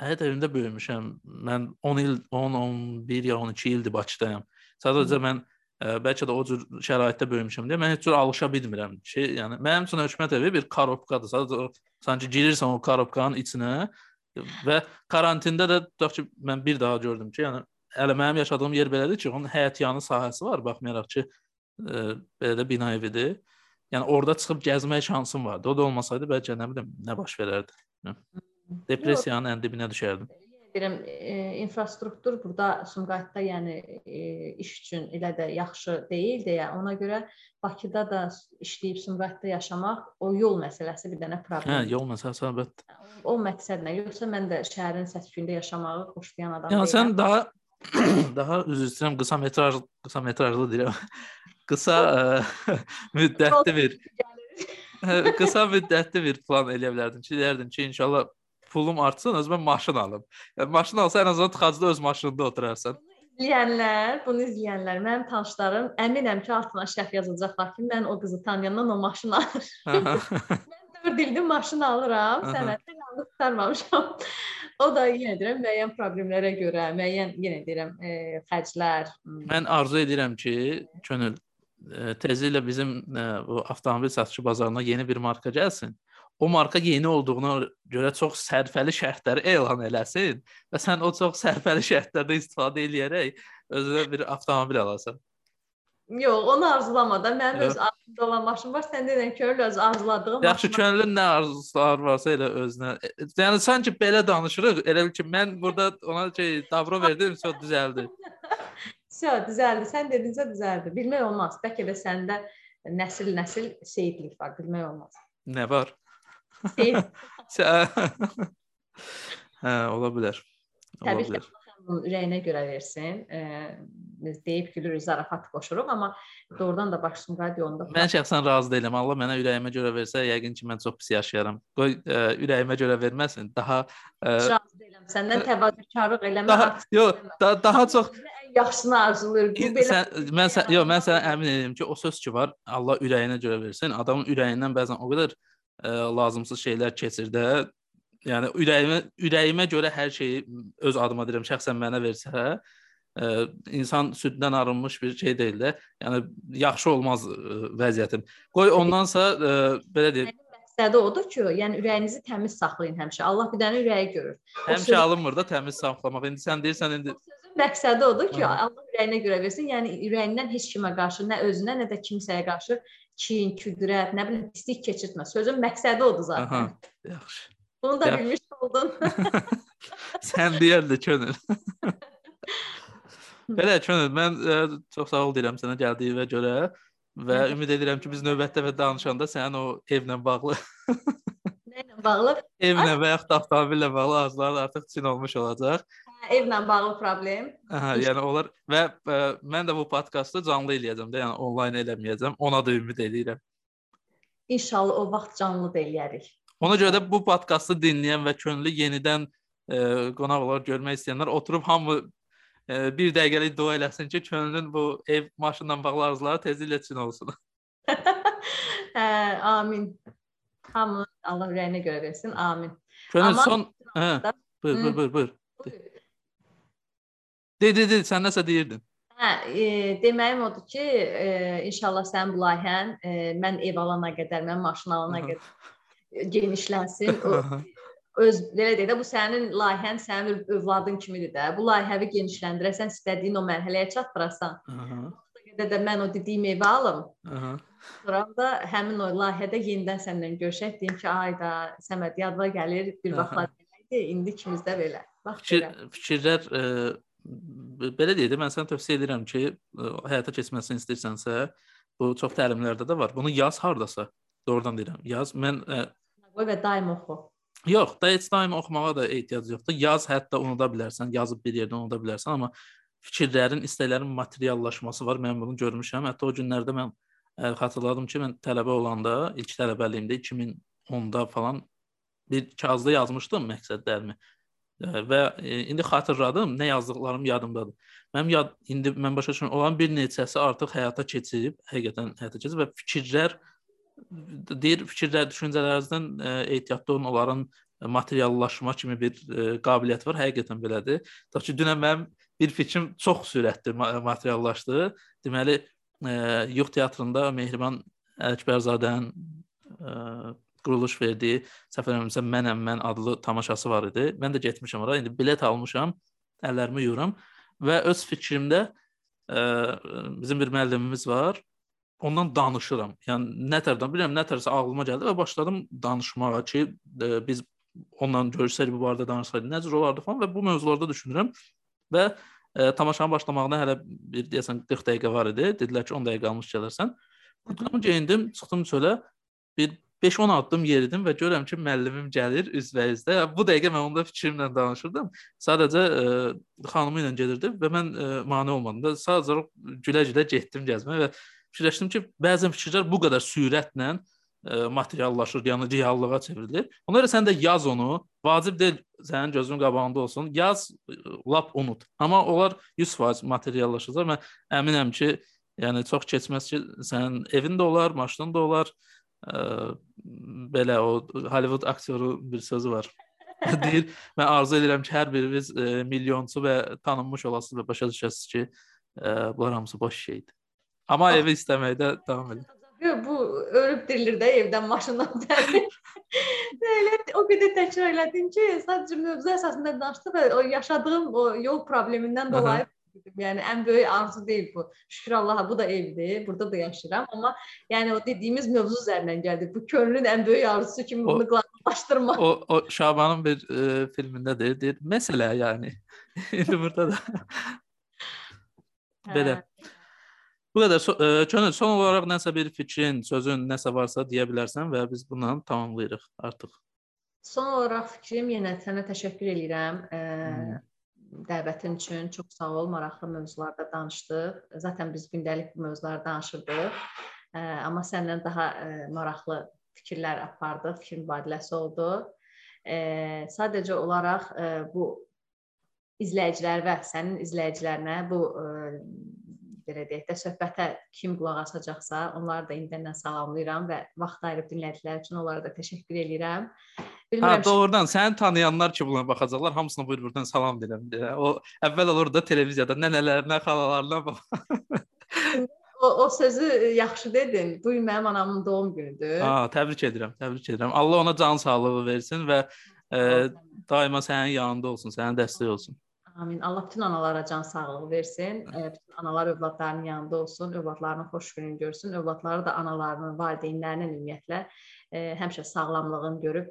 həyat evində böyümüşəm. Mən 10 il, 10, 11 ya 12 ildir Bakıdayam. Sadəcə mən ə, bəlkə də o cür şəraitdə böyümüşəm deyə mən heç cür alışa bilmirəm ki, yəni mənim üçün hökumət evi bir korobkadır. Sadəcə o, sanki girirsən o korobkanın içinə Və karantində də tutaq ki, mən bir daha gördüm ki, yəni hələ mənim yaşadığım yer belədir ki, onun həyətyanı sahəsi var, baxmayaraq ki, e, belə də bina evidir. Yəni orada çıxıb gəzmək şansım vardı. O da olmasaydı bəlkə nə bilim nə baş verərdi. Depressiyanın ən dibinə düşərdim deyirəm, e, infrastruktur burada Sumqayıtda yəni e, iş üçün elə də yaxşı deyil deyə ona görə Bakıda da işləyib Sumqayıtda yaşamaq o yol məsələsi bir dənə problem. Hə, yol məsələsi əlbəttə. O məqsədlə, yoxsa mən də şəhərin səs-küyündə yaşamağı xoşlayan adam yəni. Yəni sən daha daha üzr istəyirəm qısa metraj qısa metrajlı deyirəm. qısa ə, müddətli bir qısa müddətli bir plan eləyə bilərdim ki, deyərdim ki, inşallah pulum artsın, özümə maşın alım. Yəni maşın alsa ən azından tıxacda öz maşınında oturarsan. İzləyənlər, bunu izləyənlər, mənim tanışlarım əminəm ki, altına şərh yazacaqlar ki, mən o qızı tanıyandan o maşını alır. mən 4 ildir maşın alıram, sənətdə yanlış tutarmamışam. o da yenə deyirəm müəyyən problemlərə görə, müəyyən yenə deyirəm e, xərclər. Mən arzu edirəm ki, könül e, tezliklə bizim e, bu avtomobil satışı bazarına yeni bir marka gəlsin o marka yeni olduğuna görə çox sərfəli şərtləri elan eləsin və sən o çox sərfəli şərtlərdən istifadə eləyərək özünə bir avtomobil alasan. Yox, onu arzulama da. Mənim Yox. öz arzumda olan maşın var. Sən deyən könül öz arzuladığın. Yaxşı, könlün nə arzular varsa elə özünə. Yəni sanki belə danışırıq. Elə bil ki, mən burada ona şey davro verdim, çox düzəldi. Sə, düzəldi. Sən dedincə düzəldi. Bilmək olmaz. Bəlkə də səndə nəsil-nəsil seyidlik var. Bilmək olmaz. Nə var? Hə, ola bilər. Ola Təbii bilər. ki, ürəyinə görə versin. E, deyib gülürük, zarafat qoşuruq, amma doğrudan da başım radionda. Mən şəxsən razı deyiləm. Allah mənə ürəyimə görə versə, yəqin ki, mən çox pis yaşayaram. Qoy e, ürəyimə görə verməsin. Daha e, razı deyiləm. Səndən təvazökarlıq eləmə. Daha, yox, da, daha çox yaxşısını arzulayır. Bu belə sən, mən sən, yox, mən sənə əmin edirəm ki, o söz ki var, Allah ürəyinə görə versin. Adamın ürəyindən bəzən o qədər ə, lazımsız şeylər keçir də. Yəni ürəyimə ürəyimə görə hər şeyi öz adıma deyirəm, şəxsən mənə versə, ə, insan süddən arınmış bir şey deyil də. Yəni yaxşı olmaz ə, vəziyyətim. Qoy ondansa ə, belə deyim məqsədi odur ki, yəni ürəyinizi təmiz saxlayın həmişə. Allah bir dənə ürəyi görür. Həmişə söz... alınmır da təmiz saxlamaq. İndi sən deyirsən indi məqsədi odur ki, Hı. Allah ürəyinə görə versin. Yəni ürəyindən heç kimə qarşı, nə özünə, nə də kimsəyə qarşı kin, küdrət, nə bilim pislik keçirtmə. Sözün məqsədi odur zaten. Aha, yaxşı. Bunu da Yax. bilmiş oldun. Sən deyərdi könül. Belə könül, mən ə, e, çox sağ ol deyirəm sənə gəldiyinə görə və ümid edirəm ki, biz növbətdə və danışanda sənin o evlə bağlı Nə ilə bağlı? Evlə və yaxud da avtomobillə bağlı arzuların artıq çin olmuş olacaq. Evlə bağlı problem. Hə, yəni onlar və ə, e, mən də bu podkastı canlı eləyəcəm də, yəni onlayn eləməyəcəm. Ona da ümid edirəm. İnşallah o vaxt canlı da eləyərik. Ona görə də bu podkastı dinləyən və könüllü yenidən ə, e, qonaq olaraq görmək istəyənlər oturub hamı ə, e, bir dəqiqəlik dua eləsin ki, könlünün bu ev maşınla bağlı arzuları tezliklə çin olsun. hə, amin. Hamı Allah ürəyinə görə versin. Amin. Könül Amma son hə, buyur, buyur, buyur, buyur. buyur. De, de, de, sən nəsə deyirdin. Hə, e, deməyim odur ki, e, inşallah sənin bu layihən e, mən ev alana qədər, mən maşın alana qədər genişlənsin. O öz belə deyək də bu sənin layihən, sənin övladın kimidir də. Bu layihəni genişləndirəsən, istədiyin o mərhələyə çatdırasan. Aha. də mən o dediyim evi alım. Aha. Sonra da həmin o layihədə yenidən səndən görüşək, deyim ki, ay da Səməd yadıma gəlir, bir vaxtlar belə idi, indi ikimizdə belə. Bax Fikir, fikirlər e, belə deyək də mən sənə tövsiyə edirəm ki, e, həyata keçməsini istəyirsənsə, bu çox təlimlərdə də var. Bunu yaz hardasa. Doğrudan deyirəm. Yaz. Mən e, qoy və daim oxu. Yox, da heç daim oxumağa da ehtiyac yoxdur. Yaz hətta unuda bilərsən, yazıb bir yerdən unuda bilərsən, amma fikirlərin, istəklərin materiallaşması var. Mən bunu görmüşəm. Hətta o günlərdə mən ə, xatırladım ki, mən tələbə olanda, ilk tələbəliyimdə 2010-da falan bir kağızda yazmışdım məqsədlərimi. Və e, indi xatırladım, nə yazdıqlarım yadımdadır. Mənim yad indi mən başa düşürəm, olan bir neçəsi artıq həyata keçirib, həqiqətən həyata keçirib və fikirlər deyir fikirlər, düşüncələrinizdən e, ehtiyatlı olun, onların materiallaşma kimi bir e, qabiliyyət var. Həqiqətən belədir. Tutaq ki, dünən mənim bir fikrim çox sürətli materiallaşdı. Deməli, Yux teatrında Mehriban Əkbərzadənin quruluş verdiyi səfər eləmirəmsə Mənəm mən adlı tamaşası var idi. Mən də getmişəm ora. İndi bilet almışam. Əllərimi yuyuram və öz fikrimdə ə, bizim bir müəllimimiz var ondan danışıram. Yəni nətərdən bilirəm, nətərsə ağlıma gəldi və başladım danışmağa ki, e, biz onunla görüşsəydik bu barədə danışsaydıq nə cür olardı falan və bu mövzularda düşünürəm və e, tamaşanın başlamağına hələ bir deyəsən 40 dəqiqə var idi. Dedilər ki, 10 dəqiqə qalmış gələrsən. Qurtulum geyindim, çıxdım çölə. Bir 5-10 addım yeridim və görürəm ki, müəllimim gəlir üzbəüzdə. Bu dəqiqə mən onda fikrimlə danışırdım. Sadəcə ə, e, xanımı ilə gedirdi və mən ə, e, mane olmadım da sadəcə gülə-gülə getdim gəzməyə və fikirləşdim ki, bəzən fikirlər bu qədər sürətlə ə, e, materiallaşır, yəni reallığa çevrilir. Ona görə sən də yaz onu. Vacib deyil sənin gözünün qabağında olsun. Yaz lap unut. Amma onlar 100% materiallaşacaq. Mən əminəm ki, yəni çox keçməz ki, sənin evin də olar, maşının da olar. Ə, belə o Hollywood aktyoru bir sözü var. deyir, mən arzu edirəm ki, hər biriniz ə, milyonçu və tanınmış olasınız və başa düşəsiniz ki, ə, bunlar hamısı boş şeydir. Amma evi istəməkdə davam edir. Bu ölüb dirilir də evdən, maşından təmin. Elə o qədər təkrar elədim ki, sadəcə mövzu əsasında danışdıq və o yaşadığım o yol problemindən dolayı Yəni ən böyük arzu deyil bu. Şükür Allaha bu da evdir. Burada da yaşayıram, amma yəni o dediyimiz mövzu üzərindən gəldi. Bu könlün ən böyük arzusu kimi bunu qlanlaşdırmaq. O, o Şabanın bir e, filmində deyir, deyir, məsələ yəni. İndi burada da belə. Bu qədər. So ə, Könül, son olaraq nəsə bir fikrin, sözün nəsə varsa deyə bilərsən və biz bununla tamamlayırıq artıq. Son olaraq fikrim yenə sənə təşəkkür edirəm. Ə, hmm. Dəvətin üçün çox sağ ol. Maraqlı mövzularda danışdıq. Zaten biz gündəlik bu mövzularda danışırdıq. Ə, amma səndən daha ə, maraqlı fikirlər apardıq, fikir mübadiləsi oldu. Ə, sadəcə olaraq ə, bu izləyicilər və sənin izləyicilərinə bu ə, belə deyək də söhbətə kim qulaq asacaqsa, onları da indindən salamlayıram və vaxt ayırıb dinlədikləri üçün onlara da təşəkkür edirəm. Bilmirəm. Ha, doğrudan səni tanıyanlar ki, buna baxacaqlar, hamısına buyur buradan salam deyirəm. O əvvəl olur da televiziyada nənələrinə, xalalarına bax. o, o sözü yaxşı dedin. Bu gün mənim anamın doğum günüdür. Ha, təbrik edirəm, təbrik edirəm. Allah ona can sağlığı versin və e, daima sənin yanında olsun, sənin dəstək olsun. Amin. Allah bütün analara can sağlığı versin. Bütün analar övladlarının yanında olsun, övladlarının xoş gününü görsün, övladları da analarının, valideynlərinin ümumiyyətlə e, həmişə sağlamlığını görüb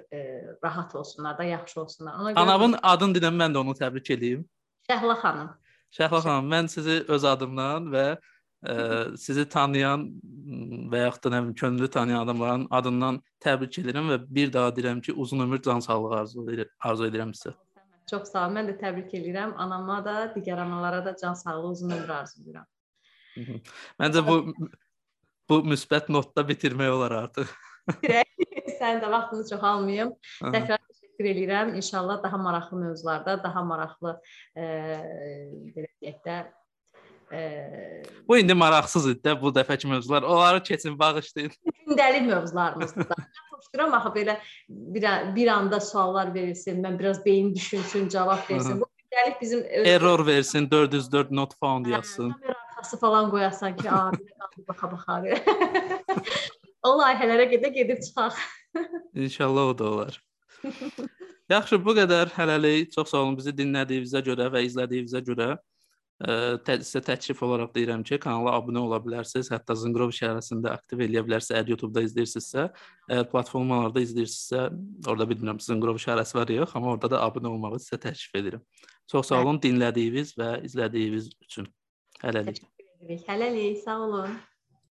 rahat olsunlar da, yaxşı olsunlar. Ona görə Anamın adını deyəm, mən də onu təbrik edeyim. Şəhla xanım. Şəhla xanım, mən sizi öz adımdan və ə, sizi tanıyan və yaxud da nə bilim könüllü tanıyan adamların adından təbrik edirəm və bir daha deyirəm ki, uzun ömür, can sağlığı arzu edirəm, arzu edirəm sizə. Çox sağ ol. Mən də təbrik edirəm. Anama da, digər analara da can sağlığı, uzun ömür arzulayıram. Məncə bu bu müsbət notda bitirmək olar artıq. Sənin də vaxtını çox almayım. Təkrar təşəkkür edirəm. İnşallah daha maraqlı mövzularda, daha maraqlı e, belə deyək də e, Bu indi maraqsız idi də bu dəfəki mövzular. Onları keçin, bağışlayın. Gündəlik mövzularımızdır xoşduram axı belə bir bir anda suallar verilsin, mən biraz beyin düşünsün, cavab versin. Bu gündəlik bizim error versin, 404 not found yazsın. Kamera arkası falan qoyasan ki, a, bir baxa baxa. o layihələrə gedə gedib çıxaq. İnşallah o da olar. Yaxşı, bu qədər hələlik. Çox sağ olun bizi dinlədiyinizə görə və izlədiyinizə görə. Ə, sizə təklif olaraq deyirəm ki, kanala abunə ola bilərsiniz. Hətta Zınqrov şəhərəsində aktiv eləyə bilərsiniz. Əgər YouTube-da izləyirsinizsə, əgər platformalarda izləyirsinizsə, orada bilmirəm Zınqrov şəhərəsi var yox, amma orada da abunə olmağı sizə təklif edirəm. Çox sağ olun dinlədiyiniz və izlədiyiniz üçün. Hələlik. Hələlik, sağ olun.